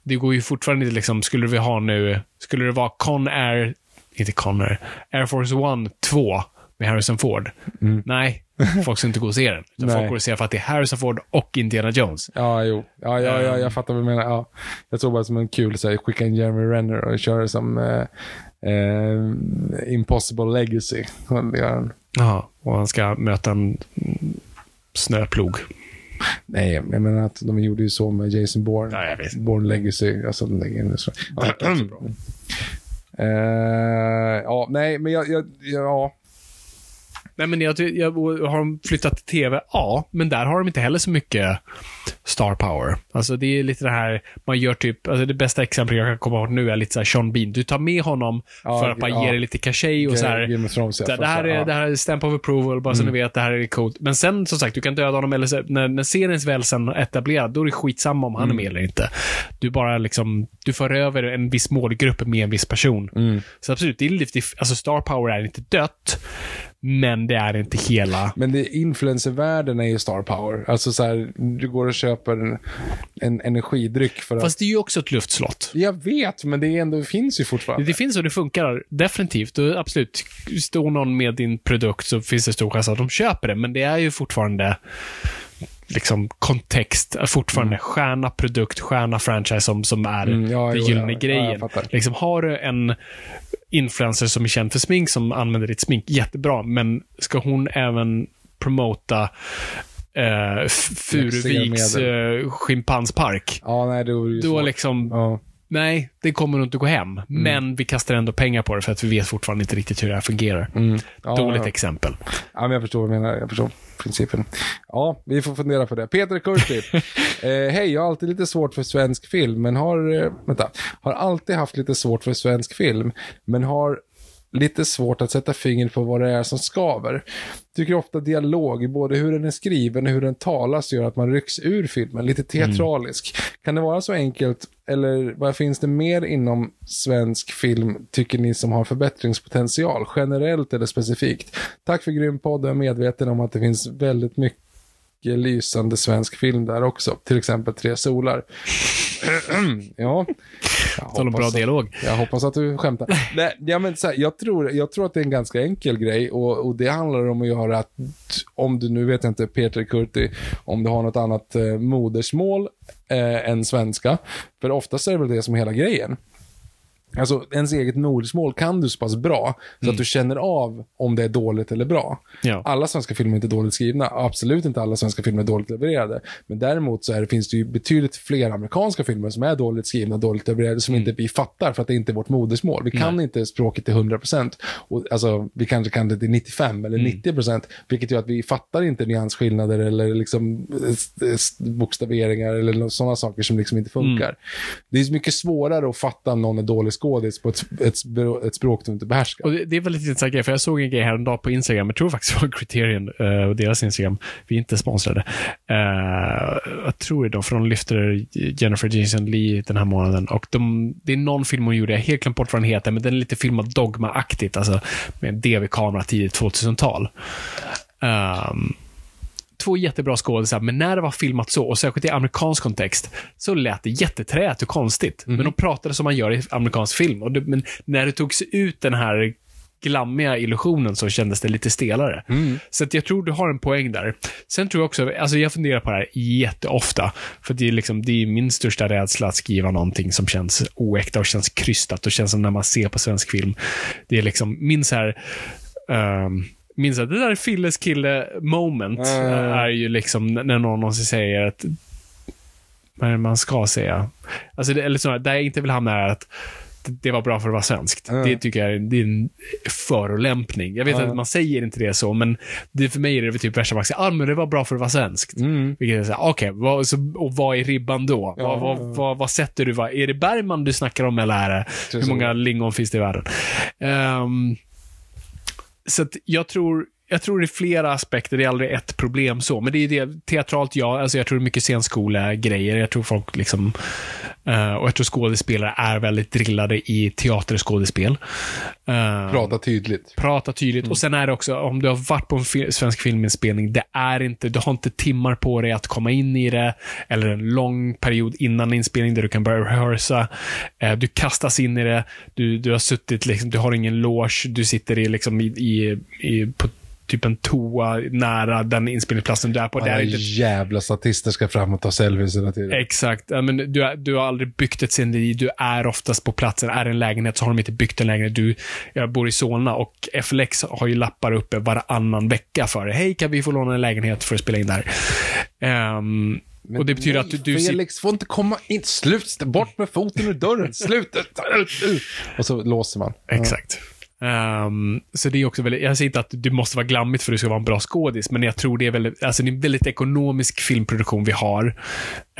Det går ju fortfarande inte liksom, skulle vi ha nu, skulle det vara Con Air inte Connery, Air Force One 2 med Harrison Ford. Nej, folk ska inte gå och se den. Utan. Nej. folk går och se för att det är Harrison Ford och Indiana Jones. Ja, jo. Ja, ja, ja jag fattar vad du menar. Ja. Jag tror bara som en kul, så här, skicka in Jeremy Renner och köra som eh, eh, Impossible Legacy. Ja, och han ska möta en snöplog. Nej, jag menar att de gjorde ju så med Jason Bourne. Ja, jag vet. Bourne Legacy. Alltså, den lägger in. Ja. Det också bra. Eh, ja, nej, men jag, jag, ja. Nej, men jag, jag, har de flyttat till TV? Ja, men där har de inte heller så mycket star power. Alltså det är lite det här, man gör typ, alltså det bästa exemplet jag kan komma ihåg nu är lite så här Sean Bean. Du tar med honom Ja, för att bara ja. ge det lite cachet och så här. Game of Thrones, ja, det, här är, det här är stamp of approval, bara så ni vet, det här är coolt. Men sen, som sagt, du kan döda honom, eller så, när, när serien väl sen etablerad, då är det skitsamma om han är med eller inte. Du bara liksom, du för över en viss målgrupp med en viss person. Så absolut, det är lite, alltså star power är inte dött, men det är inte hela... Men det, influencervärlden är ju star power. Alltså så här, du går och köper en, en energidryck för att... Fast det är ju också ett luftslott. Jag vet, men det är ändå, finns ju fortfarande. Det finns och det funkar definitivt. Och absolut, står någon med din produkt så finns det stor chans att de köper det. Men det är ju fortfarande liksom kontext, fortfarande stjärna produkt, stjärna franchise som, som är Mm, ja, den gyllene ja, ja, grejen. fattar. liksom, har du en influencer som är känd för smink, som använder ditt smink, jättebra. Men ska hon även promota eh, Furuviks eh, schimpanspark? Ja, nej, det vore ju Då svårt. liksom, Ja. Nej, det kommer nog inte gå hem. Mm. Men vi kastar ändå pengar på det för att vi vet fortfarande inte riktigt hur det här fungerar. Mm. Ja, Dåligt ja. exempel. Ja, men jag förstår vad du menar. Jag förstår principen. Ja, vi får fundera på det. Peter Kurti. eh, Hej, jag har alltid lite svårt för svensk film, men har... Eh, vänta. Har alltid haft lite svårt för svensk film, men har lite svårt att sätta fingret på vad det är som skaver. Tycker ofta dialog, både hur den är skriven och hur den talas, gör att man rycks ur filmen, lite teatralisk. Kan det vara så enkelt, eller vad finns det mer inom svensk film, tycker ni, som har förbättringspotential, generellt eller specifikt? Tack för grym podd, jag är medveten om att det finns väldigt mycket lysande svensk film där också, till exempel Tre solar. ja. Jag Tal om bra att- dialog. jag hoppas att du skämtar. Nej, ja, men så här, jag, tror, jag tror att det är en ganska enkel grej och, och det handlar om att göra att, om du nu vet jag inte, Peter Kurti, om du har något annat eh, modersmål eh, än svenska. För oftast är det väl det som är hela grejen. Alltså ens eget modersmål kan du så pass bra så att du känner av om det är dåligt eller bra. Ja. Alla svenska filmer är inte dåligt skrivna. Absolut inte alla svenska filmer är dåligt levererade. Men däremot så är, det- finns det ju betydligt fler amerikanska filmer som är dåligt skrivna, dåligt levererade, som inte vi fattar för att det inte är vårt modersmål. Vi kan inte språket till 100%. Och, alltså, vi kanske kan det till 95 eller 90%, vilket gör att vi fattar inte nyansskillnader eller liksom bokstaveringar eller sådana saker som liksom inte funkar. Det är mycket svårare att fatta om någon är dålig skådis på ett, ett, ett språk du inte behärskar. Och det, det är väldigt intressant grej, för jag såg en grej häromdagen på Instagram, jag tror faktiskt det var Criterion uh, och deras Instagram. Vi är inte sponsrade. Uh, jag tror det, för de lyfter Jennifer Jason Lee den här månaden. Och de, det är någon film hon gjorde, jag har helt glömt bort vad den heter, men den är lite filmad dogma-aktigt, alltså med en DV-kamera tidigt 2000-tal. Um, ehm, två jättebra skådisar, men när det var filmat så, och särskilt i amerikansk kontext, så lät det jätteträigt och konstigt. Men de pratade som man gör i amerikansk film. Och det, men när det togs ut den här glammiga illusionen så kändes det lite stelare. Så att jag tror du har en poäng där. Sen tror jag också, alltså jag funderar på det här jätteofta. För det är, liksom, det är min största rädsla att skriva någonting som känns oäkta och känns krystat och känns som när man ser på svensk film. Det är liksom min så här, ehm, min så här, det där Filles kille moment Mm. är ju liksom när någon någonsin säger att det man ska säga? Alltså, det, eller så, där jag inte vill hamna är att det- var bra för att vara svenskt. Mm. Det tycker jag är, det är en förolämpning. Jag vet att man säger inte det så, men det, för mig är det typ värsta man säger, ah, men det var bra för att vara svenskt. Vilket är såhär, okej, så- och vad är ribban då? Vad, vad, vad, vad sätter du? Vad, är det Bergman du snackar om eller är det, hur många lingon finns det i världen? Ehm, så att jag tror, jag tror det är flera aspekter, det är aldrig ett problem så. Men det är det, teatralt ja, alltså jag tror det är mycket scenskola-grejer. Jag tror folk liksom, eh, och jag tror skådespelare är väldigt drillade i teaterskådespel. Uh, Prata tydligt. Prata tydligt. Och sen är det också, om du har varit på en fi svensk filminspelning, det är inte, du har inte timmar på dig att komma in i det, eller en lång period innan inspelning där du kan börja rehearsa. Uh, du kastas in i det, du, du har suttit, liksom, du har ingen loge, du sitter i, liksom, i, i, i på typ en toa nära den inspelningsplatsen du är på. Alla det är inte jävla statister ska fram och ta selfies hela tiden. Exakt. Men du, är- du har aldrig byggt ett sceneri. Du är oftast på platsen. Är det en lägenhet så har de inte byggt en lägenhet. Du, jag bor i Solna och FLX har ju lappar uppe varannan vecka för det. Hej, kan vi få låna en lägenhet för att spela in där? Ehm, och det betyder Nej, att du, du Felix får inte komma in. Slut, bort med foten ur dörren. Slut. Och så låser man. Exakt. Um, så det är också väldigt, jag säger inte att du måste vara glammigt för att du ska vara en bra skådis, men jag tror det är väldigt, alltså det är en väldigt ekonomisk filmproduktion vi har.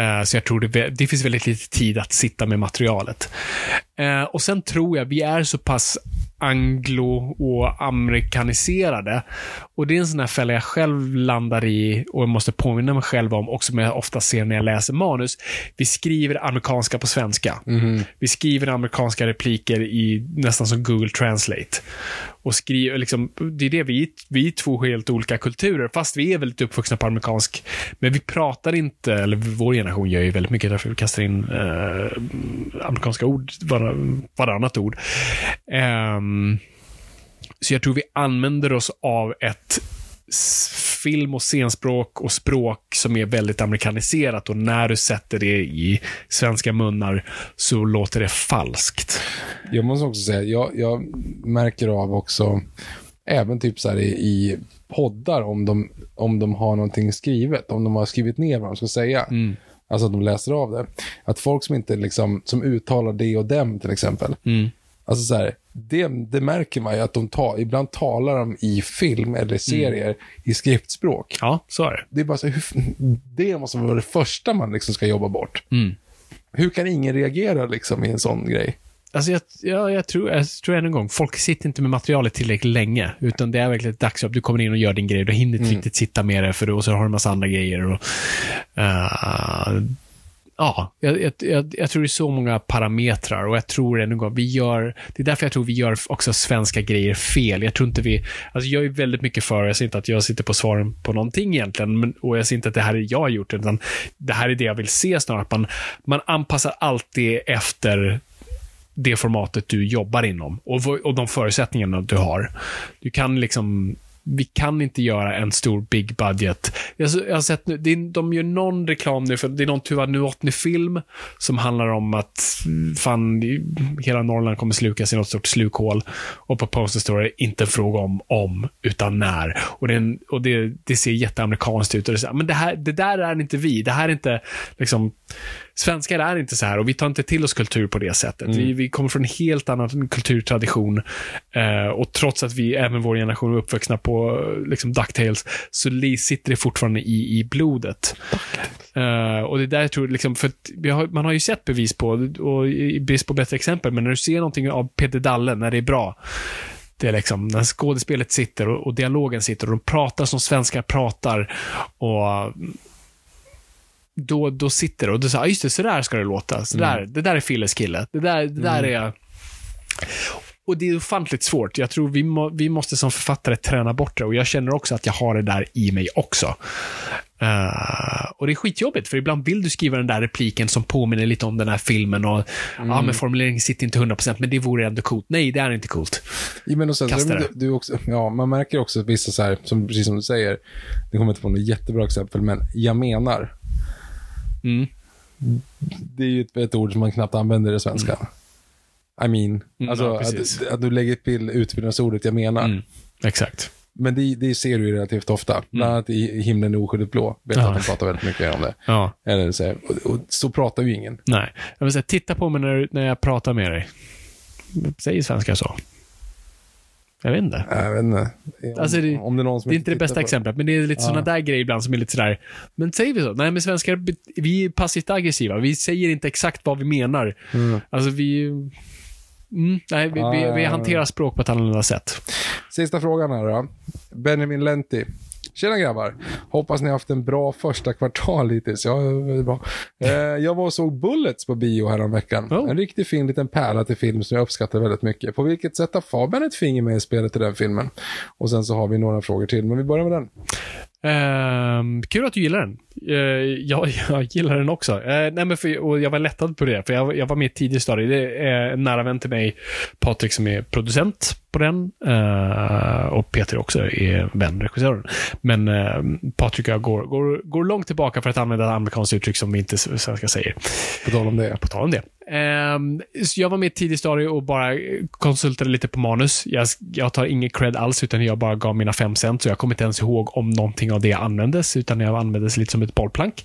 Uh, så jag tror det, det finns väldigt lite tid att sitta med materialet. Uh, och sen tror jag vi är så pass anglo och amerikaniserade. Och det är en sån här fälla jag själv landar i och jag måste påminna mig själv om, också som jag ofta ser när jag läser manus. Vi skriver amerikanska på svenska. Vi skriver amerikanska repliker i nästan som Google Translate. Och skriver liksom, det är det vi, vi är två helt olika kulturer, fast vi är väldigt uppvuxna på amerikansk. Men vi pratar inte, eller vår generation gör ju väldigt mycket därför vi kastar in eh, amerikanska ord, var, varannat ord. Eh, så jag tror vi använder oss av ett film och scenspråk och språk som är väldigt amerikaniserat och när du sätter det i svenska munnar så låter det falskt. Jag måste också säga, jag, jag märker av också, även typ så i, i poddar, om de, om de har någonting skrivet, om de har skrivit ner vad de ska säga. Alltså att de läser av det. Att folk som inte liksom, som uttalar det och dem till exempel. Alltså så här, det, det märker man ju att de tar, ibland talar de i film eller serier i skriftspråk. Ja, så är det. Det är bara så hur, det måste vara det första man liksom ska jobba bort. Hur kan ingen reagera liksom i en sån grej? Alltså jag, ja, jag, tror, jag tror än en gång, folk sitter inte med materialet tillräckligt länge. Utan det är verkligen ett dagsjobb. Du kommer in och gör din grej. Du hinner inte riktigt sitta med det, för då, och så har du en massa andra grejer. Och, eh, ja, jag, jag, jag, tror det är så många parametrar och jag tror än en gång, vi gör, det är därför jag tror vi gör också svenska grejer fel. Jag tror inte vi, alltså jag är väldigt mycket för, jag säger inte att jag sitter på svaren på någonting egentligen, men, och jag säger inte att det här är jag har gjort, utan det här är det jag vill se snarare, att man, man anpassar alltid efter det formatet du jobbar inom och, och de förutsättningarna du har. Du kan liksom vi kan inte göra en stor big budget. Jag, jag har sett, nu- det är, de gör någon reklam nu, för det är någon Tuva Nuotny-film som handlar om att mm, fan, hela Norrland kommer slukas i något stort slukhål. Och på poster står det inte en fråga om om, utan när. Och, det, en, och det, det ser jätteamerikanskt ut. Och det, men det, här, det där är inte vi. Det här är inte, liksom, svenskar är inte så här och vi tar inte till oss kultur på det sättet. Vi, vi kommer från en helt annan kulturtradition. Eh, och trots att vi, även vår generation, är uppvuxna på eh, liksom, Ducktails, så li- sitter det fortfarande i, i blodet. Eh, och det är där jag tror, liksom, för har, man har ju sett bevis på, och i brist på bättre exempel, men när du ser någonting av Peter Dalle, när det är bra, det är liksom när skådespelet sitter och, och dialogen sitter och de pratar som svenskar pratar och då, då sitter det och du säger, ah, just det, så där ska det låta. Så där, Det där är Filles kille. Det där, det där är... Och det är ofantligt svårt. Jag tror vi, må, vi måste som författare träna bort det och jag känner också att jag har det där i mig också. Eh, och det är skitjobbigt, för ibland vill du skriva den där repliken som påminner lite om den här filmen och ja, men formuleringen sitter inte 100% men det vore ändå coolt. Nej, det är inte coolt. Ja, men och sen, Kasta det. du, också, ja, man märker också att vissa så här, som, precis som du säger, det kommer inte på något jättebra exempel, men jag menar. Mm. Det är ju ett, ett ord som man knappt använder i svenska. I mean, alltså Mm. ja, precis. att, att du lägger till utbildningsordet jag menar. Mm. Exakt. Men det, det ser du ju relativt ofta. Bland annat i Himlen är oskyldigt blå. Vet Mm. Ja. att de pratar väldigt mycket om det. Ja. Eller så, här, och, och så pratar ju ingen. Nej. Jag vill säga, titta på mig när, när jag pratar med dig. Säger svenskar så? Jag vet inte. Jag vet inte. Om, Alltså, det- om det är någon som Det är inte det bästa exemplet, men det är lite Ja. sådana där grejer ibland som är lite sådär. Men säger vi så? Nej, men svenskar, vi är passivt aggressiva. Vi säger inte exakt vad vi menar. Alltså vi... Mm, nej, vi, vi, vi Ja. hanterar språk på ett annorlunda sätt. Sista frågan här då. Benjamin Lenti. Tjena grabbar. Hoppas ni har haft en bra första kvartal hittills. Ja, bra. Eh, jag var och såg Bullets på bio häromveckan. Oh. En riktigt fin liten pärla till film som jag uppskattar väldigt mycket. På vilket sätt har Fabian ett finger med i spelet i den filmen? Och sen så har vi några frågor till, men vi börjar med den. Ehm, kul att du gillar den. Uh, jag, jag gillar den också. Uh, nej men för, och jag var lättad på det, för jag, jag var med i ett tidigt stadie. Det är en nära vän till mig, Patrik, som är producent på den. Uh, och Peter också är vän, regissören. Men uh, Patrik och jag går, går, går långt tillbaka för att använda ett amerikanskt uttryck som vi inte svenska säger. På tal om det. På tal om det. Ehm, så jag var med i ett tidigt stadie och bara konsultade lite på manus. Jag, jag tar ingen cred alls, utan jag bara gav mina fem cent, så jag kommer inte ens ihåg om någonting av det användes, utan jag användes lite som ett bollplank.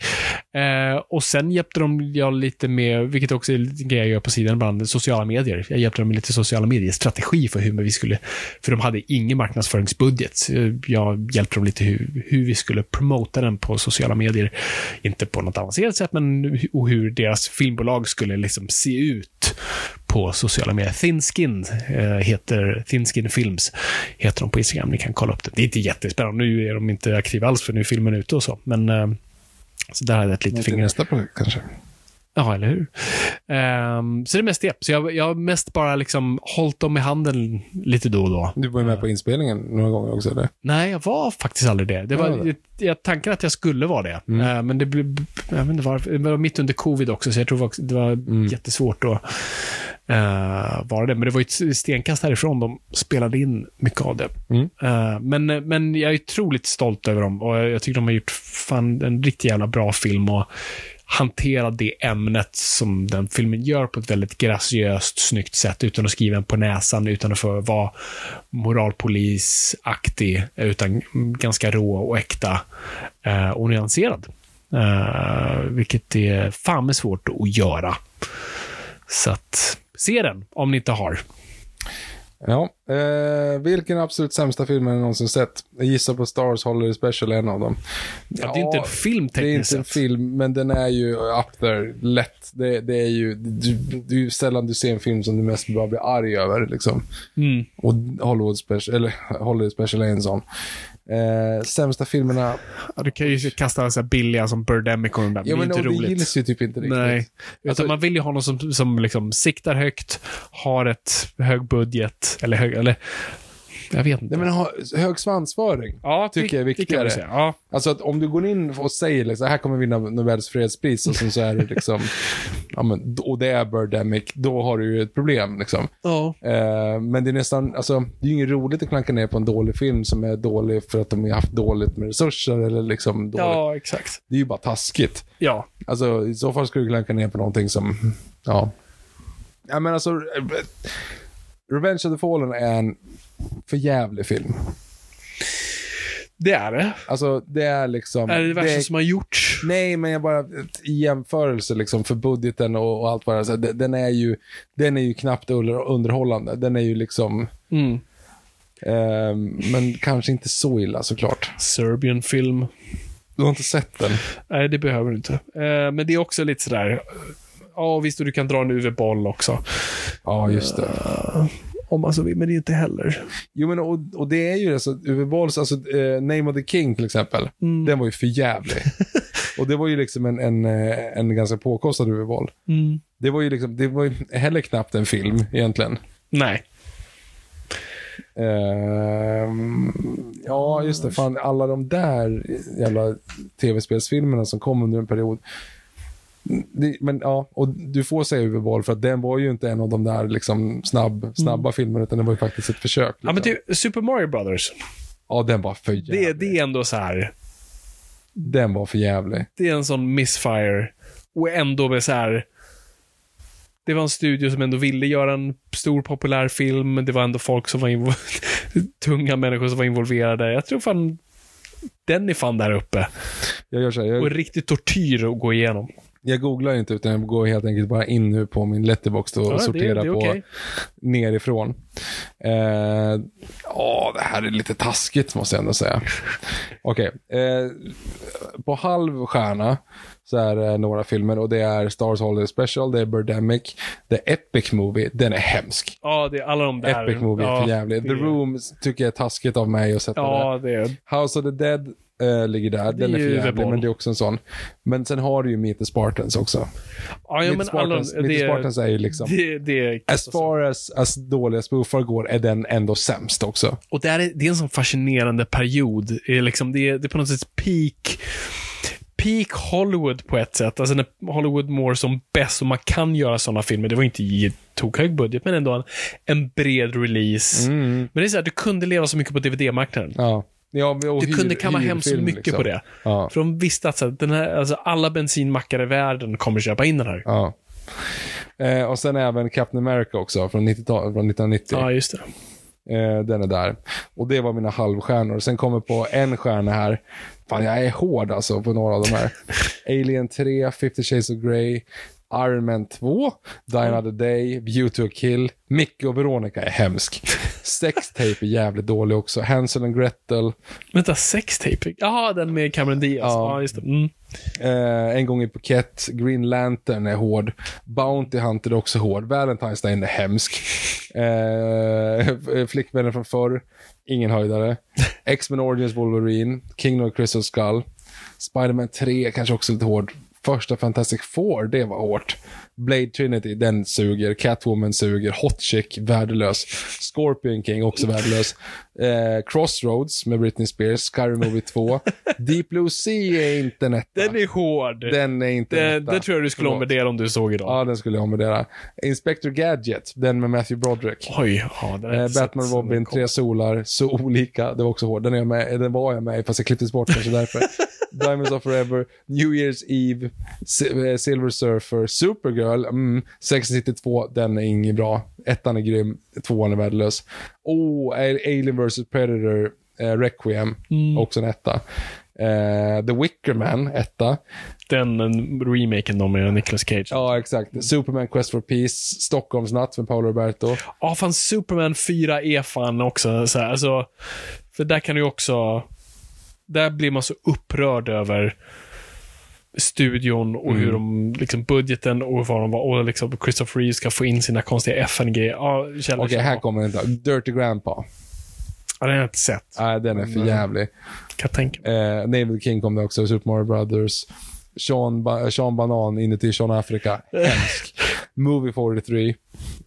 Ehm, och sen hjälpte de jag lite med, vilket också är en grej jag gör på sidan ibland, sociala medier. Jag hjälpte dem med lite sociala medier-strategi för hur vi skulle, för de hade ingen marknadsföringsbudget. Jag hjälpte dem lite hur, hur vi skulle promota den på sociala medier. Inte på något avancerat sätt, men och hur deras filmbolag skulle liksom se ut på sociala medier. Thinskin eh, heter Thinskin Films, heter de på Instagram. Ni kan kolla upp det. Det är inte jättespännande. Nu är de inte aktiva alls, för nu är filmen ute och så. Men eh, så där hade jag ett litet finger. nästa projekt kanske. Ja, eller hur? Ehm, så det är mest det. Så jag, jag har mest bara liksom hållit dem i handen lite då och då. Du var ju med på inspelningen några gånger också, eller? Nej, jag var faktiskt aldrig det. Det Ja, var det. jag, tanken att jag skulle vara det. Eh, men det blev, jag vet inte varför, det var mitt under covid också, så jag tror det var jättesvårt att eh, vara det. Men det var ju ett stenkast härifrån de spelade in mycket av det. Mm. Eh, men, men jag är otroligt stolt över dem och jag tycker de har gjort fan en riktigt jävla bra film och hantera det ämnet som den filmen gör på ett väldigt graciöst, snyggt sätt utan att skriva en på näsan, utan att få vara moralpolisaktig, utan ganska rå och äkta eh, och nyanserad. Eh, vilket är fan med svårt att göra. Så att, se den om ni inte har. Ja. Eh, vilken absolut sämsta film har ni någonsin sett? Jag gissar på Stars Holiday Special, en av dem. Ja, det är inte en film Det är tekniskt inte en sett. film, men den är ju up there, lätt. Det, det är ju, du, är ju sällan du ser en film som du mest bara blir arg över. Liksom. Mm. Och Hollywood Special, eller Holiday Special är en sån. Eh, sämsta filmerna, Ja, du kan ju kasta så billiga som Birdemic och de där, men ja det är men inte och det roligt. gills ju typ inte riktigt. Nej. Alltså- man vill ju ha någon som, som liksom siktar högt, har ett hög budget, eller hög, eller jag vet inte. Nej men ha, hög svansföring. ja, tycker jag är Det viktigare. vi säga. Ja. Alltså att om du går in och säger liksom, här kommer vinna Nobels fredspris och sen så är det liksom, ja men, och det är Birdemic, då har du ju ett problem liksom. Ja. Eh, men det är nästan, alltså, det är ju inget roligt att klanka ner på en dålig film som är dålig för att de har haft dåligt med resurser eller liksom dåligt. ja, exakt. Det är ju bara taskigt. Ja. Alltså i så fall skulle du klanka ner på någonting som, ja. Ja men alltså, Revenge of the Fallen är en förjävlig film. Det är det. Alltså det är liksom... Är det det värsta är- som har gjorts? Nej, men jag bara i jämförelse liksom för budgeten och, och allt vad det är. så den- Den är ju, den är ju knappt under, underhållande. Den är ju liksom, Mm. ehm, men kanske inte så illa såklart. Serbian film. Du har inte sett den? Nej, det behöver du inte. Eh, men det är också lite sådär, ja visst, och du kan dra en UV-boll också. Ja, just det. Om man så vill, men det är inte heller. Jo, men och, och det är ju det, så Uwe Bolls, alltså eh, Name of the King till exempel, den var ju för jävlig. och det var ju liksom en, en, eh, en ganska påkostad Uwe Boll. Mm. Det var ju liksom, det var ju heller knappt en film egentligen. Nej. Ehm, ja, just det. Fan, alla de där jävla tv-spelsfilmerna som kom under en period. Det, men ja, och du får säga Uwe Boll för att den var ju inte en av de där liksom snabb, snabba filmerna, utan det var ju faktiskt ett försök. Liksom. Ja, men typ Super Mario Brothers. ja, den var för jävlig. Det, det är ändå så här. Den var för jävlig. det är en sån missfire. Och ändå med så här. Det var en studio som ändå ville göra en stor populär film. Det var ändå folk som var tunga människor som var involverade. Jag tror fan den är fan där uppe. Jag gör så här, Och jag, riktigt tortyr att gå igenom. Jag googlar inte utan jag går helt enkelt bara in nu på min letterbox och Ja, det- sorterar det är på okej. nerifrån. Eh, Ja, det här är lite taskigt måste jag ändå säga. Okej, eh, på halv stjärna så är det några filmer och det är Stars Holiday Special, det är Birdemic, det är Epic Movie, den är hemsk. Ja, det är alla de där. Epic Movie är ja, för jävligt. The det- Room tycker jag är taskigt av mig att sätta. Ja, det är... House of the Dead eh, ligger där, den är är för ju jävlig, Reborn. men det är också en sån. Men sen har du ju Meet the Spartans också. Ja, ja Meet men the alla... Spartans, Meet the Spartans är ju liksom... Det, det As far as, as dåliga spoofar går är den ändå sämst också. Och det, är, det är en sån fascinerande period. Det är, liksom, det är, det är på något sätt peak peak Hollywood på ett sätt. Alltså när Hollywood mår som bäst och man kan göra sådana filmer. Det var inte i tokhög budget, men ändå en, en bred release. Men det är så här, du kunde leva så mycket på DVD-marknaden. Ja. Ja Du kunde kamma hem så mycket liksom. på det. Ja. För de visste att så den här, alltså, alla bensinmackar i världen kommer köpa in den här. ja. Eh, och sen även Captain America också, från, 90 från 1990. Ja, just det. Eh, den är där. Och det var mina halvstjärnor. Sen kommer på en stjärna här. Fan, jag är hård alltså på några av de här. Alien 3, 50 Shades of Grey, Iron Man 2, Die Another Day, View to a Kill. Micke och Veronica är hemsk. Sextape är jävligt dålig också. Hansel and Gretel. Vänta, sextape? Jaha, den med Cameron Diaz. Ja. Ja, just det. Mm. Eh, en gång i Phuket. Green Lantern är hård. Bounty Hunter är också hård. Valentine's Day är hemsk. Eh, flickvännen från förr. Ingen höjdare. X-Men Origins Wolverine. Kingdom of Crystal Skull. Spider-Man 3 kanske också lite hård. Första Fantastic Four, det var hårt. Blade Trinity, den suger. Catwoman suger. Hot Chick, värdelös. Scorpion King, också värdelös. Eh, Crossroads med Britney Spears. Scary Movie 2. Deep Blue Sea är inte en etta. Den är hård. Den är inte det, en etta. det tror jag du skulle Förlåt. om du såg idag. Ja, den skulle jag omvärdera. Inspector Gadget, den med Matthew Broderick. Oj, ja, den Eh, Batman Robin, den. Tre Solar, så olika. Det var också hård. Den, är jag med, den var jag med i, fast jag klipptes bort kanske därför. Diamonds of Forever, New Year's Eve, eh, Silver Surfer, Supergirl, mm, Sex and the City 2, den är inget bra. Ettan är grym, tvåan är värdelös. Oh, Alien vs Predator, eh, Requiem, Mm. också en etta. Eh, The Wicker Man, etta. Den en remaken då med Nicolas Cage. Ja, Ja, exakt. Superman Quest for Peace, Stockholmsnatt med Paolo Roberto. fan Superman 4 är fan också så här, alltså, För där kan du också... Där blir man så upprörd över studion och hur de, liksom budgeten och vad de var, och liksom Christopher Reeve ska få in sina konstiga FN-grejer. Ja, Okej, här kommer den inte. Dirty Grandpa. Ja, den har jag inte sett. Nej, den är för Men- jävlig. Kan jag tänka. Eh, Naval King kom det också, Super Mario Brothers. Sean, ba Sean Banan inuti Sean Africa. Hemsk. Movie 43.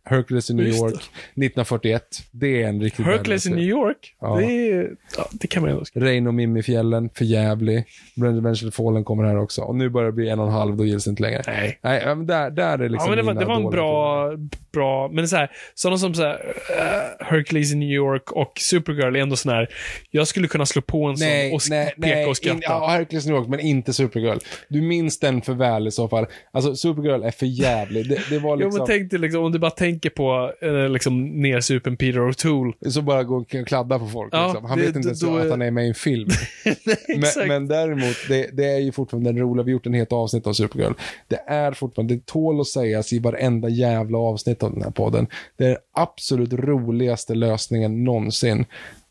Hercules i New. York. 1941. Det är en riktigt Hercules i New York, Ja. det, är, ja, det kan man ändå skriva. Rain och Mimmi-fjällen, för jävlig. Brand Eventually Fallen kommer här också. Och nu börjar det bli en och en halv, då gills det inte längre. Nej. Nej, men där, där är liksom ja, men det var, det var en bra, bra, men så här, sådana som så här, eh, Hercules i New York och Supergirl är ändå sån här, jag skulle kunna slå på en sån Nej, och nej, peka nej. och skratta. In, ja, Hercules New York, men inte Supergirl. Du minns den för väl i så fall. Alltså, Supergirl är för jävlig. Det, det var Jo, liksom... men tänk dig liksom, om du bara tänker på eh, liksom, nersupen Peter O'Toole. Så bara gå och kladda på folk. Ja, liksom. Han det- vet inte ens då att han är med i en film. Exakt. men, men däremot, det, det är ju fortfarande den roliga. Vi har gjort en helt avsnitt av Supergirl. Det är fortfarande, det tål att sägas i varenda jävla avsnitt av den här podden. Det är den absolut roligaste lösningen någonsin.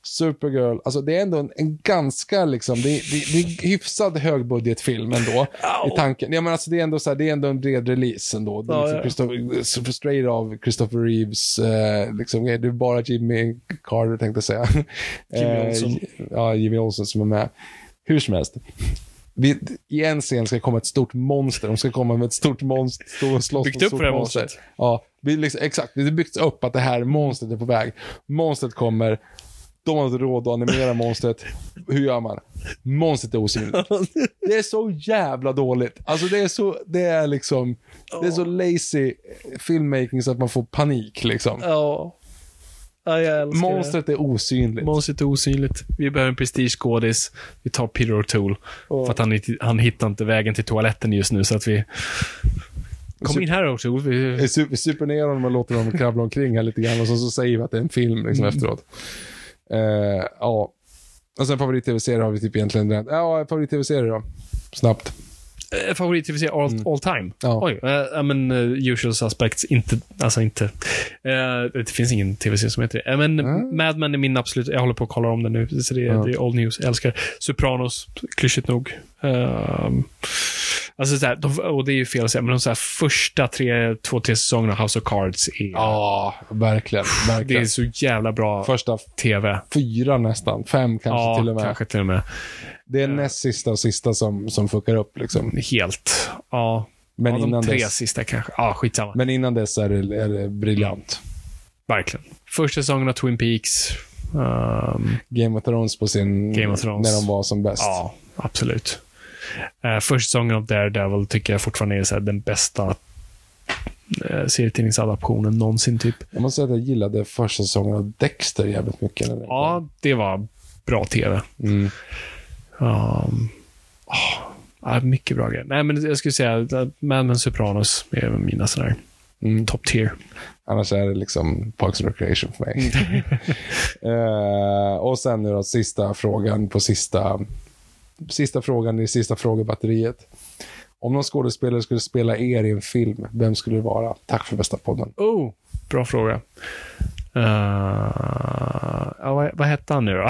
Supergirl, alltså det är ändå en, en ganska liksom, det, det, det är hyfsad högbudgetfilm ändå. I tanken. Ja men alltså det är ändå så här, det är ändå en bred release ändå. Det är liksom ja. Christopher, straight av Christopher Reeves, eh, liksom, det är bara Jimmy Carter tänkte jag säga. Jimmy Eh, Olsen. ja, Jimmy Olsen som är med. Hur som helst. Vi, I en scen ska komma ett stort monster. De ska komma med ett stort monster. Stå och slåss Byggt upp för det här monster. monstret. Ja, vi liksom, exakt. Det är byggt upp att det här monstret är på väg. Monstret kommer. De har inte råd att animera monstret. Hur gör man? Monstret är osynligt. Det är så jävla dåligt. Alltså det är så, det är liksom, det är så lazy filmmaking så att man får panik liksom. Ja. ja jag älskar Monstret är osynligt. det. Monstret är osynligt. Vi behöver en prestigeskådis. Vi tar Peter O'Toole. För att han, inte- han hittar inte vägen till toaletten just nu, så att vi... Kom in här O'Toole. Vi... Vi super, super ner honom och låter honom kravla omkring här lite grann och så, så säger vi att det är en film liksom efteråt. Eh, ja. Och sen favorit-tv-serie har vi typ egentligen redan. Ja, favorit-tv-serie då. Snabbt. Eh, Favorit-tv all, all time? Mm. Ja. Oj, eh, ja, men eh, Usual Suspects, inte, alltså inte. Eh, det finns ingen tv-serie som heter det. Eh, men Mm. Mad Men är min absolut, jag håller på att kolla om den nu, så det, Ja. det är old news. Jag älskar Sopranos, klyschigt nog. Ehm, alltså så här, de, och det är ju fel att säga, men de så här, första tre, två, tre säsongerna av House of Cards är, Ja, verkligen. det är verkligen. så jävla bra Första tv. fyra nästan. Fem kanske ja, till och med. kanske till och med. Det är näst sista och sista som, som fuckar upp. Liksom. Helt. Ja. Men, ja, de innan tre dess, sista kanske. Ja, skitsamma. men innan dess är det, är det briljant. Verkligen. Första säsongen av Twin Peaks. ehm, Game of Thrones på sin... Game of Thrones. När de var som bäst. ja, absolut. Uh, första säsongen av Daredevil tycker jag fortfarande är så den bästa uh, serietidningsadaptionen någonsin, typ. Jag måste säga att jag gillade första säsongen av Dexter jävligt mycket. Det Ja, det var bra tv. Mm. Um, ja, mycket bra grejer. Nej, men jag skulle säga Mad Men Sopranos är mina sådana Mm. top tier. Annars är det liksom Parks and Recreation för mig. Eh, och sen nu då, sista frågan på sista, sista frågan i sista frågebatteriet. Om någon skådespelare skulle spela er i en film, vem skulle det vara? Tack för bästa podden. Oh, bra fråga. Uh, ja, vad, vad hette han nu då?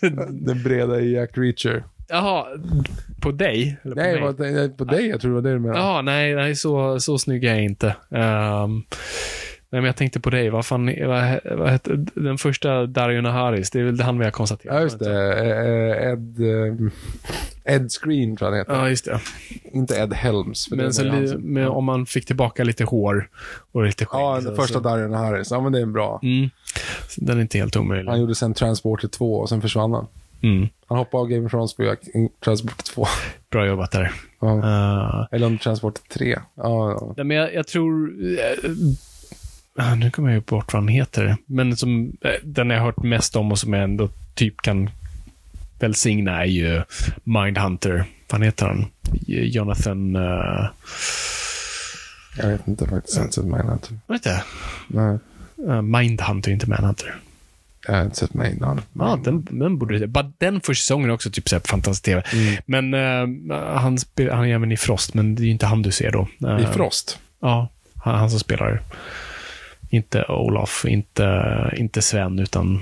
Den breda i Jack Reacher. Jaha, på dig? Eller på Nej, mig? vad, nej, på dig. Jag tror det var det du menade. Ja, nej, nej så, så snygg är jag inte. Ehm, nej, men jag tänkte på dig. Vad fan, vad, vad hette, den första Dario Naharis, det är väl han vi har konstaterat. Ja, just det. Eh, Ed, eh, Ed Screen tror jag han heter. Ja, just det. Inte Ed Helms. Men li, som- med, om man fick tillbaka lite hår och lite skägg. Ja, den första så, Darian Harris. Ja, men det är bra. mm, den är inte helt omöjlig. Han gjorde sen Transporter 2 och sen försvann han. Mm, Han hoppade av Game of Thrones på Transporter 2. bra jobbat där. Ja. Uh, Eller om Transporter 3. Ja, ja. nej, men jag, jag tror... nu kommer jag bort vad han heter. Men som, eh, den jag har hört mest om och som jag ändå typ kan välsigna är ju Mindhunter. Vad heter han? Jonathan... Uh, Jag vet inte faktiskt. Jag har inte sett Mindhunter. heter det? Nej, Uh, Mindhunter, inte Manhunter. jag har inte sett Mindhunter. Ja, den, den borde du Bara den första säsongen är också typ såhär fantastisk TV. Mm. Men eh, han, han är även i Frost, men det är ju inte han du ser då. Eh, I Frost? Ja, han, han som spelar. Inte Olof, inte, inte Sven, utan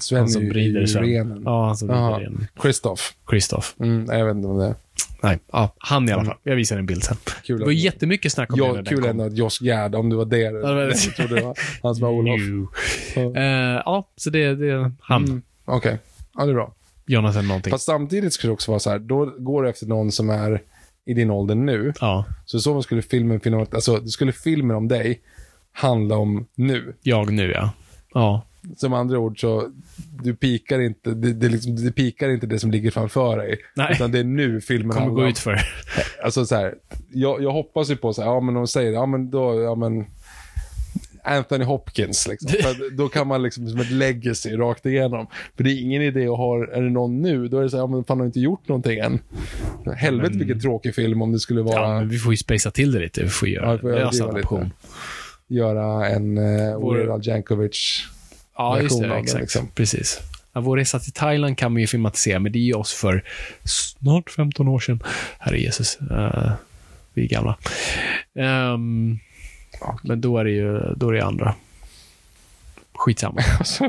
Sven han som i- i rider Sven. Ja, han som Jaha. rider renen. Christoph. Kristoff. Mm, jag vet inte om det är. Nej, ja, han i alla fall. Jag visar en bild sen. Kul det var jättemycket snack om det Ja, när den kul ändå att Josh Gerd, om du var där. Det jag trodde det var han som var Olof. Ja. Eh, ja, så det, det är han. Mm, Okej, ja det är bra. Jonathan någonting. Fast samtidigt skulle det också vara så här, då går du efter någon som är i din ålder nu. Ja, Så så skulle filmen, filmen, alltså skulle filmen om dig handla om nu. jag nu ja. Ja, Som andra ord så, du pikar inte, det, det, liksom, det pikar inte det som ligger framför dig. Nej. Utan det är nu filmen kommer handlar gå ut för. Alltså så här, jag, jag hoppas ju på så här, ja men de säger, ja men då, ja men Anthony Hopkins liksom. För då kan man liksom som ett legacy rakt igenom. För det är ingen idé att ha, är det någon nu, då är det så här, ja men fan har inte gjort någonting än. Helvete vilken tråkig film om det skulle vara, Ja, men vi får ju spacea till det lite. Vi får Ja, göra vi får en överdriva adaption. Göra en uh, Vår- Weird Al Jankovic. Ja, just det. den, Exakt. liksom. Precis. Ja, vår resa till Thailand kan man ju filmatisera, men det är ju oss för snart 15 år sedan. Herre Jesus. Uh, vi är gamla. Ehm, men då är det ju då är det andra. Skitsamma.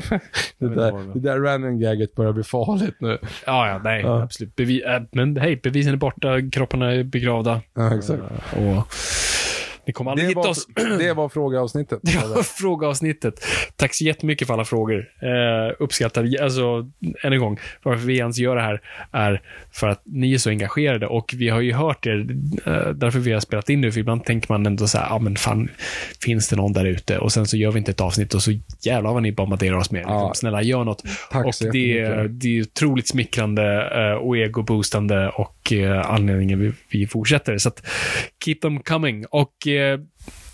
det, vet där, det där random gaget börjar bli farligt nu. Ja, ja, nej, Ja. absolut. Bevi äh, men hej, bevisen är borta, kropparna är begravda. Ja, exakt. Eh, och ni kommer aldrig Det hitta var, oss. det var frågeavsnittet. Det var frågeavsnittet. Tack så jättemycket för alla frågor. Eh, uppskattar, alltså, än en gång, varför vi ens gör det här är för att ni är så engagerade och vi har ju hört er, eh, därför vi har spelat in nu, för ibland tänker man ändå så här, ja men fan, finns det någon där ute? Och sen så gör vi inte ett avsnitt och så jävlar vad ni bombarderar oss med. Ja. Snälla, gör något. Tack och så det, är- det är otroligt smickrande eh, och egoboostande och eh, anledningen vi, vi fortsätter. Så att, keep them coming. Och eh,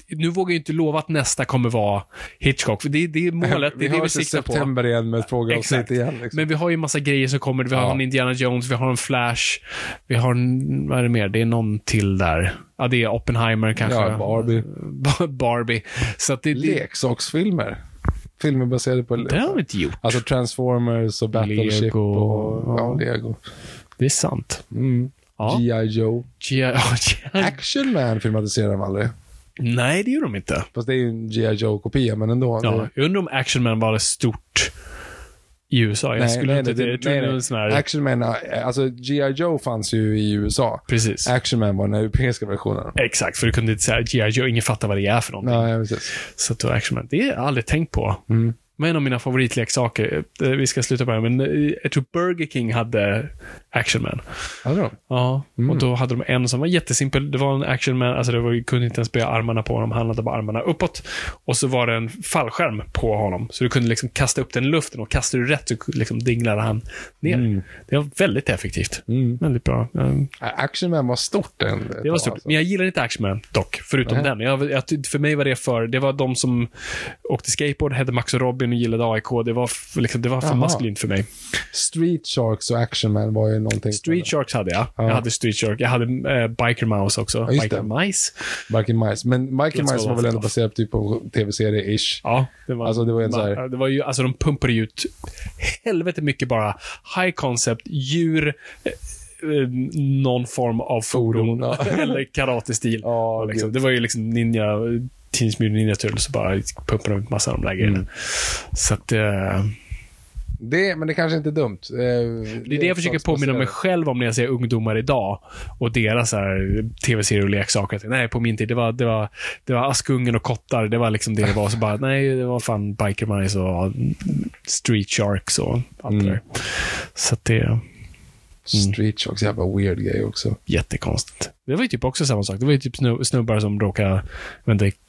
nu vågar jag inte lova att nästa kommer vara Hitchcock, för det, det är målet. Det vi är det vi i siktar på. september igen med ett frågeavsnitt igen. Liksom. Men vi har ju massa grejer som kommer. Vi har Ja. en Indiana Jones, vi har en Flash, vi har en, vad är det mer? Det är någon till där. Ja, det är Oppenheimer kanske. Ja, Barbie. Ba- Barbie. Så att det, det, Leksaksfilmer. Filmer baserade på... det har vi inte gjort. Alltså Transformers och Battleship Lego. och... Ja, Lego. Det är sant. Mm. Ja. G.I. Joe. G.I. Action Man filmatiserar de aldrig. Nej, det gjorde de inte. Fast det är ju en G.I. Joe-kopia, men ändå. Ja, Det- jag undrar om Action Man var stort i USA. Jag skulle inte... jag tror det var en sån här... Action Man, alltså G.I. Joe fanns ju i USA. Precis. Action Man var den europeiska versionen. Exakt, för du kunde inte säga G.I. Joe, ingen fattar vad det är för någonting. Nej, precis. Så då Action Man, det har jag aldrig tänkt på. Mm. Men en av mina favoritleksaker, eh, vi ska sluta på det här, men eh, jag tror Burger King hade Action Man. Hade de? Ja, Mm. och då hade de en som var jättesimpel. Det var en Action Man, alltså det var, kunde inte ens böja armarna på honom, han hade bara armarna uppåt. Och så var det en fallskärm på honom, så du kunde liksom kasta upp den i luften och kastade du rätt så liksom dinglade han ner. Mm. Det var väldigt effektivt. Väldigt bra. Äh, Action Man var stort en, ett det var stort. alltså. Men jag gillar inte Action Man dock, förutom Nej. den. Jag, jag, för mig var det för, det var de som åkte skateboard, hette Max och Robin och gillade AIK. Det var, liksom, det var för Jaha. maskulint för mig. Street Sharks och Action Man var ju någonting. Street Sharks hade jag. Ja. Jag hade Street Shark. Jag hade eh, Biker Mouse också. Ja, Biker det. Mice. Biker Mice. Men Biker Mice var väl ändå baserat typ på tv-serie-ish. Ja, det var, Alltså, det var en så här- det var ju, alltså de pumpade ut helvete mycket bara high concept, djur, eh, eh, någon form av fordon, Fordon, ja. eller karate-stil. Och liksom, det var ju liksom ninja, Teenage Mutant Ninja Turtles, så bara pumpade de ut massa av de där grejerna. Mm. Så att, eh, Det, men det kanske inte är dumt. Eh, det är det jag försöker påminna mig själv om när jag ser ungdomar idag och deras tv-serier och leksaker. Nej, på min tid, det var, det var, det var Askungen och kottar. Det var liksom det det var. Så bara, nej, det var fan Biker Mice och Street Sharks och allt Mm. där. Så att det är Street Sharks, jävla weird grej också. jättekonstigt. Det var ju typ också samma sak. Det var ju typ snu- snubbar som råkade, inte,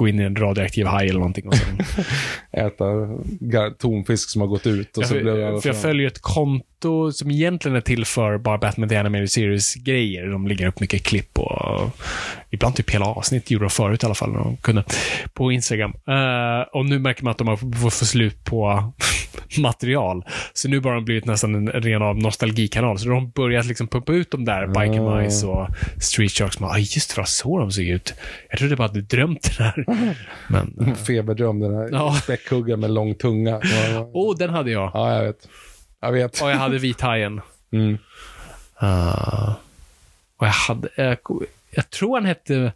gå in i en radioaktiv haj eller någonting. Och sen, Äta tonfisk som har gått ut och så blev det jag, för jag följer ett konto som egentligen är till för bara Batman The Animated Series-grejer. De lägger upp mycket klipp och ibland typ hela avsnitt gjorde de förut i alla fall när de kunde på Instagram. Eh, och nu märker man att de har fått få slut på material. Så nu har de blivit nästan en ren av nostalgikanal. Så de har börjat liksom pumpa ut de där Biker Mice och Street Sharks. Man, ah, just det, vad så de såg ut. Jag trodde bara att du drömt det där. Men, eh, Feberdröm, den här Ja. späckhuggaren med lång tunga. Oh, den hade jag. ja, jag vet. Jag vet. Och jag hade vithajen. Mm. Uh, och jag hade, jag, jag tror han hette,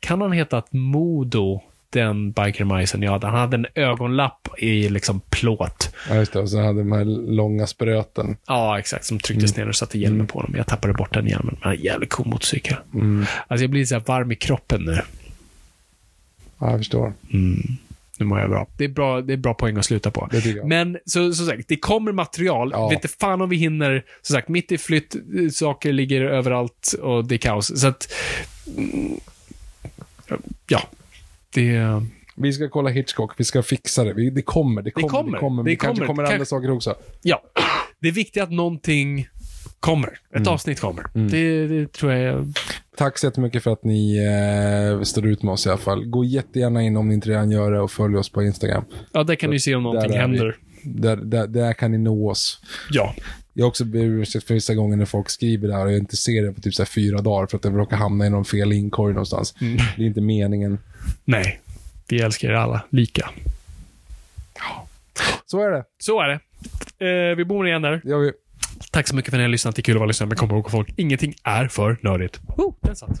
kan han hetat Modo, den bikermajsen jag hade. Han hade en ögonlapp i liksom plåt. Ja, just det. Och så hade de här långa spröten. Ja, exakt. Som trycktes ner och satte hjälmen på honom. Jag tappade bort den hjälmen. Men jävligt cool motorcykel. Alltså jag blir så här varm i kroppen nu. Ja, jag förstår. Nu mår jag bra. Det är bra, det är bra poäng att sluta på. Det. Men så, som sagt, det kommer material. Ja. Vet inte fan om vi hinner. Som sagt, mitt i flytt, eh, saker ligger överallt och det är kaos. Så att... mm, Ja. Det... Vi ska kolla Hitchcock, vi ska fixa det. Vi, det kommer, det kommer, det kommer, kommer. det Det kanske kommer. kommer andra Kanske- saker också. Ja. Det är viktigt att någonting kommer. Ett Mm. avsnitt kommer. Det, det tror jag... Tack så jättemycket för att ni eh, står ut med oss i alla fall. Gå jättegärna in om ni inte redan gör det och följ oss på Instagram. Ja, där kan du se om någonting Där är vi. händer. Där, där, där kan ni nå oss. Ja. Jag har också blivit ursäkt för vissa gånger när folk skriver det här och jag inte ser det på typ så fyra dagar för att det råkar hamna i någon fel inkorg någonstans. Mm. Det är inte meningen. Nej. Vi älskar er alla lika. Så är det. Så är det. Eh, vi bor igen där. Det gör vi. Tack så mycket för att ni har lyssnat. Det är kul att vara lyssnare, men kom ihåg folk, ingenting är för nördigt. Oh, den satt.